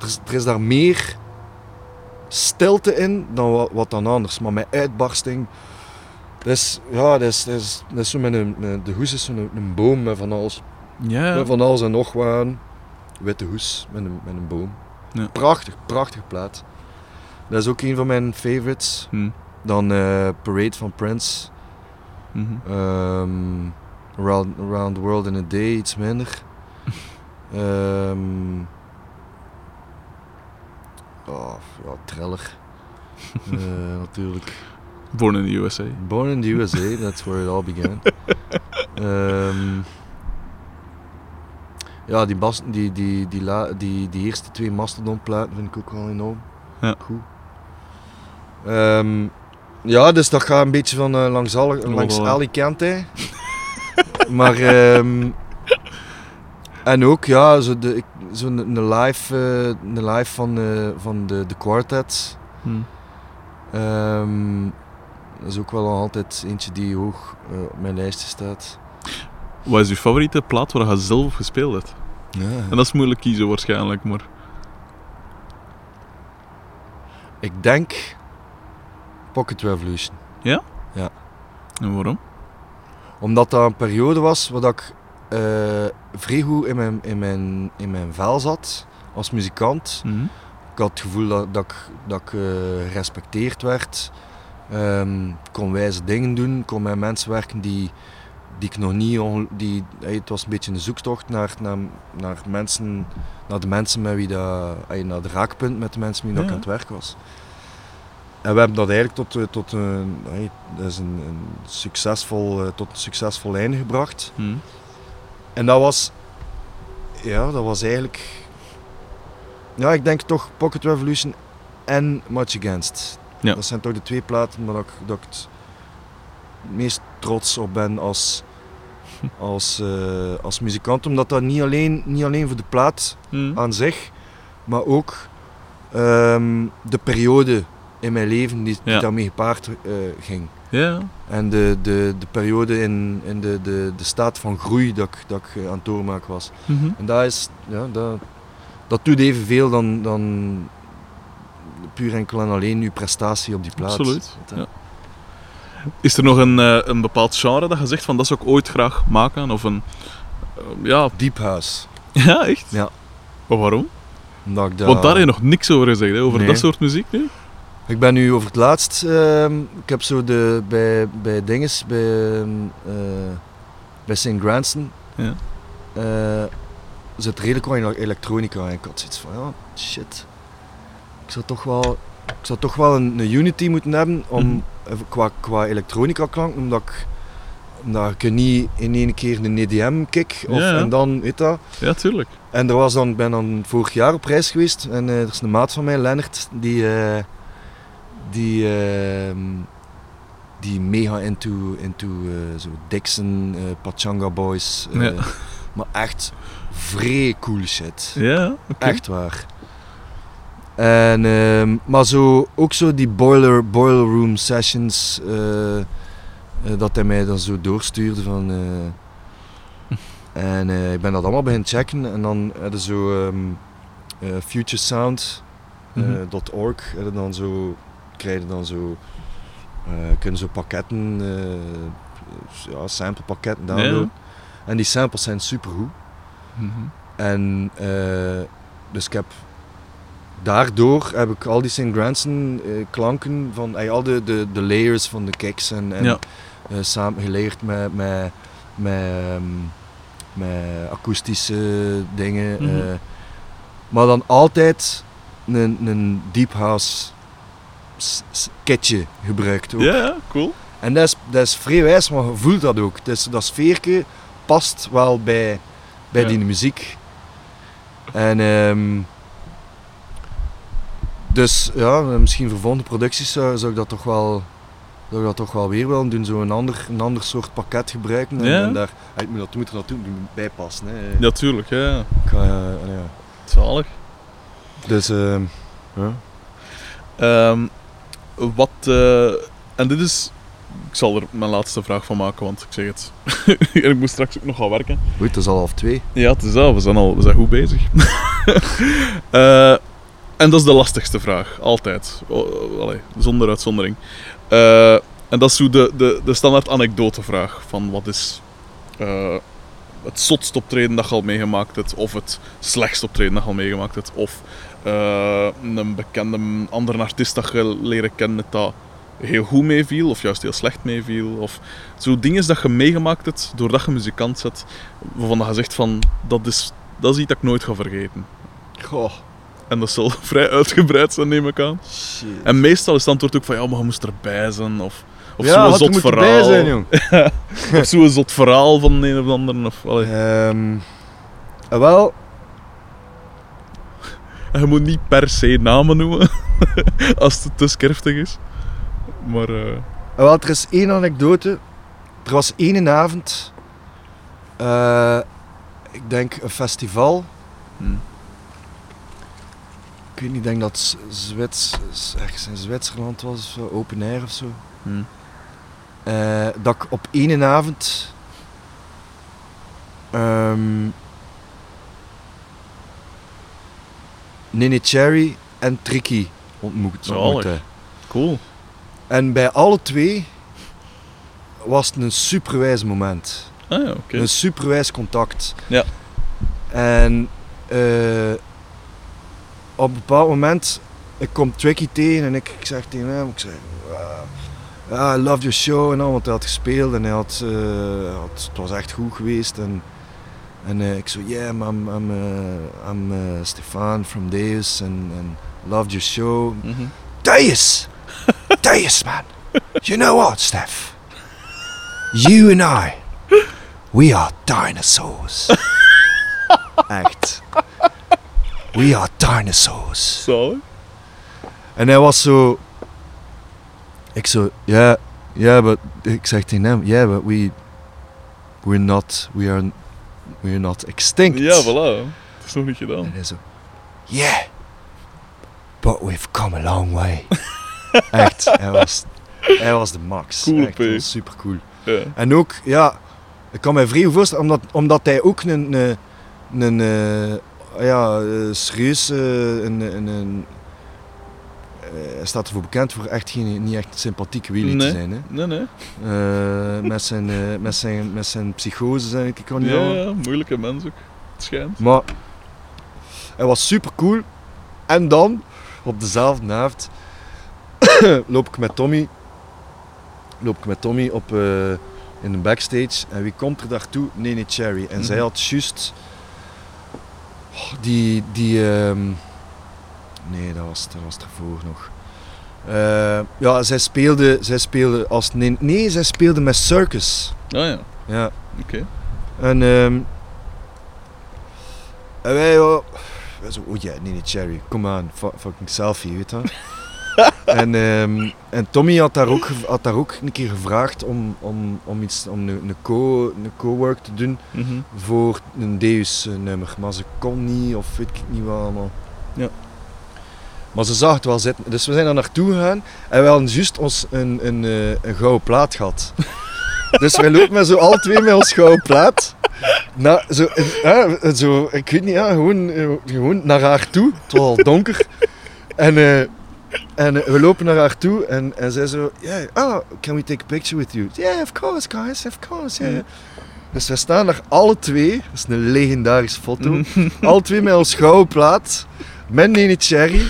er, is, er is daar meer stilte in dan wat, wat dan anders, maar met uitbarsting. Dat is, ja, dat is, dat is, dat is zo met een, de hoes is zo'n een boom met van alles, Ja, met van alles en nog wat. Witte hoes met een, met een boom. Ja. Prachtig, prachtig plaat. Dat is ook een van mijn favorites. Hm. Dan eh, Parade van Prince. Mhm. Ehm, around, around the World in a Day, iets minder. Ehm oh, ja, Triller. Eh, natuurlijk. Born in the USA. Born in the USA, that's where it all began. Ehm, ja, die, bas, die, die, die, la, die, die eerste twee Mastodon-platen vind ik ook wel enorm Ja. goed. Ehm, ja, dus dat gaat een beetje van eh, langs, alle, langs. Alicante. maar, ehm, en ook, ja, zo de, ik- zo een, een live, eh, een live van, eh, van de, de Quartet. Hm. Ehm, dat is ook wel nog altijd eentje die hoog eh, op mijn lijstje staat. Wat is uw favoriete plaat waar je zelf op gespeeld hebt? Ja. En dat is moeilijk kiezen waarschijnlijk, maar... Ik denk Pocket Revolution. En waarom? Omdat dat een periode was waar dat ik eh, vrij goed in mijn, in, mijn, in mijn vel zat als muzikant. Mhm. Ik had het gevoel dat, dat ik, dat ik eh, gerespecteerd werd. Ik kon wijze dingen doen. Kon met mensen werken die, die ik nog niet... Die, het was een beetje een zoektocht naar, naar, naar, mensen, naar de mensen met wie dat... eh, Naar de raakpunt met de mensen met wie dat ik aan het werk was. En we hebben dat eigenlijk tot, eh, tot, een, dat is een, een succesvol, tot een succesvol einde gebracht. Hm. En dat was, ja, dat was eigenlijk, ja, ik denk toch Pocket Revolution en Much Against. Ja. Dat zijn toch de twee platen waar ik, dat ik het meest trots op ben als, als, eh, als muzikant. Omdat dat niet alleen, niet alleen voor de plaat Hm. aan zich, maar ook ehm, de periode in mijn leven die, die Ja. daarmee gepaard eh, ging. Ja. En de, de, de periode in, in de, de, de staat van groei dat ik, dat ik eh, aan het doormaken was. Mhm. En dat is, ja, dat, dat doet evenveel dan, dan puur enkel en alleen uw prestatie op die plaats. Absoluut, Want, eh, ja. Is er nog een, eh, een bepaald genre dat je zegt van dat zou ik ooit graag maken? Of een... ja. Deep House. ja, echt? Ja. Maar waarom? Omdat ik dat- Want daar heb je nog niks over gezegd, hè, over Nee. dat soort muziek nu? Ik ben nu over het laatst, ehm, ik heb zo de, bij, bij dinges, bij, ehm, eh, bij St. Granston, Ja. eh, zit redelijk wat in elektronica en ik had zoiets van, ja, shit. Ik zou toch wel, ik zou toch wel een, een Unity moeten hebben om, Mhm. eh, qua, qua elektronica klank, omdat ik, omdat ik er niet in één keer een EDM kick of, Ja, ja. en dan, weet dat. Ja, tuurlijk. En er was dan, ik ben dan vorig jaar op reis geweest en er is een maat van mij, Lennart, die, die, ehm, die mega into, into eh, zo Dixon, eh, Pachanga Boys, eh, Ja. maar echt vrij cool shit. Ja. Echt waar. En, ehm, maar zo, ook zo die boiler, boiler room sessions, dat hij mij dan zo doorstuurde van... eh, en ik ben dat allemaal beginnen checken en dan hadden zo ehm eh, futuresound.org Mhm. en dan zo krijg je dan zo eh, kunnen zo pakketten, eh ja, samplepakketten downloaden. En die samples zijn supergoed. Mhm. En eh, dus ik heb daardoor heb ik al die St. Granson eh, klanken van al de, de, de layers van de kicks en, en Ja. samen geleerd met, met, met, met akoestische dingen. Mhm. maar dan altijd een, een deep house kitje gebruikt ook. Ja, cool. En dat is, dat is vrij wijs, maar je voelt dat ook. Dus dat sfeerke past wel bij, bij Ja. die muziek. En ehm, dus ja, misschien voor volgende producties zou, zou ik dat toch wel zou ik dat toch wel weer willen doen. Zo een ander, een ander soort pakket gebruiken. En, Ja. en daar, ik moet dat moet er natuurlijk bij passen. Hè. Ja, tuurlijk. Ja. Ik eh, ja. Zalig. Dus ehm, ja. Ehm, wat, eh, en dit is, ik zal er mijn laatste vraag van maken, want ik zeg het, en ik moet straks ook nog gaan werken. Goed, dat is al half twee. Ja, het is dat, we zijn al we zijn goed bezig. Eh, en dat is de lastigste vraag, altijd. O- o- allee, zonder uitzondering. Eh, en dat is zo de, de, de standaard anekdotevraag van wat is het zotst optreden dat je al meegemaakt hebt, of het slechtst optreden dat je al meegemaakt hebt, of eh, een bekende andere artiest dat je leren kennen dat heel goed meeviel, of juist heel slecht meeviel, of zo dingen dat je meegemaakt hebt doordat je muzikant bent, waarvan je zegt van, dat is, dat is iets dat ik nooit ga vergeten. Goh, En dat zal vrij uitgebreid zijn, neem ik aan. shit. En meestal is het antwoord ook van, ja, maar je moest erbij zijn, of, of ja, zo'n zot verhaal. bij zijn, jong. of zo'n zot verhaal van de een of de ander. Of. Ehm, eh, wel, je moet niet per se namen noemen, als het te skerftig is. Maar, eh, Wel, er is één anekdote. Er was één avond, eh, ik denk een festival. hm. Ik weet niet, ik denk dat Zwits, ergens in Zwitserland was, open air of zo. Hm. Eh, dat ik op één avond ehm Nene Cherry en Tricky ontmoet. Zalig. ontmoette. Cool. En bij alle twee was het een superwijs moment. Ah ja. Een superwijs contact. Ja. En eh, op een bepaald moment, ik kom Tricky tegen en ik, ik zeg tegen hem, ik zeg, "Ah, ah, I love your show en al, want hij had gespeeld en hij had, eh, had- het was echt goed geweest. En, en eh, ik zo, yeah, I'm, I'm, eh, I'm eh, Stefan from Deus and, and loved your show. Mhm. Deus! Deus, man! You know what, Steph? You and I, we are dinosaurs. Echt. We are dinosaurs. Zalig. En hij was zo... Ik zo, ja, ja, but... Ik zeg tegen hem, yeah, but we... We're not... We are... We're not extinct. Ja, voilà. Het is nog niet gedaan. En hij zo, yeah, but we've come a long way. Echt, hij was Hij was de max. Cool, Echt, dat super cool. Ja. En ook, ja, ik kan mij vrij voorstellen, omdat, omdat hij ook een, een, een eh, ja, eh, serieus, een, een, een, staat ervoor bekend voor echt geen, niet echt wheelie Nee. te zijn. Hè. Nee, nee. Eh, met, zijn, eh, met, zijn, met zijn psychoses en ik kan niet Ja, ja, moeilijke mens ook. Het schijnt. Maar hij was super cool. En dan, op dezelfde avond, loop ik met Tommy, loop ik met Tommy op, eh, in de backstage. En wie komt er daartoe? Nene Cherry. En zij Mhm. had juist oh, die, die ehm, nee, dat was, dat was ervoor nog. Eh, ja, zij speelde, zij speelde als nee, nee, zij speelde met Circus. Ah ja, Ja. oké. En, ehm en wij, oh, wij zo, oh ja, nee, nee, Cherry, aan, fu- fucking selfie, weet je. en, ehm, en Tommy had daar, ook, had daar ook een keer gevraagd om, om, om, iets, om een, een, co, een co-work te doen Mhm. voor een Deus-nummer. Maar ze kon niet, of weet ik niet wat allemaal. Ja. Maar ze zag het wel zitten. Dus we zijn daar naartoe gegaan en we hadden juist ons een, een, eh, een gouden plaat gehad. dus wij lopen met zo alle twee met ons gouden plaat. Nou, zo, ja, zo, ik weet niet, ja, gewoon, eh, gewoon naar haar toe. Het was al donker. En, eh, en eh, we lopen naar haar toe en, en zij zo, yeah, oh, can we take a picture with you? Yeah, of course, guys, of course, yeah. Ja. Dus we staan daar alle twee, dat is een legendarische foto, alle twee met ons gouden plaat, met Nene Cherry.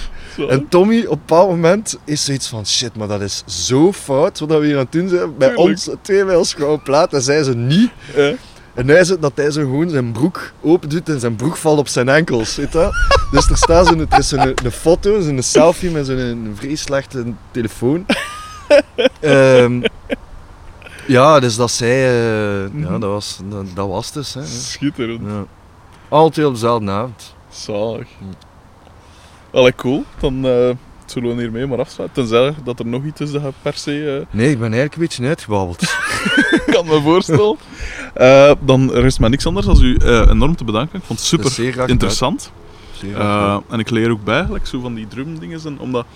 En Tommy op een bepaald moment is zoiets van, shit, maar dat is zo fout wat we hier aan het doen zijn. Bij Tuurlijk. ons twee met ons gouden plaat en zij ze niet. Ja. En hij zegt dat hij zo gewoon zijn broek open doet en zijn broek valt op zijn enkels, weet je? Dus er staat zo'n, er is zo'n een foto, zo'n selfie met zo'n een vrij slechte telefoon. Ehm, ja, dus dat zij, eh, ja, Mhm. dat was, dat, dat was het dus. Hè. Schitterend. Ja. Altijd op dezelfde avond. Zalig. Allee, cool. Dan eh, zullen we hiermee maar afsluiten. Tenzij dat er nog iets is dat je per se eh, Nee, ik ben eigenlijk een beetje uitgebabbeld. kan me voorstellen. Eh, dan rest mij niks anders dan u eh, enorm te bedanken. Ik vond het super interessant. Zeer. Eh, en ik leer ook bij, like, zo van die drumdingen. Omdat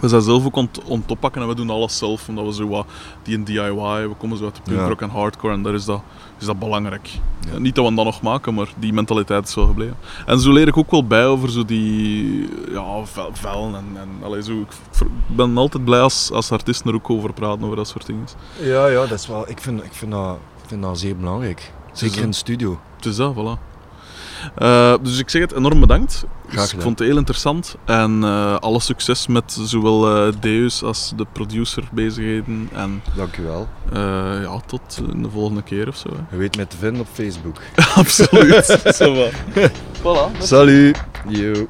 we zijn zelf ook aan het- oppakken en we doen alles zelf. Omdat we zo wat, die in DIY, we komen zo uit de Ja. punkrock en hardcore en daar is dat, is dat belangrijk. Ja. Niet dat we dat nog maken, maar die mentaliteit is wel gebleven. En zo leer ik ook wel bij over zo die ja, vel- vellen en, en allee, zo. Ik ben altijd blij als, als artiesten er ook over praten, over dat soort dingen. Ja, ja, dat is wel, ik, vind, ik, vind dat, ik vind dat zeer belangrijk. Zeker in de studio. Het is dat, voilà. Eh, dus ik zeg het enorm bedankt. Dus ik vond het heel interessant. En eh, alle succes met zowel eh, Deus als de producer bezigheden. En Dankjewel. ja, tot de volgende keer of zo. hè. Je weet mij te vinden op Facebook. Absoluut. Zo. Voilà. Salut. Yo.